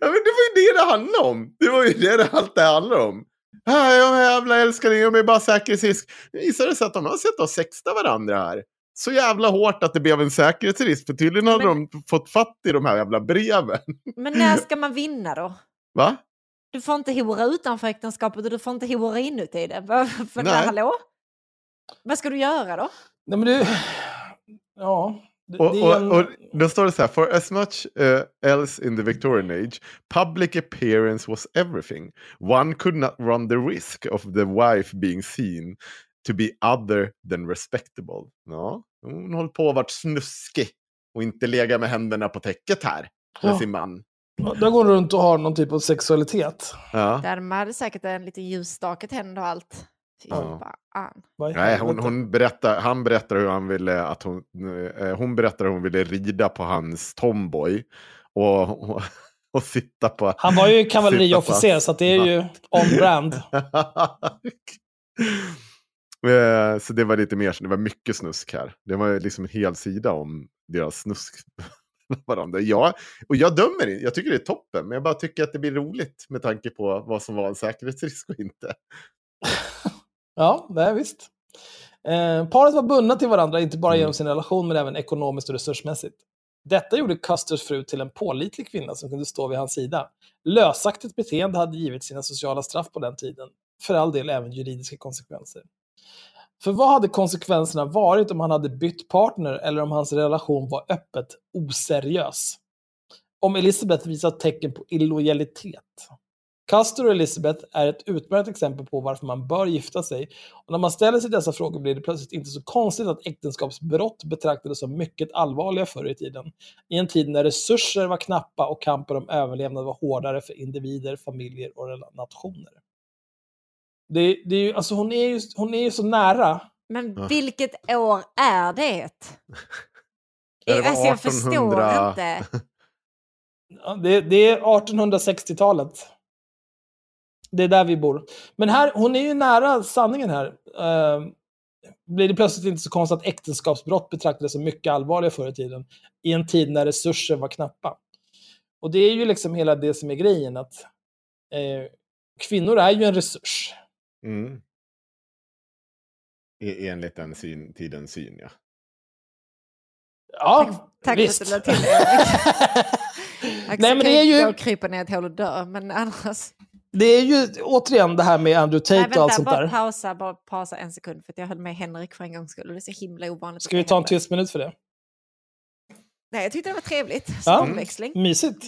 ja, men det var ju det det handlade om. Det var ju det det allt det handlade om. Ah, ja, jävla älskling, de är bara säkerhetsrisk. Det visade sig att de har sett och sexta varandra här. Så jävla hårt att det blev en säkerhetsrisk. För tydligen hade Men- de fått fatt i de här jävla breven. Men när ska man vinna då? Va? Du får inte hora utanför äktenskapet och du får inte hora inuti det. För Nej. hallå? Vad ska du göra då? Nej, men du... Ja. Och, en... och, och då står det så här, for as much uh, else in the Victorian age, public appearance was everything. One could not run the risk of the wife being seen to be other than respectable. Ja, hon håller på att vara snuskig och inte lägga med händerna på täcket här med Ja. sin man. Där går hon runt och har någon typ av sexualitet. Ja. Där de hade säkert en liten ljusstake tänd och allt. Fy Ja. fan. Nej, hon, hon berättar, han berättar hur han ville att hon, eh, hon berättar hur hon ville rida på hans tomboy. Och, och, och sitta på... Han var ju kavalleriofficer, så att det är ju on-brand. Eh, så det var lite mer, det var mycket snusk här. Det var ju liksom en hel sida om deras snusk. varandra. Ja, och jag dömer inte, jag tycker det är toppen, men jag bara tycker att det blir roligt med tanke på vad som var en säkerhetsrisk och inte. Ja, det är visst. Eh, paret var bundna till varandra, inte bara Mm. genom sin relation, men även ekonomiskt och resursmässigt. Detta gjorde Custers fru till en pålitlig kvinna som kunde stå vid hans sida. Lösaktigt beteende hade givit sina sociala straff på den tiden. För all del även juridiska konsekvenser. För vad hade konsekvenserna varit om han hade bytt partner eller om hans relation var öppet oseriös? Om Elizabeth visat tecken på illojalitet? Custer och Elizabeth är ett utmärkt exempel på varför man bör gifta sig. Och när man ställer sig dessa frågor blir det plötsligt inte så konstigt att äktenskapsbrott betraktades som mycket allvarliga förr i tiden. I en tid när resurser var knappa och kampen om överlevnad var hårdare för individer, familjer och nationer. Det, det är ju, alltså hon, är ju, hon är ju så nära. Men vilket år är det? Det var alltså jag förstår 1800. inte. Ja, Det, det är 1860-talet. Det är där vi bor. Men här, hon är ju nära sanningen här. Eh, blir det plötsligt inte så konstigt att äktenskapsbrott betraktades som mycket allvarliga förr i tiden. I en tid när resurser var knappa. Och det är ju liksom hela det som är grejen. att eh, Kvinnor är ju en resurs. Mm. E- Enligt den syn, tidens syn, ja. Ja, Tack visst. för att du lade till. Jag Nej, men det är ju- krypa ner ett hål och dö, men annars... Det är ju återigen det här med Andrew Nej, Tate och allt vänta, sånt bara där. pausa, bara pausa en sekund för att jag höll med Henrik för en gångs skull och det är så himla ovanligt. Ska vi ta en tyst minut för det? Nej, jag tyckte det var trevligt. Som Ja. omväxling. Mysigt.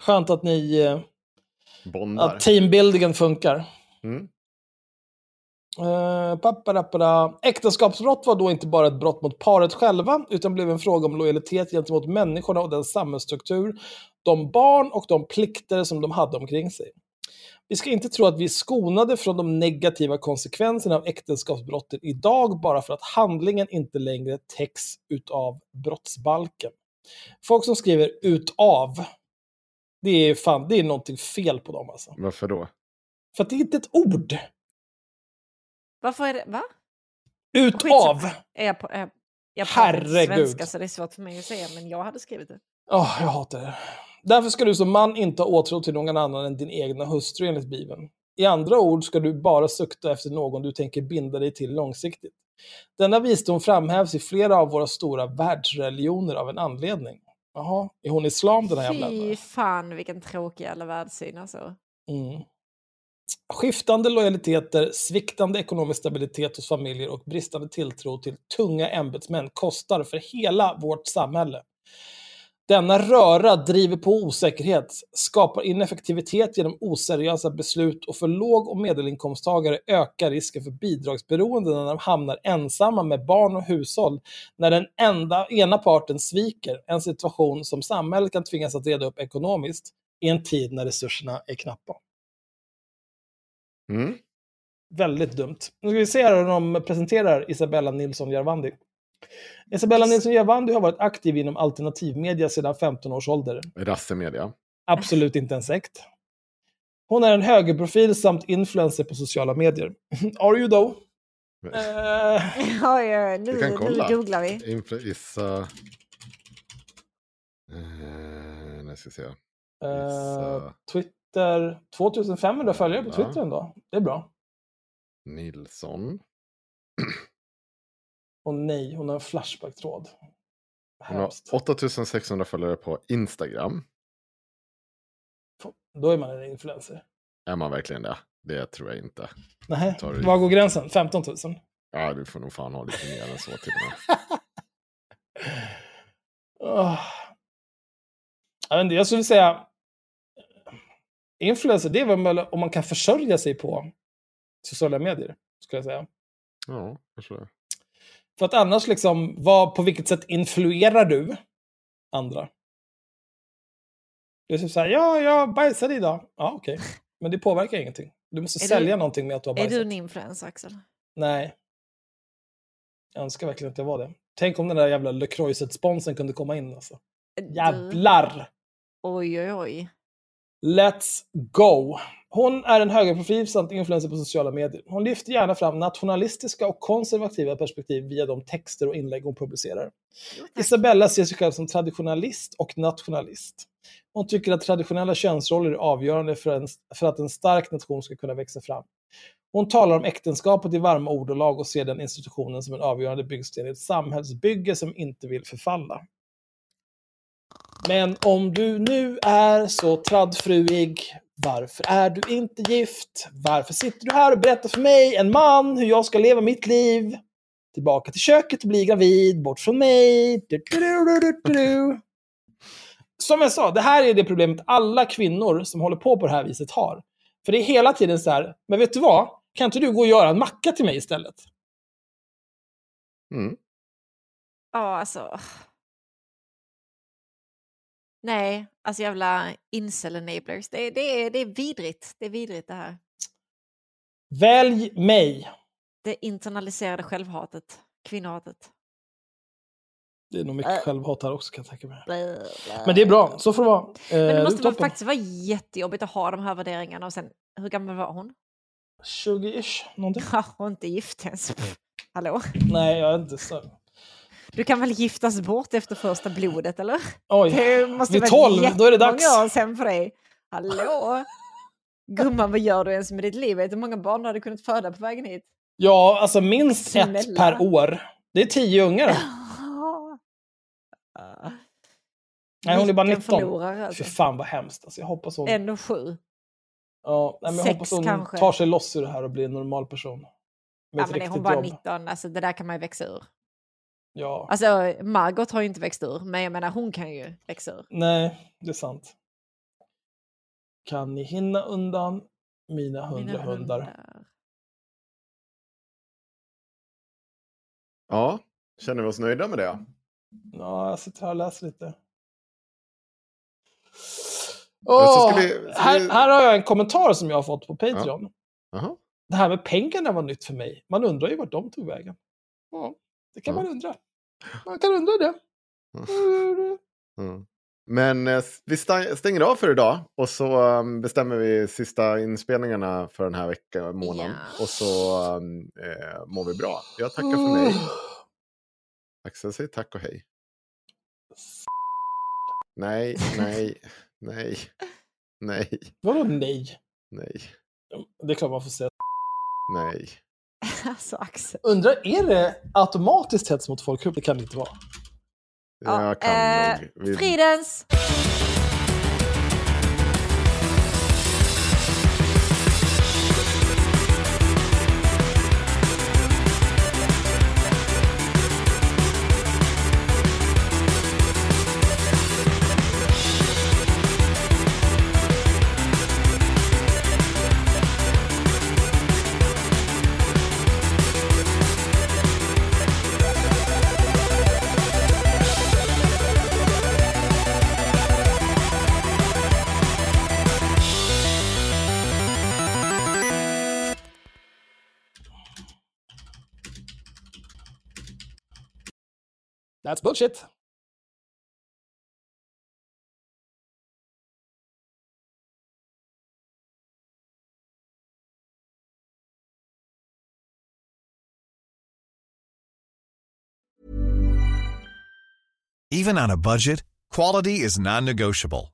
Skönt att ni... eh, Bondar. Att teambuildingen funkar. Mm. Uh. Äktenskapsbrott var då inte bara ett brott mot paret själva, utan blev en fråga om lojalitet gentemot människorna och den samhällsstruktur, de barn och de plikter som de hade omkring sig. Vi ska inte tro att vi är skonade från de negativa konsekvenserna av äktenskapsbrotten idag bara för att handlingen inte längre täcks utav brottsbalken. Folk som skriver utav, det är fan, det är någonting fel på dem alltså. Varför då? För att det är inte ett ord. Varför är det... Va? Utav. Är jag på, är, jag inte Herregud. svenska så det är svårt för mig att säga, men jag hade skrivit det. Åh, jag hatar det. Därför ska du som man inte ha åtrå till någon annan än din egna hustru enligt Bibeln. I andra ord ska du bara sukta efter någon du tänker binda dig till långsiktigt. Denna visdom framhävs i flera av våra stora världsreligioner av en anledning. Jaha, är hon islam den här jävla? Fy fan vilken tråkig jävla världssyn alltså. Mm. Skiftande lojaliteter, sviktande ekonomisk stabilitet hos familjer och bristande tilltro till tunga ämbetsmän kostar för hela vårt samhälle. Denna röra driver på osäkerhet, skapar ineffektivitet genom oseriösa beslut och för låg och medelinkomsttagare ökar risken för bidragsberoende när de hamnar ensamma med barn och hushåll när den enda, ena parten sviker, en situation som samhället kan tvingas att reda upp ekonomiskt i en tid när resurserna är knappa. Mm. Väldigt dumt. Nu ska vi se här hur de presenterar Isabella Nilsson Järvandi. Isabella Nilsson Järvandi har varit aktiv inom alternativmedia sedan 15 års ålder. Rassemedia. Absolut inte en sekt. Hon är en högerprofil samt influencer på sociala medier. Are you though? Eh, Ja, ja, nu, Vi kan nu kolla. googlar vi. Influ- Issa... Eh, nu ska vi se. Issa Twitter, 2500 följare på Ja. Twitter ändå. Det är bra. Nilsson. Och nej, hon har en Flashback-tråd. Hon har Hemskt. 8600 följare på Instagram. Då är man en influencer. Är man verkligen det? Det tror jag inte. Nej, du- var går gränsen? 15 000? Ja, du får nog fan ha lite mer än så till och. Åh. Jag, inte, jag skulle säga... Influencer, det är väl om man kan försörja sig på sociala medier, skulle jag säga. Ja, kanske det. För att annars, liksom, vad, på vilket sätt influerar du andra? Det är typ så här, ja, jag bajsade idag. Ja, okej. Men det påverkar ingenting. Du måste Är sälja du- någonting med att du har Är bajsat. du en influencer Axel? Nej. Jag önskar verkligen att jag var det. Tänk om den där jävla Le Croiset-sponsen kunde komma in alltså. Du- Jävlar! Oj, oj, oj. Let's go! Hon är en högerprofil samt influencer på sociala medier. Hon lyfter gärna fram nationalistiska och konservativa perspektiv via de texter och inlägg hon publicerar. Isabella ser sig själv som traditionalist och nationalist. Hon tycker att traditionella könsroller är avgörande för, en, för att en stark nation ska kunna växa fram. Hon talar om äktenskapet i varma ordalag och ser den institutionen som en avgörande byggsten i ett samhällsbygge som inte vill förfalla. Men om du nu är så traddfruig, varför är du inte gift? Varför sitter du här och berättar för mig, en man, hur jag ska leva mitt liv? Tillbaka till köket och bli gravid, bort från mig. Du, du, du, du, du, du. Som jag sa, det här är det problemet alla kvinnor som håller på på det här viset har. För det är hela tiden så här, men vet du vad? Kan inte du gå och göra en macka till mig istället? Mm. Ja, alltså. Nej, alltså jävla incel enablers. Det, det, är, det är vidrigt. Det är vidrigt det här. Välj mig. Det internaliserade självhatet. Kvinnohatet. Det är nog mycket Äh. självhat här också kan jag tänka mig. Blä, blä. Men det är bra, så får det vara. Eh, Men det det är måste vara toppen. faktiskt vara jättejobbigt att ha de här värderingarna och sen, hur gammal var hon? 20-ish, någonting. Ja, hon är inte gift ens. Hallå? Nej, jag är inte så. Du kan väl giftas bort efter första blodet, eller? Oj, Det måste vid 12, då är det dags. år sen för dig. Hallå? Gumman, vad gör du ens med ditt liv? Vet du hur många barn du hade kunnat föda på vägen hit? Ja, alltså minst ett Snälla. per år. Det är tio ungar. Nej, hon är bara Vilken 19. förlorare, alltså. Fy fan vad hemskt. Alltså, jag hoppas hon, Ändå sju. ja, nej, men jag sex hoppas hon kanske. tar sig loss ur det här och blir en normal person. Med Ja, ett men är riktigt hon bara jobb. 19, alltså det där kan man ju växa ur. Ja. Alltså Margot har ju inte växt ur, men jag menar hon kan ju växa ur. Nej, det är sant. Kan ni hinna undan mina hundra Mina hundar? Ja, känner vi oss nöjda med det? Ja, jag sitter här och läser lite. Ska vi- ska här, vi- här har jag en kommentar som jag har fått på Patreon. Jaha. Det här med pengarna var nytt för mig. Man undrar ju vart de tog vägen. Ja, det kan Ja. man undra. Man kan undra det. Mm. Men eh, vi stänger av för idag och så um, bestämmer vi sista inspelningarna för den här veckan, månaden. Ja. Och så um, eh, mår vi bra. Jag tackar för mig. Axel säger tack och hej. Nej, nej, nej, nej, Vadå nej? nej, Det är klart man får säga. nej. Alltså Axel. Undrar, är det automatiskt hets mot folkgrupp? Det kan det inte vara. Ja, jag kan eh, nog. Vi- Fridens! That's bullshit. Even on a budget, quality is non-negotiable.